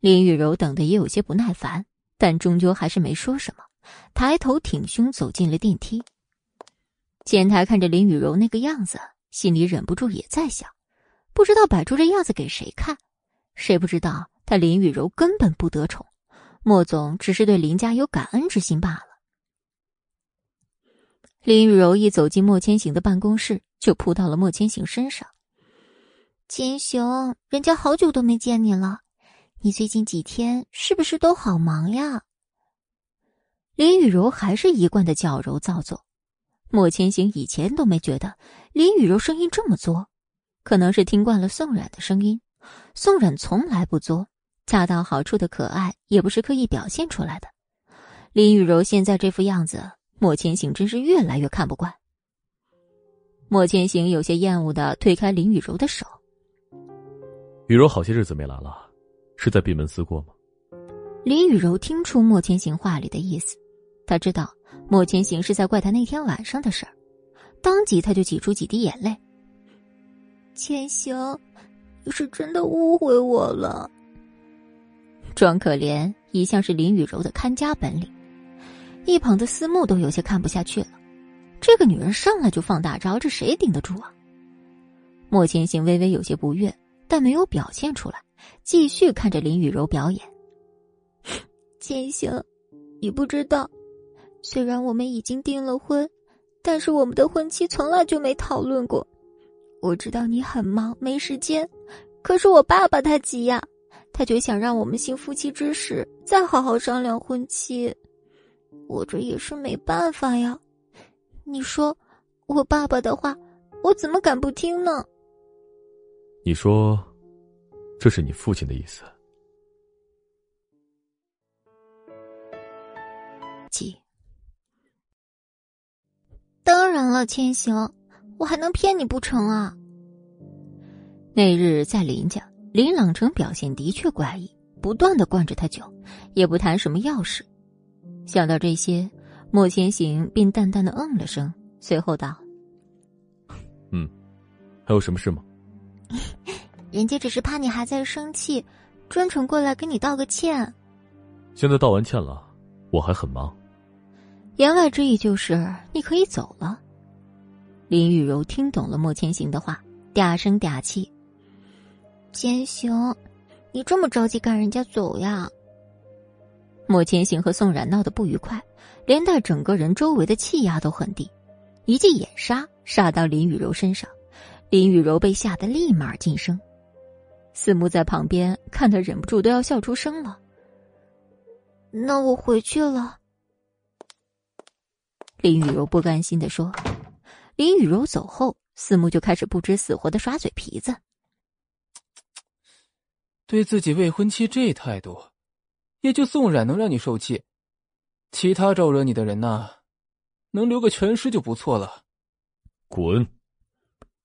S1: 林雨柔等的也有些不耐烦，但终究还是没说什么，抬头挺胸走进了电梯。前台看着林雨柔那个样子，心里忍不住也在想：不知道摆出这样子给谁看？谁不知道他林雨柔根本不得宠，莫总只是对林家有感恩之心罢了。林雨柔一走进莫千行的办公室，就扑到了莫千行身上。
S3: 千行，人家好久都没见你了，你最近几天是不是都好忙呀？
S1: 林雨柔还是一贯的矫揉造作。莫千行以前都没觉得林雨柔声音这么作，可能是听惯了宋冉的声音。宋冉从来不作，恰到好处的可爱也不是刻意表现出来的。林雨柔现在这副样子。莫千行真是越来越看不惯。莫千行有些厌恶的推开林雨柔的手。
S4: 雨柔好些日子没来了，是在闭门思过吗？
S1: 林雨柔听出莫千行话里的意思，他知道莫千行是在怪他那天晚上的事儿，当即他就挤出几滴眼泪。
S3: 千行，你是真的误会我了。
S1: 装可怜一向是林雨柔的看家本领。一旁的思慕都有些看不下去了，这个女人上来就放大招，这谁顶得住啊？莫千行微微有些不悦，但没有表现出来，继续看着林雨柔表演。<laughs>
S3: 千行，你不知道，虽然我们已经订了婚，但是我们的婚期从来就没讨论过。我知道你很忙没时间，可是我爸爸他急呀，他就想让我们行夫妻之实，再好好商量婚期。我这也是没办法呀，你说我爸爸的话，我怎么敢不听呢？
S4: 你说，这是你父亲的意思？
S1: 几？
S3: 当然了，千行，我还能骗你不成啊？
S1: 那日在林家，林朗成表现的确怪异，不断的灌着他酒，也不谈什么要事。想到这些，莫千行便淡淡的嗯了声，随后道：“
S4: 嗯，还有什么事吗？
S3: 人家只是怕你还在生气，专程过来跟你道个歉。
S4: 现在道完歉了，我还很忙。
S1: 言外之意就是你可以走了。”林雨柔听懂了莫千行的话，嗲声嗲气：“
S3: 千行，你这么着急赶人家走呀？”
S1: 莫千行和宋冉闹得不愉快，连带整个人周围的气压都很低，一记眼杀杀到林雨柔身上，林雨柔被吓得立马噤声。四目在旁边看得忍不住都要笑出声了。
S3: 那我回去了。
S1: 林雨柔不甘心的说。林雨柔走后，四目就开始不知死活的耍嘴皮子。
S2: 对自己未婚妻这态度，也就宋冉能让你受气，其他招惹你的人呢，能留个全尸就不错了。
S4: 滚！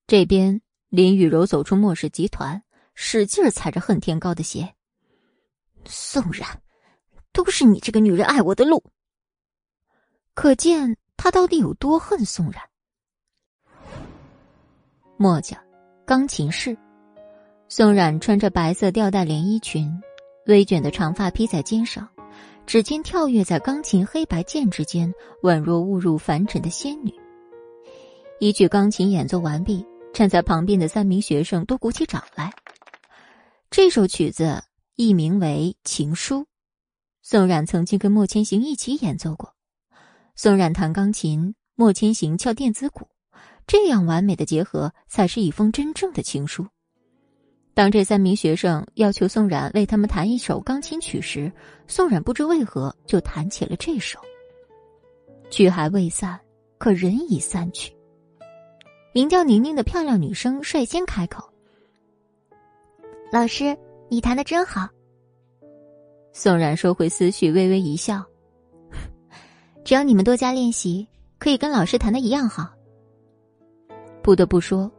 S1: 这边林雨柔走出莫氏集团，使劲踩着恨天高的鞋。宋冉，都是你这个女人爱我的路。可见他到底有多恨宋冉。墨家钢琴室。宋冉穿着白色吊带连衣裙，微卷的长发披在肩上，指尖跳跃在钢琴黑白键之间，宛若误入凡尘的仙女。一曲钢琴演奏完毕，站在旁边的三名学生都鼓起掌来。这首曲子艺名为《情书》，宋冉曾经跟莫千行一起演奏过。宋冉弹钢琴，莫千行敲电子鼓，这样完美的结合，才是一封真正的情书。当这三名学生要求宋冉为他们弹一首钢琴曲时，宋冉不知为何就弹起了这首。曲还未散，可人已散去。名叫宁宁的漂亮女生率先开口：“
S3: 老师，你弹的真好。”
S1: 宋冉收回思绪，微微一笑：“ <laughs>
S3: 只要你们多加练习，可以跟老师弹的一样好。”
S1: 不得不说。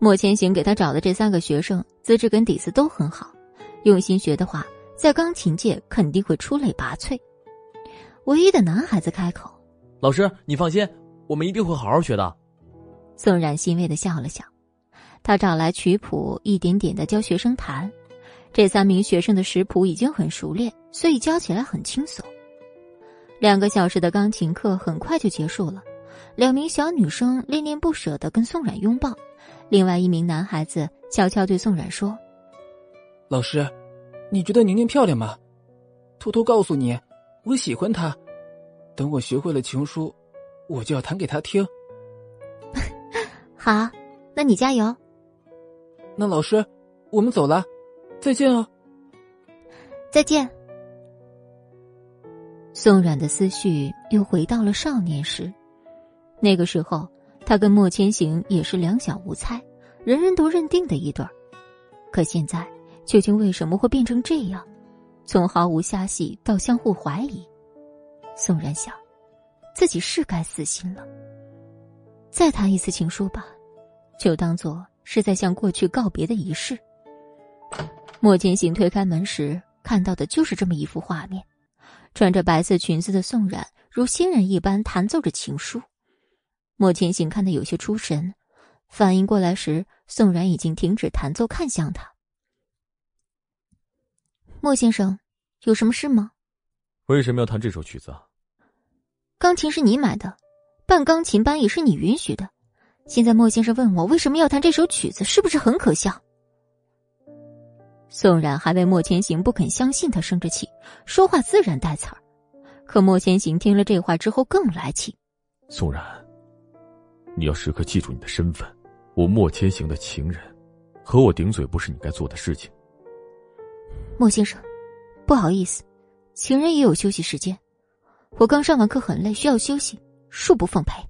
S1: 莫千行给他找的这三个学生，资质跟底子都很好，用心学的话，在钢琴界肯定会出类拔萃。唯一的男孩子开口：“
S5: 老师，你放心，我们一定会好好学的。”
S1: 宋冉欣慰的笑了笑，他找来曲谱，一点点的教学生弹。这三名学生的识谱已经很熟练，所以教起来很轻松。两个小时的钢琴课很快就结束了，两名小女生恋恋不舍的跟宋冉拥抱。另外一名男孩子悄悄对宋冉说：“
S2: 老师，你觉得宁宁漂亮吗？偷偷告诉你，我喜欢她。等我学会了情书，我就要弹给她听。<laughs> ”
S3: 好，那你加油。
S2: 那老师，我们走了，再见哦。
S3: 再见。
S1: 宋冉的思绪又回到了少年时，那个时候。他跟莫千行也是两小无猜，人人都认定的一对儿。可现在，究竟为什么会变成这样？从毫无虾戏到相互怀疑，宋然想，自己是该死心了。再谈一次情书吧，就当做是在向过去告别的仪式。莫千行推开门时，看到的就是这么一幅画面：穿着白色裙子的宋冉，如仙人一般弹奏着情书。莫千行看得有些出神，反应过来时，宋然已经停止弹奏，看向他。
S3: 莫先生，有什么事吗？
S4: 为什么要弹这首曲子？
S3: 钢琴是你买的，办钢琴班也是你允许的。现在莫先生问我为什么要弹这首曲子，是不是很可笑？
S1: 宋然还为莫千行不肯相信他生着气，说话自然带刺儿。可莫千行听了这话之后更来气。
S4: 宋然。你要时刻记住你的身份，我莫千行的情人，和我顶嘴不是你该做的事情。
S3: 莫先生，不好意思，情人也有休息时间。我刚上完课很累，需要休息，恕不奉陪。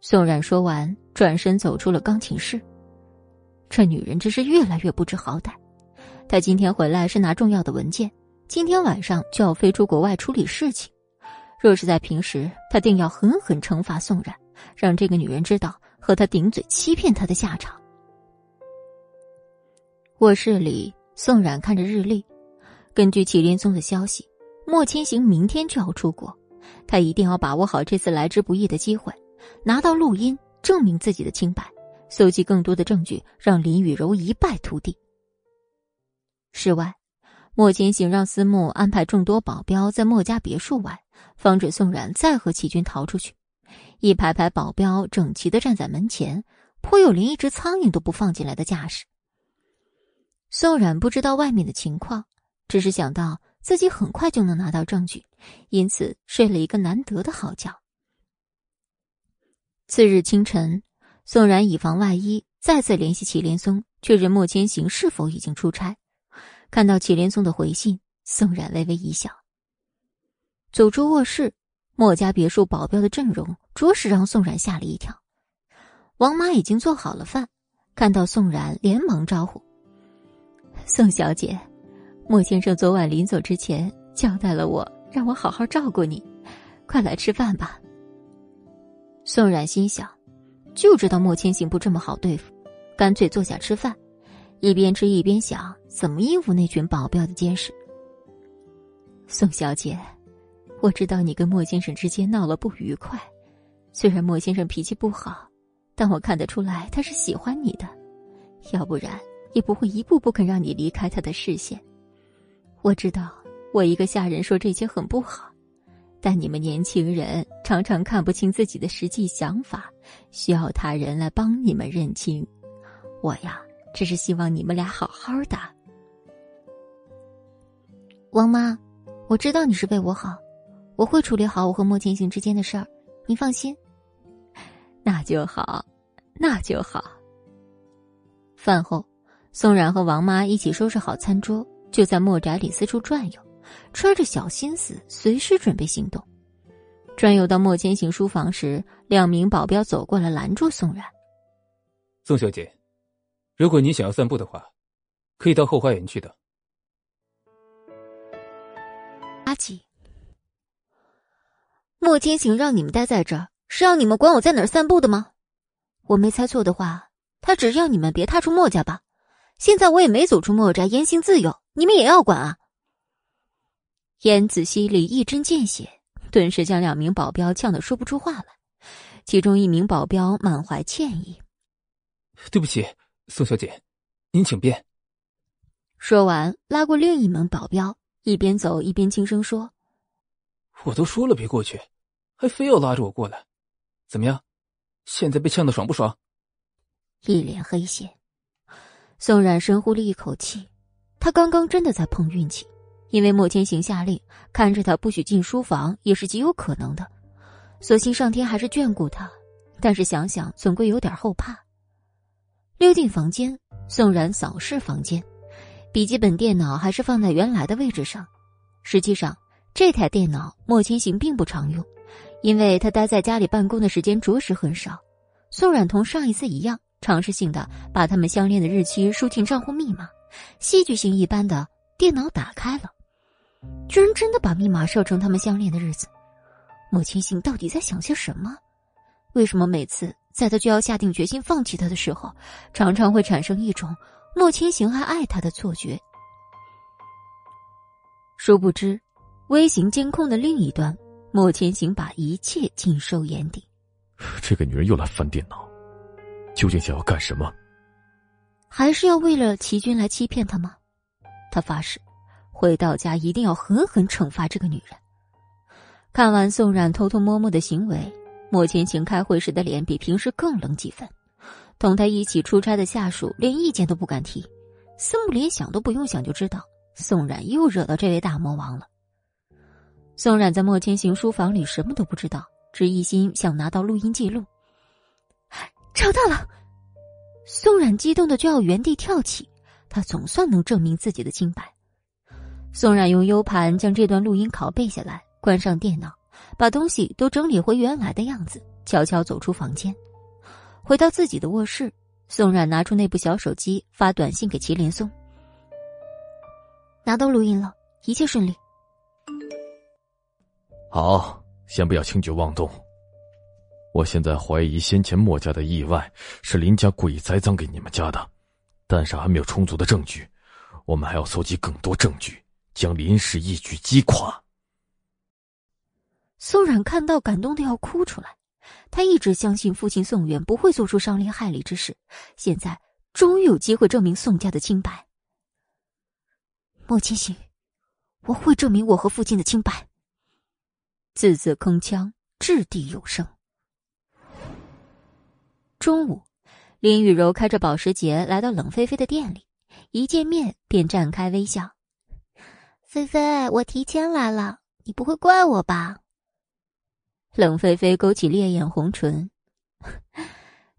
S1: 宋冉说完，转身走出了钢琴室。这女人真是越来越不知好歹。她今天回来是拿重要的文件，今天晚上就要飞出国外处理事情。若是在平时，她定要狠狠惩罚宋冉。让这个女人知道和他顶嘴欺骗他的下场。卧室里，宋冉看着日历，根据祁连松的消息，莫千行明天就要出国，他一定要把握好这次来之不易的机会，拿到录音证明自己的清白，搜集更多的证据，让林雨柔一败涂地。室外，莫千行让司慕安排众多保镖在莫家别墅外，防止宋冉再和齐军逃出去。一排排保镖整齐的站在门前，颇有连一只苍蝇都不放进来的架势。宋冉不知道外面的情况，只是想到自己很快就能拿到证据，因此睡了一个难得的好觉。次日清晨，宋冉以防万一，再次联系祁连松，确认莫千行是否已经出差。看到祁连松的回信，宋冉微微一笑：“走出卧室，莫家别墅保镖的阵容着实让宋冉吓了一跳。王妈已经做好了饭，看到宋冉，连忙招呼：“宋小姐，莫先生昨晚临走之前交代了我，让我好好照顾你，快来吃饭吧。”宋冉心想，就知道莫千行不这么好对付，干脆坐下吃饭，一边吃一边想怎么应付那群保镖的监视。宋小姐，我知道你跟莫先生之间闹了不愉快，虽然莫先生脾气不好，但我看得出来他是喜欢你的，要不然也不会一步不肯让你离开他的视线。我知道我一个下人说这些很不好。但你们年轻人常常看不清自己的实际想法，需要他人来帮你们认清。我呀，只是希望你们俩好好的。
S3: 王妈，我知道你是为我好，我会处理好我和莫千行之间的事儿，你放心。
S1: 那就好，那就好。饭后，宋冉和王妈一起收拾好餐桌，就在莫宅里四处转悠。揣着小心思，随时准备行动。转悠到莫千行书房时，两名保镖走过来拦住宋冉。
S2: 宋小姐，如果你想要散步的话，可以到后花园去的。
S3: 阿吉，
S1: 莫千行让你们待在这儿，是让你们管我在哪儿散步的吗？我没猜错的话，他只是要你们别踏出莫家吧？现在我也没走出莫宅，言行自由，你们也要管啊？燕子溪里一针见血，顿时将两名保镖呛得说不出话来。其中一名保镖满怀歉意：“
S2: 对不起，宋小姐，您请便。”
S1: 说完，拉过另一名保镖，一边走一边轻声说：“
S2: 我都说了别过去，还非要拉着我过来，怎么样？现在被呛得爽不爽？”
S1: 一脸黑线，宋冉深呼了一口气，他刚刚真的在碰运气。因为莫千行下令看着他不许进书房，也是极有可能的。所幸上天还是眷顾他，但是想想总归有点后怕。溜进房间，宋冉扫视房间，笔记本电脑还是放在原来的位置上。实际上，这台电脑莫千行并不常用，因为他待在家里办公的时间着实很少。宋冉同上一次一样，尝试性的把他们相恋的日期输进账户密码，戏剧性一般的电脑打开了。居然真的把密码设成他们相恋的日子，莫千行到底在想些什么？为什么每次在他就要下定决心放弃他的时候，常常会产生一种莫千行还爱他的错觉？殊不知，微型监控的另一端，莫千行把一切尽收眼底。
S4: 这个女人又来翻电脑，究竟想要干什么？
S1: 还是要为了齐军来欺骗他吗？他发誓。回到家一定要狠狠惩罚这个女人。看完宋冉偷偷摸摸的行为，莫千行开会时的脸比平时更冷几分。同他一起出差的下属连意见都不敢提，司慕连想都不用想就知道宋冉又惹到这位大魔王了。宋冉在莫千行书房里什么都不知道，只一心想拿到录音记录。找到了！宋冉激动的就要原地跳起，他总算能证明自己的清白。宋冉用 U 盘将这段录音拷贝下来，关上电脑，把东西都整理回原来的样子，悄悄走出房间，回到自己的卧室。宋冉拿出那部小手机，发短信给祁连松：“拿到录音了，一切顺利。”
S4: 好，先不要轻举妄动。我现在怀疑先前墨家的意外是林家故意栽赃给你们家的，但是还没有充足的证据，我们还要搜集更多证据。将林氏一举击垮。
S1: 苏冉看到，感动的要哭出来。他一直相信父亲宋远不会做出伤天害理之事，现在终于有机会证明宋家的清白。莫千行，我会证明我和父亲的清白。字字铿锵，掷地有声。中午，林雨柔开着保时捷来到冷菲菲的店里，一见面便绽开微笑。
S3: 菲菲，我提前来了，你不会怪我吧？
S1: 冷菲菲勾起烈焰红唇，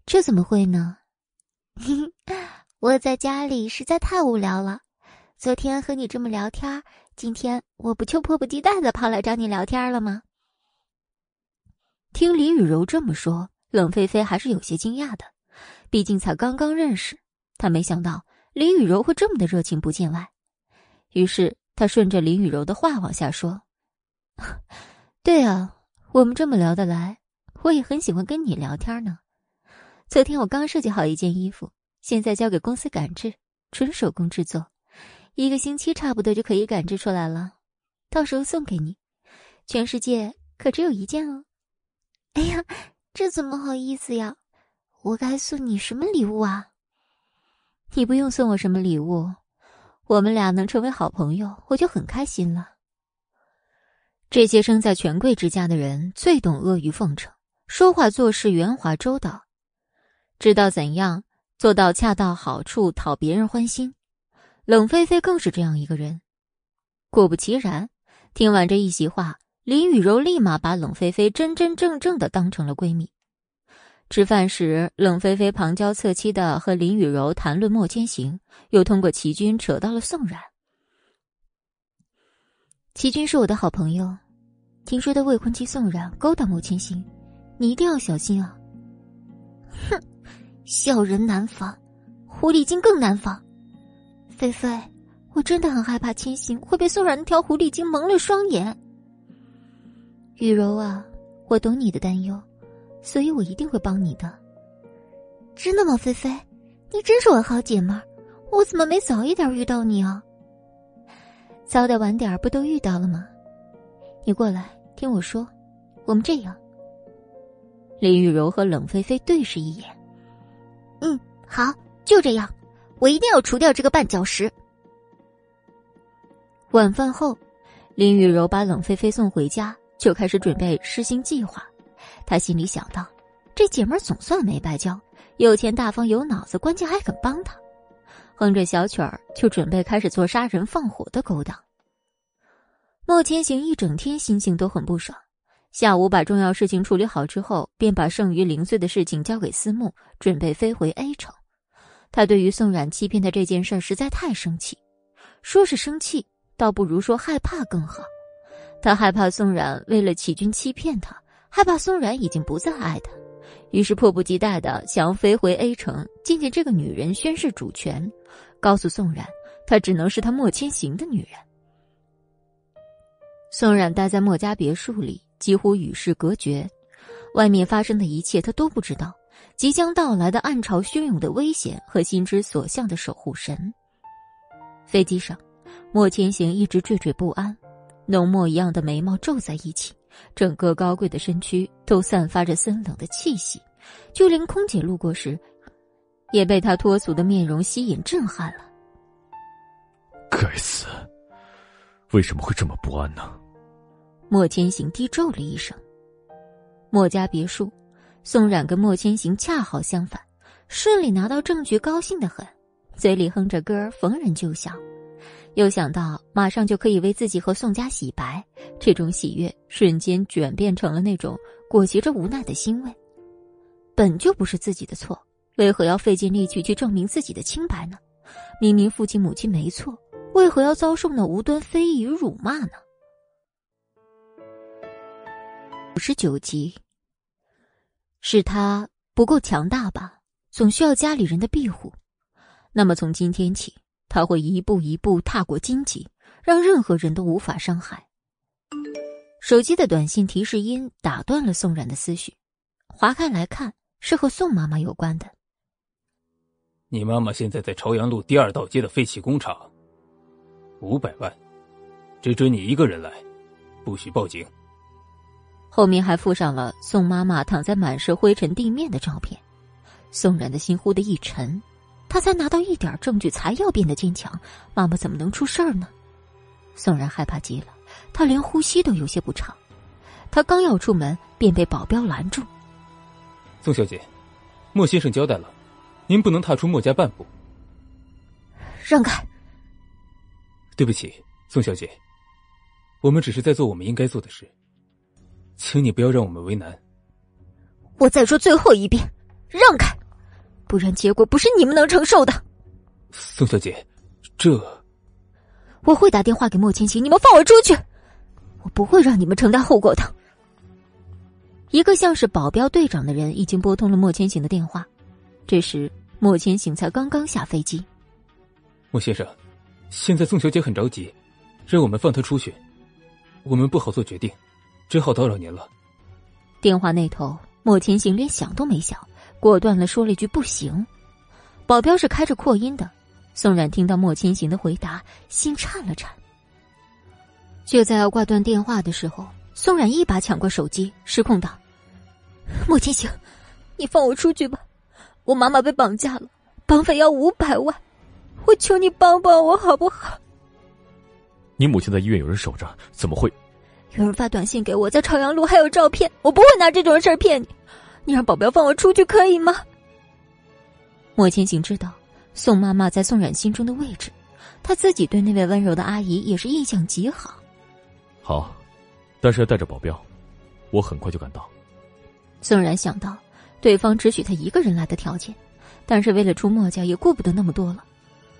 S1: 这怎么会呢？<laughs>
S3: 我在家里实在太无聊了，昨天和你这么聊天，今天我不就迫不及待的跑来找你聊天了吗？
S1: 听李雨柔这么说，冷菲菲还是有些惊讶的，毕竟才刚刚认识，她没想到李雨柔会这么的热情不见外。于是她顺着李雨柔的话往下说：“ <laughs> 对啊，我们这么聊得来，我也很喜欢跟你聊天呢。昨天我刚设计好一件衣服，现在交给公司赶制，纯手工制作。”一个星期差不多就可以赶制出来了，到时候送给你。全世界可只有一件哦。
S3: 哎呀，这怎么好意思呀？我该送你什么礼物啊？
S1: 你不用送我什么礼物，我们俩能成为好朋友，我就很开心了。这些生在权贵之家的人最懂阿谀奉承，说话做事圆滑周到，知道怎样做到恰到好处，讨别人欢心。冷菲菲更是这样一个人。果不其然，听完这一席话，林雨柔立马把冷菲菲真真正正的当成了闺蜜。吃饭时，冷菲菲旁敲侧击的和林雨柔谈论莫千行，又通过齐军扯到了宋冉。齐军是我的好朋友，听说他未婚妻宋冉勾搭莫千行，你一定要小心啊！
S3: 哼，小人难防，狐狸精更难防。菲菲，我真的很害怕千行会被宋冉那条狐狸精蒙了双眼。
S1: 雨柔啊，我懂你的担忧，所以我一定会帮你的。
S3: 真的吗，菲菲？你真是我好姐妹，我怎么没早一点遇到你啊？
S1: 早点晚点不都遇到了吗？你过来听我说，我们这样。林雨柔和冷菲菲对视一眼。
S3: 嗯，好，就这样。我一定要除掉这个绊脚石。
S1: 晚饭后，林雨柔把冷菲菲送回家，就开始准备施行计划。她心里想到，这姐们总算没白交，有钱大方有脑子，关键还肯帮她。哼着小曲儿，就准备开始做杀人放火的勾当。莫千行一整天心情都很不爽，下午把重要事情处理好之后，便把剩余零碎的事情交给思慕，准备飞回 A 城。他对于宋冉欺骗他这件事实在太生气，说是生气，倒不如说害怕更好。他害怕宋冉为了启军欺骗他，害怕宋冉已经不再爱他，于是迫不及待的想要飞回 A 城，见见这个女人，宣誓主权，告诉宋冉，她只能是他莫千行的女人。宋冉待在莫家别墅里，几乎与世隔绝，外面发生的一切他都不知道。即将到来的暗潮汹涌的危险和心之所向的守护神。飞机上，莫千行一直惴惴不安，浓墨一样的眉毛皱在一起，整个高贵的身躯都散发着森冷的气息，就连空姐路过时，也被他脱俗的面容吸引震撼了。
S4: 该死，为什么会这么不安呢？
S1: 莫千行低咒了一声。莫家别墅。宋冉跟莫千行恰好相反，顺利拿到证据，高兴的很，嘴里哼着歌逢人就笑。又想到马上就可以为自己和宋家洗白，这种喜悦瞬间转变成了那种裹挟着无奈的欣慰。本就不是自己的错，为何要费尽力气去证明自己的清白呢？明明父亲母亲没错，为何要遭受那无端非议与辱骂呢？五十九集。是他不够强大吧？总需要家里人的庇护。那么从今天起，他会一步一步踏过荆棘，让任何人都无法伤害。手机的短信提示音打断了宋冉的思绪，划开来看，是和宋妈妈有关的。
S2: 你妈妈现在在朝阳路第二道街的废弃工厂，五百万，只准你一个人来，不许报警。
S1: 后面还附上了宋妈妈躺在满是灰尘地面的照片，宋冉的心忽的一沉，他才拿到一点证据，才要变得坚强，妈妈怎么能出事儿呢？宋冉害怕极了，他连呼吸都有些不畅，他刚要出门，便被保镖拦住。
S2: 宋小姐，莫先生交代了，您不能踏出莫家半步。
S1: 让开！
S2: 对不起，宋小姐，我们只是在做我们应该做的事。请你不要让我们为难。
S1: 我再说最后一遍，让开，不然结果不是你们能承受的。
S2: 宋小姐，这……
S1: 我会打电话给莫千行，你们放我出去！我不会让你们承担后果的。一个像是保镖队长的人已经拨通了莫千行的电话，这时莫千行才刚刚下飞机。
S2: 莫先生，现在宋小姐很着急，让我们放她出去，我们不好做决定，只好打扰您了。
S1: 电话那头，莫千行连想都没想，果断的说了一句“不行”。保镖是开着扩音的，宋冉听到莫千行的回答，心颤了颤。就在要挂断电话的时候，宋冉一把抢过手机，失控道：“莫千行，你放我出去吧！我妈妈被绑架了，绑匪要五百万，我求你帮帮我好不好？”
S4: 你母亲在医院有人守着，怎么会？
S1: 有人发短信给我，在朝阳路还有照片，我不会拿这种事儿骗你。你让保镖放我出去可以吗？莫千行知道宋妈妈在宋冉心中的位置，他自己对那位温柔的阿姨也是印象极好。
S4: 好，但是要带着保镖，我很快就赶到。
S1: 宋冉想到对方只许他一个人来的条件，但是为了出墨家也顾不得那么多了。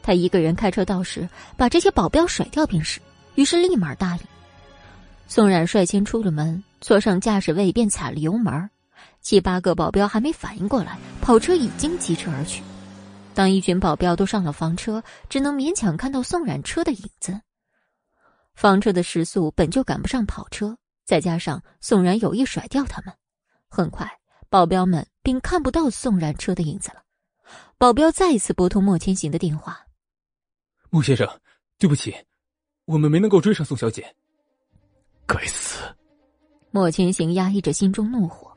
S1: 他一个人开车到时，把这些保镖甩掉便是。于是立马答应。宋冉率先出了门，坐上驾驶位便踩了油门。七八个保镖还没反应过来，跑车已经疾驰而去。当一群保镖都上了房车，只能勉强看到宋冉车的影子。房车的时速本就赶不上跑车，再加上宋冉有意甩掉他们，很快保镖们便看不到宋冉车的影子了。保镖再一次拨通莫千行的电话：“
S2: 莫先生，对不起，我们没能够追上宋小姐。”
S4: 该死！
S1: 莫千行压抑着心中怒火，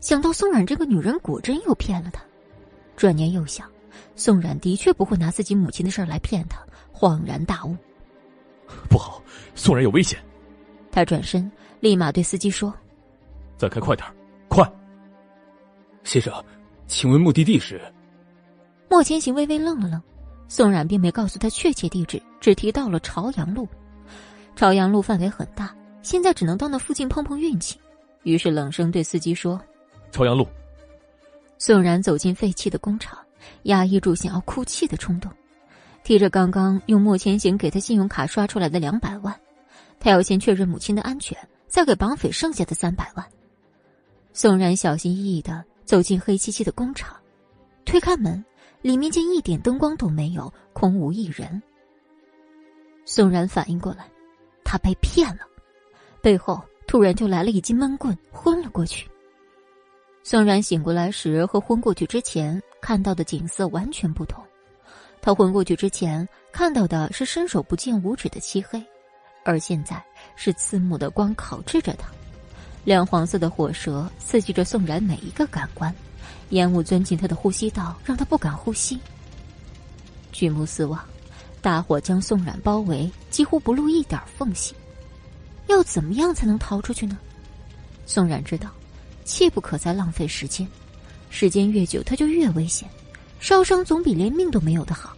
S1: 想到宋冉这个女人果真又骗了他，转念又想，宋冉的确不会拿自己母亲的事儿来骗他，恍然大悟。
S4: 不好，宋冉有危险！
S1: 他转身，立马对司机说：“
S4: 再开快点，快！”
S2: 先生，请问目的地是？
S1: 莫千行微微愣了愣，宋冉并没告诉他确切地址，只提到了朝阳路。朝阳路范围很大。现在只能到那附近碰碰运气，于是冷声对司机说：“
S4: 朝阳路。”
S1: 宋然走进废弃的工厂，压抑住想要哭泣的冲动，提着刚刚用莫千行给他信用卡刷出来的两百万，他要先确认母亲的安全，再给绑匪剩下的三百万。宋然小心翼翼的走进黑漆漆的工厂，推开门，里面竟一点灯光都没有，空无一人。宋然反应过来，他被骗了。背后突然就来了一记闷棍，昏了过去。宋然醒过来时和昏过去之前看到的景色完全不同。他昏过去之前看到的是伸手不见五指的漆黑，而现在是刺目的光烤制着他，亮黄色的火舌刺激着宋然每一个感官，烟雾钻进他的呼吸道，让他不敢呼吸。举目四望，大火将宋冉包围，几乎不露一点缝隙。要怎么样才能逃出去呢？宋冉知道，切不可再浪费时间，时间越久他就越危险，烧伤总比连命都没有的好。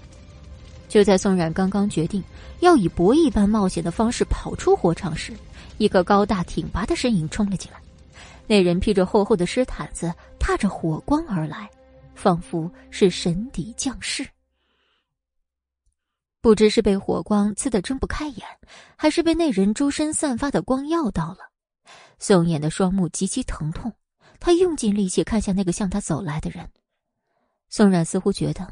S1: 就在宋冉刚刚决定要以博弈般冒险的方式跑出火场时，一个高大挺拔的身影冲了进来。那人披着厚厚的湿毯子，踏着火光而来，仿佛是神邸降世。不知是被火光刺得睁不开眼，还是被那人周身散发的光耀到了，宋衍的双目极其疼痛。他用尽力气看向那个向他走来的人，宋冉似乎觉得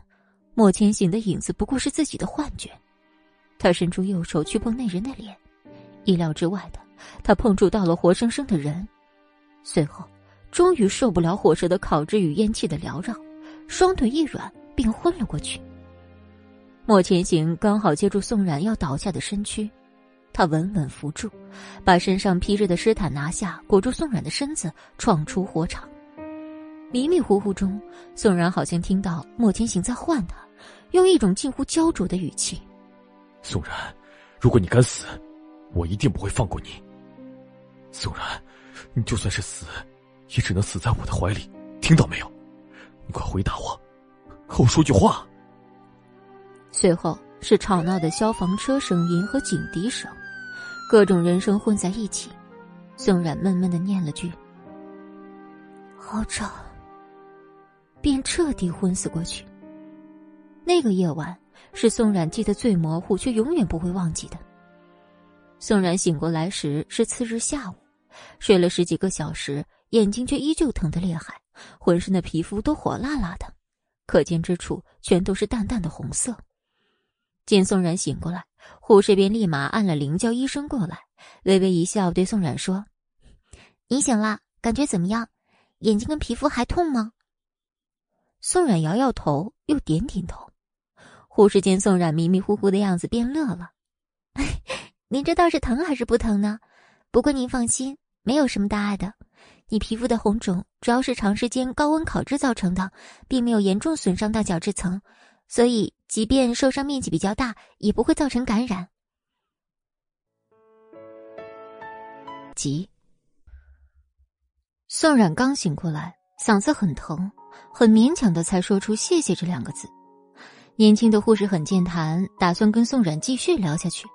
S1: 莫千行的影子不过是自己的幻觉。他伸出右手去碰那人的脸，意料之外的，他碰触到了活生生的人。随后，终于受不了火舌的烤制与烟气的缭绕，双腿一软，便昏了过去。莫千行刚好接住宋冉要倒下的身躯，他稳稳扶住，把身上披着的湿毯拿下，裹住宋冉的身子，闯出火场。迷迷糊糊中，宋冉好像听到莫千行在唤他，用一种近乎焦灼的语气：“
S4: 宋冉，如果你敢死，我一定不会放过你。宋冉，你就算是死，也只能死在我的怀里，听到没有？你快回答我，和我说句话。”
S1: 随后是吵闹的消防车声音和警笛声，各种人声混在一起。宋冉闷闷的念了句：“好吵。”便彻底昏死过去。那个夜晚是宋冉记得最模糊，却永远不会忘记的。宋冉醒过来时是次日下午，睡了十几个小时，眼睛却依旧疼得厉害，浑身的皮肤都火辣辣的，可见之处全都是淡淡的红色。见宋冉醒过来，护士便立马按了铃，叫医生过来，微微一笑，对宋冉说：“
S3: 你醒了，感觉怎么样？眼睛跟皮肤还痛吗？”
S1: 宋冉摇摇头，又点点头。护士见宋冉迷迷糊糊的样子，便乐了：“
S3: 您这倒是疼还是不疼呢？不过您放心，没有什么大碍的。你皮肤的红肿主要是长时间高温烤制造成的，并没有严重损伤到角质层，所以即便受伤面积比较大，也不会造成感染。”
S1: 急。宋冉刚醒过来，嗓子很疼。很勉强的才说出“谢谢”这两个字。年轻的护士很健谈，打算跟宋冉继续聊下去。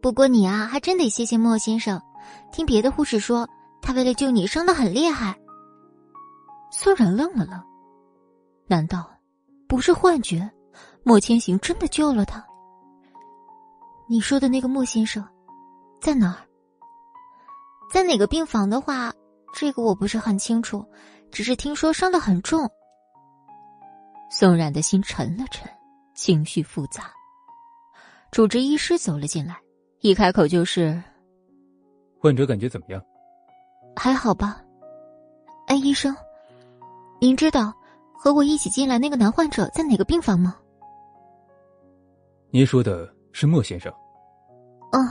S3: 不过你啊，还真得谢谢莫先生。听别的护士说，他为了救你伤的很厉害。
S1: 宋冉愣了愣，难道不是幻觉？莫千行真的救了他？
S3: 你说的那个莫先生，在哪儿？在哪个病房的话，这个我不是很清楚。只是听说伤得很重，
S1: 宋冉的心沉了沉，情绪复杂。主治医师走了进来，一开口就是：“
S2: 患者感觉怎么样？
S3: 还好吧？哎，医生，您知道和我一起进来那个男患者在哪个病房吗？”
S2: 您说的是莫先生。
S3: 嗯，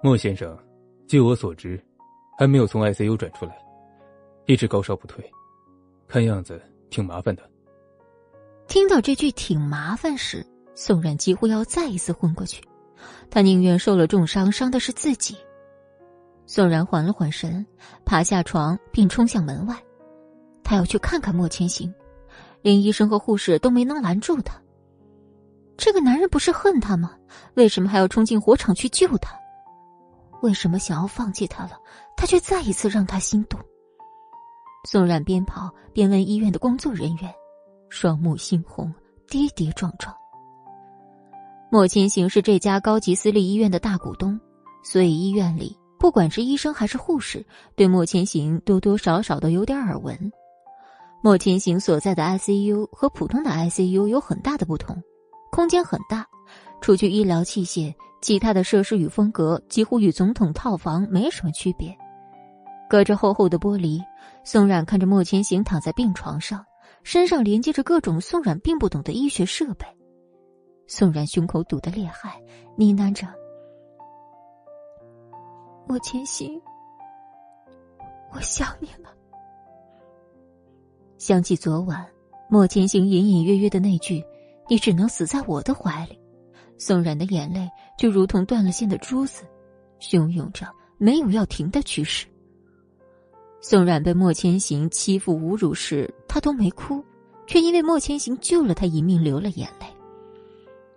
S2: 莫先生，据我所知，还没有从 ICU 转出来。一直高烧不退，看样子挺麻烦的。
S1: 听到这句“挺麻烦”时，宋冉几乎要再一次昏过去。他宁愿受了重伤，伤的是自己。宋然缓了缓神，爬下床并冲向门外。他要去看看莫千行，连医生和护士都没能拦住他。这个男人不是恨他吗？为什么还要冲进火场去救他？为什么想要放弃他了，他却再一次让他心动？宋冉边跑边问医院的工作人员，双目猩红，跌跌撞撞。莫千行是这家高级私立医院的大股东，所以医院里不管是医生还是护士，对莫千行多多少少都有点耳闻。莫千行所在的 ICU 和普通的 ICU 有很大的不同，空间很大，除去医疗器械，其他的设施与风格几乎与总统套房没什么区别。隔着厚厚的玻璃，宋冉看着莫千行躺在病床上，身上连接着各种宋冉并不懂的医学设备。宋冉胸口堵得厉害，呢喃着：“
S3: 莫千行，我想你了。”
S1: 想起昨晚莫千行隐隐约约的那句“你只能死在我的怀里”，宋冉的眼泪就如同断了线的珠子，汹涌着，没有要停的趋势。宋冉被莫千行欺负侮辱时，他都没哭，却因为莫千行救了他一命流了眼泪。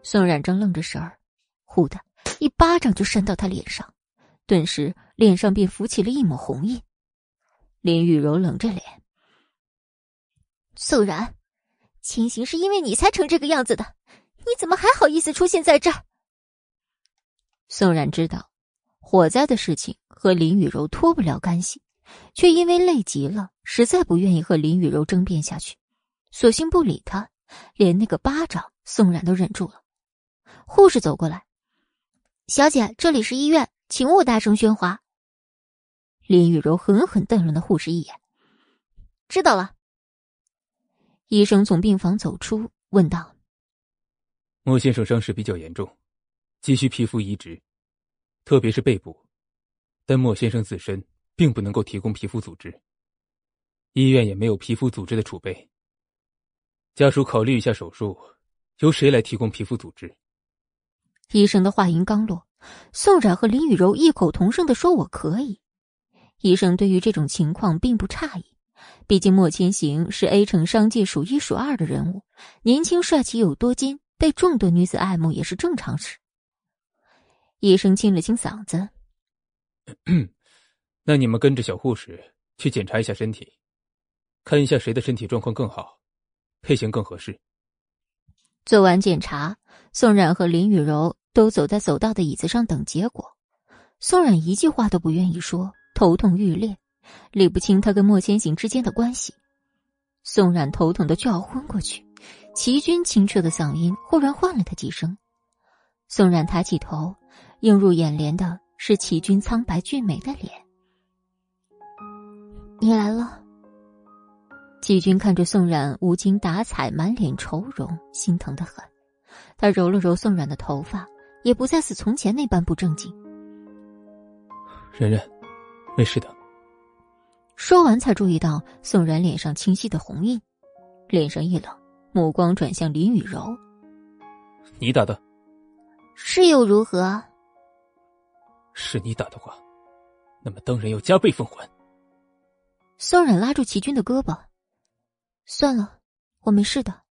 S1: 宋冉正愣着神儿，忽的一巴掌就扇到他脸上，顿时脸上便浮起了一抹红印。林雨柔冷着脸：“
S3: 宋冉，千行是因为你才成这个样子的，你怎么还好意思出现在这儿？”
S1: 宋冉知道，火灾的事情和林雨柔脱不了干系。却因为累极了，实在不愿意和林雨柔争辩下去，索性不理他，连那个巴掌宋冉都忍住了。护士走过来：“
S3: 小姐，这里是医院，请勿大声喧哗。”
S1: 林雨柔狠狠瞪了那护士一眼：“
S3: 知道了。”
S1: 医生从病房走出，问道：“
S2: 莫先生伤势比较严重，急需皮肤移植，特别是背部，但莫先生自身……”并不能够提供皮肤组织，医院也没有皮肤组织的储备。家属考虑一下手术，由谁来提供皮肤组织？
S1: 医生的话音刚落，宋冉和林雨柔异口同声的说：“我可以。”医生对于这种情况并不诧异，毕竟莫千行是 A 城商界数一数二的人物，年轻帅气又多金，被众多女子爱慕也是正常事。医生清了清嗓子。<clears throat>
S2: 那你们跟着小护士去检查一下身体，看一下谁的身体状况更好，配型更合适。
S1: 做完检查，宋冉和林雨柔都走在走道的椅子上等结果。宋冉一句话都不愿意说，头痛欲裂，理不清他跟莫千行之间的关系。宋冉头疼的就要昏过去，齐军清澈的嗓音忽然唤了他几声。宋冉抬起头，映入眼帘的是齐军苍白俊美的脸。
S3: 你来了。
S1: 齐军看着宋冉无精打采、满脸愁容，心疼的很。他揉了揉宋冉的头发，也不再似从前那般不正经。
S2: 冉冉，没事的。
S1: 说完，才注意到宋冉脸上清晰的红印，脸上一冷，目光转向林雨柔：“
S2: 你打的？
S3: 是又如何？
S2: 是你打的话，那么当然要加倍奉还。”
S1: 宋冉拉住齐军的胳膊：“
S3: 算了，我没事的。”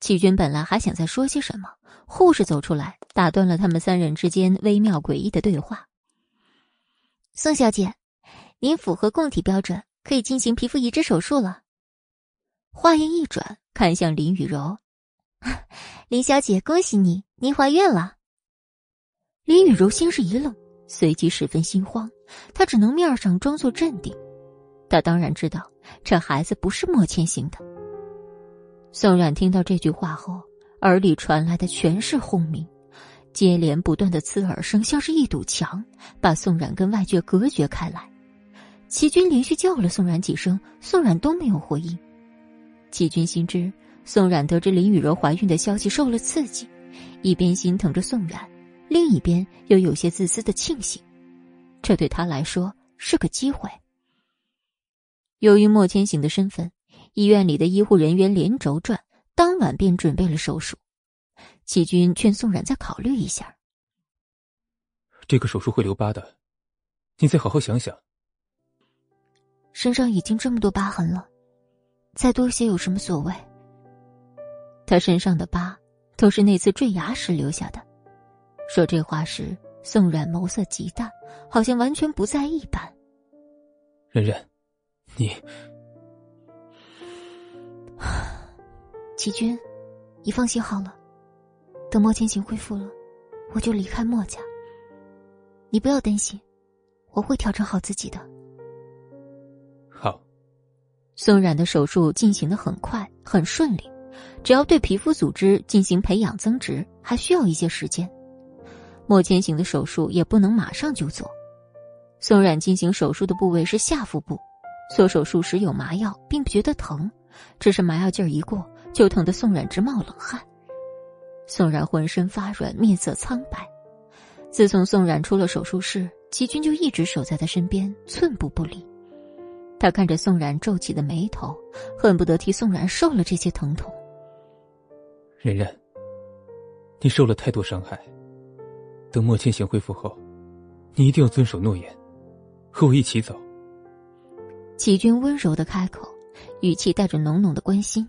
S1: 齐军本来还想再说些什么，护士走出来，打断了他们三人之间微妙诡异的对话。
S3: 宋小姐。您符合供体标准，可以进行皮肤移植手术了。
S1: 话音一转，看向林雨柔：“ <laughs>
S3: 林小姐，恭喜你，您怀孕了。”
S1: 林雨柔先是一愣，随即十分心慌。她只能面上装作镇定。她当然知道这孩子不是莫千行的。宋冉听到这句话后，耳里传来的全是轰鸣，接连不断的刺耳声像是一堵墙，把宋冉跟外界隔绝开来。齐军连续叫了宋冉几声，宋冉都没有回应。齐军心知宋冉得知林雨柔怀孕的消息受了刺激，一边心疼着宋冉，另一边又有些自私的庆幸，这对他来说是个机会。由于莫千行的身份，医院里的医护人员连轴转，当晚便准备了手术。齐军劝宋冉再考虑一下，
S2: 这个手术会留疤的，你再好好想想。
S3: 身上已经这么多疤痕了，再多些有什么所谓？
S1: 他身上的疤都是那次坠崖时留下的。说这话时，宋冉眸色极淡，好像完全不在意般。
S2: 冉冉，你，<sighs>
S3: 齐军，你放心好了，等莫千行恢复了，我就离开莫家。你不要担心，我会调整好自己的。
S1: 宋冉的手术进行的很快，很顺利。只要对皮肤组织进行培养增殖，还需要一些时间。莫千行的手术也不能马上就做。宋冉进行手术的部位是下腹部，做手术时有麻药，并不觉得疼，只是麻药劲儿一过，就疼得宋冉直冒冷汗。宋冉浑身发软，面色苍白。自从宋冉出了手术室，齐军就一直守在他身边，寸步不离。他看着宋冉皱起的眉头，恨不得替宋冉受了这些疼痛。
S2: 冉冉，你受了太多伤害。等莫千行恢复后，你一定要遵守诺言，和我一起走。
S1: 齐军温柔的开口，语气带着浓浓的关心，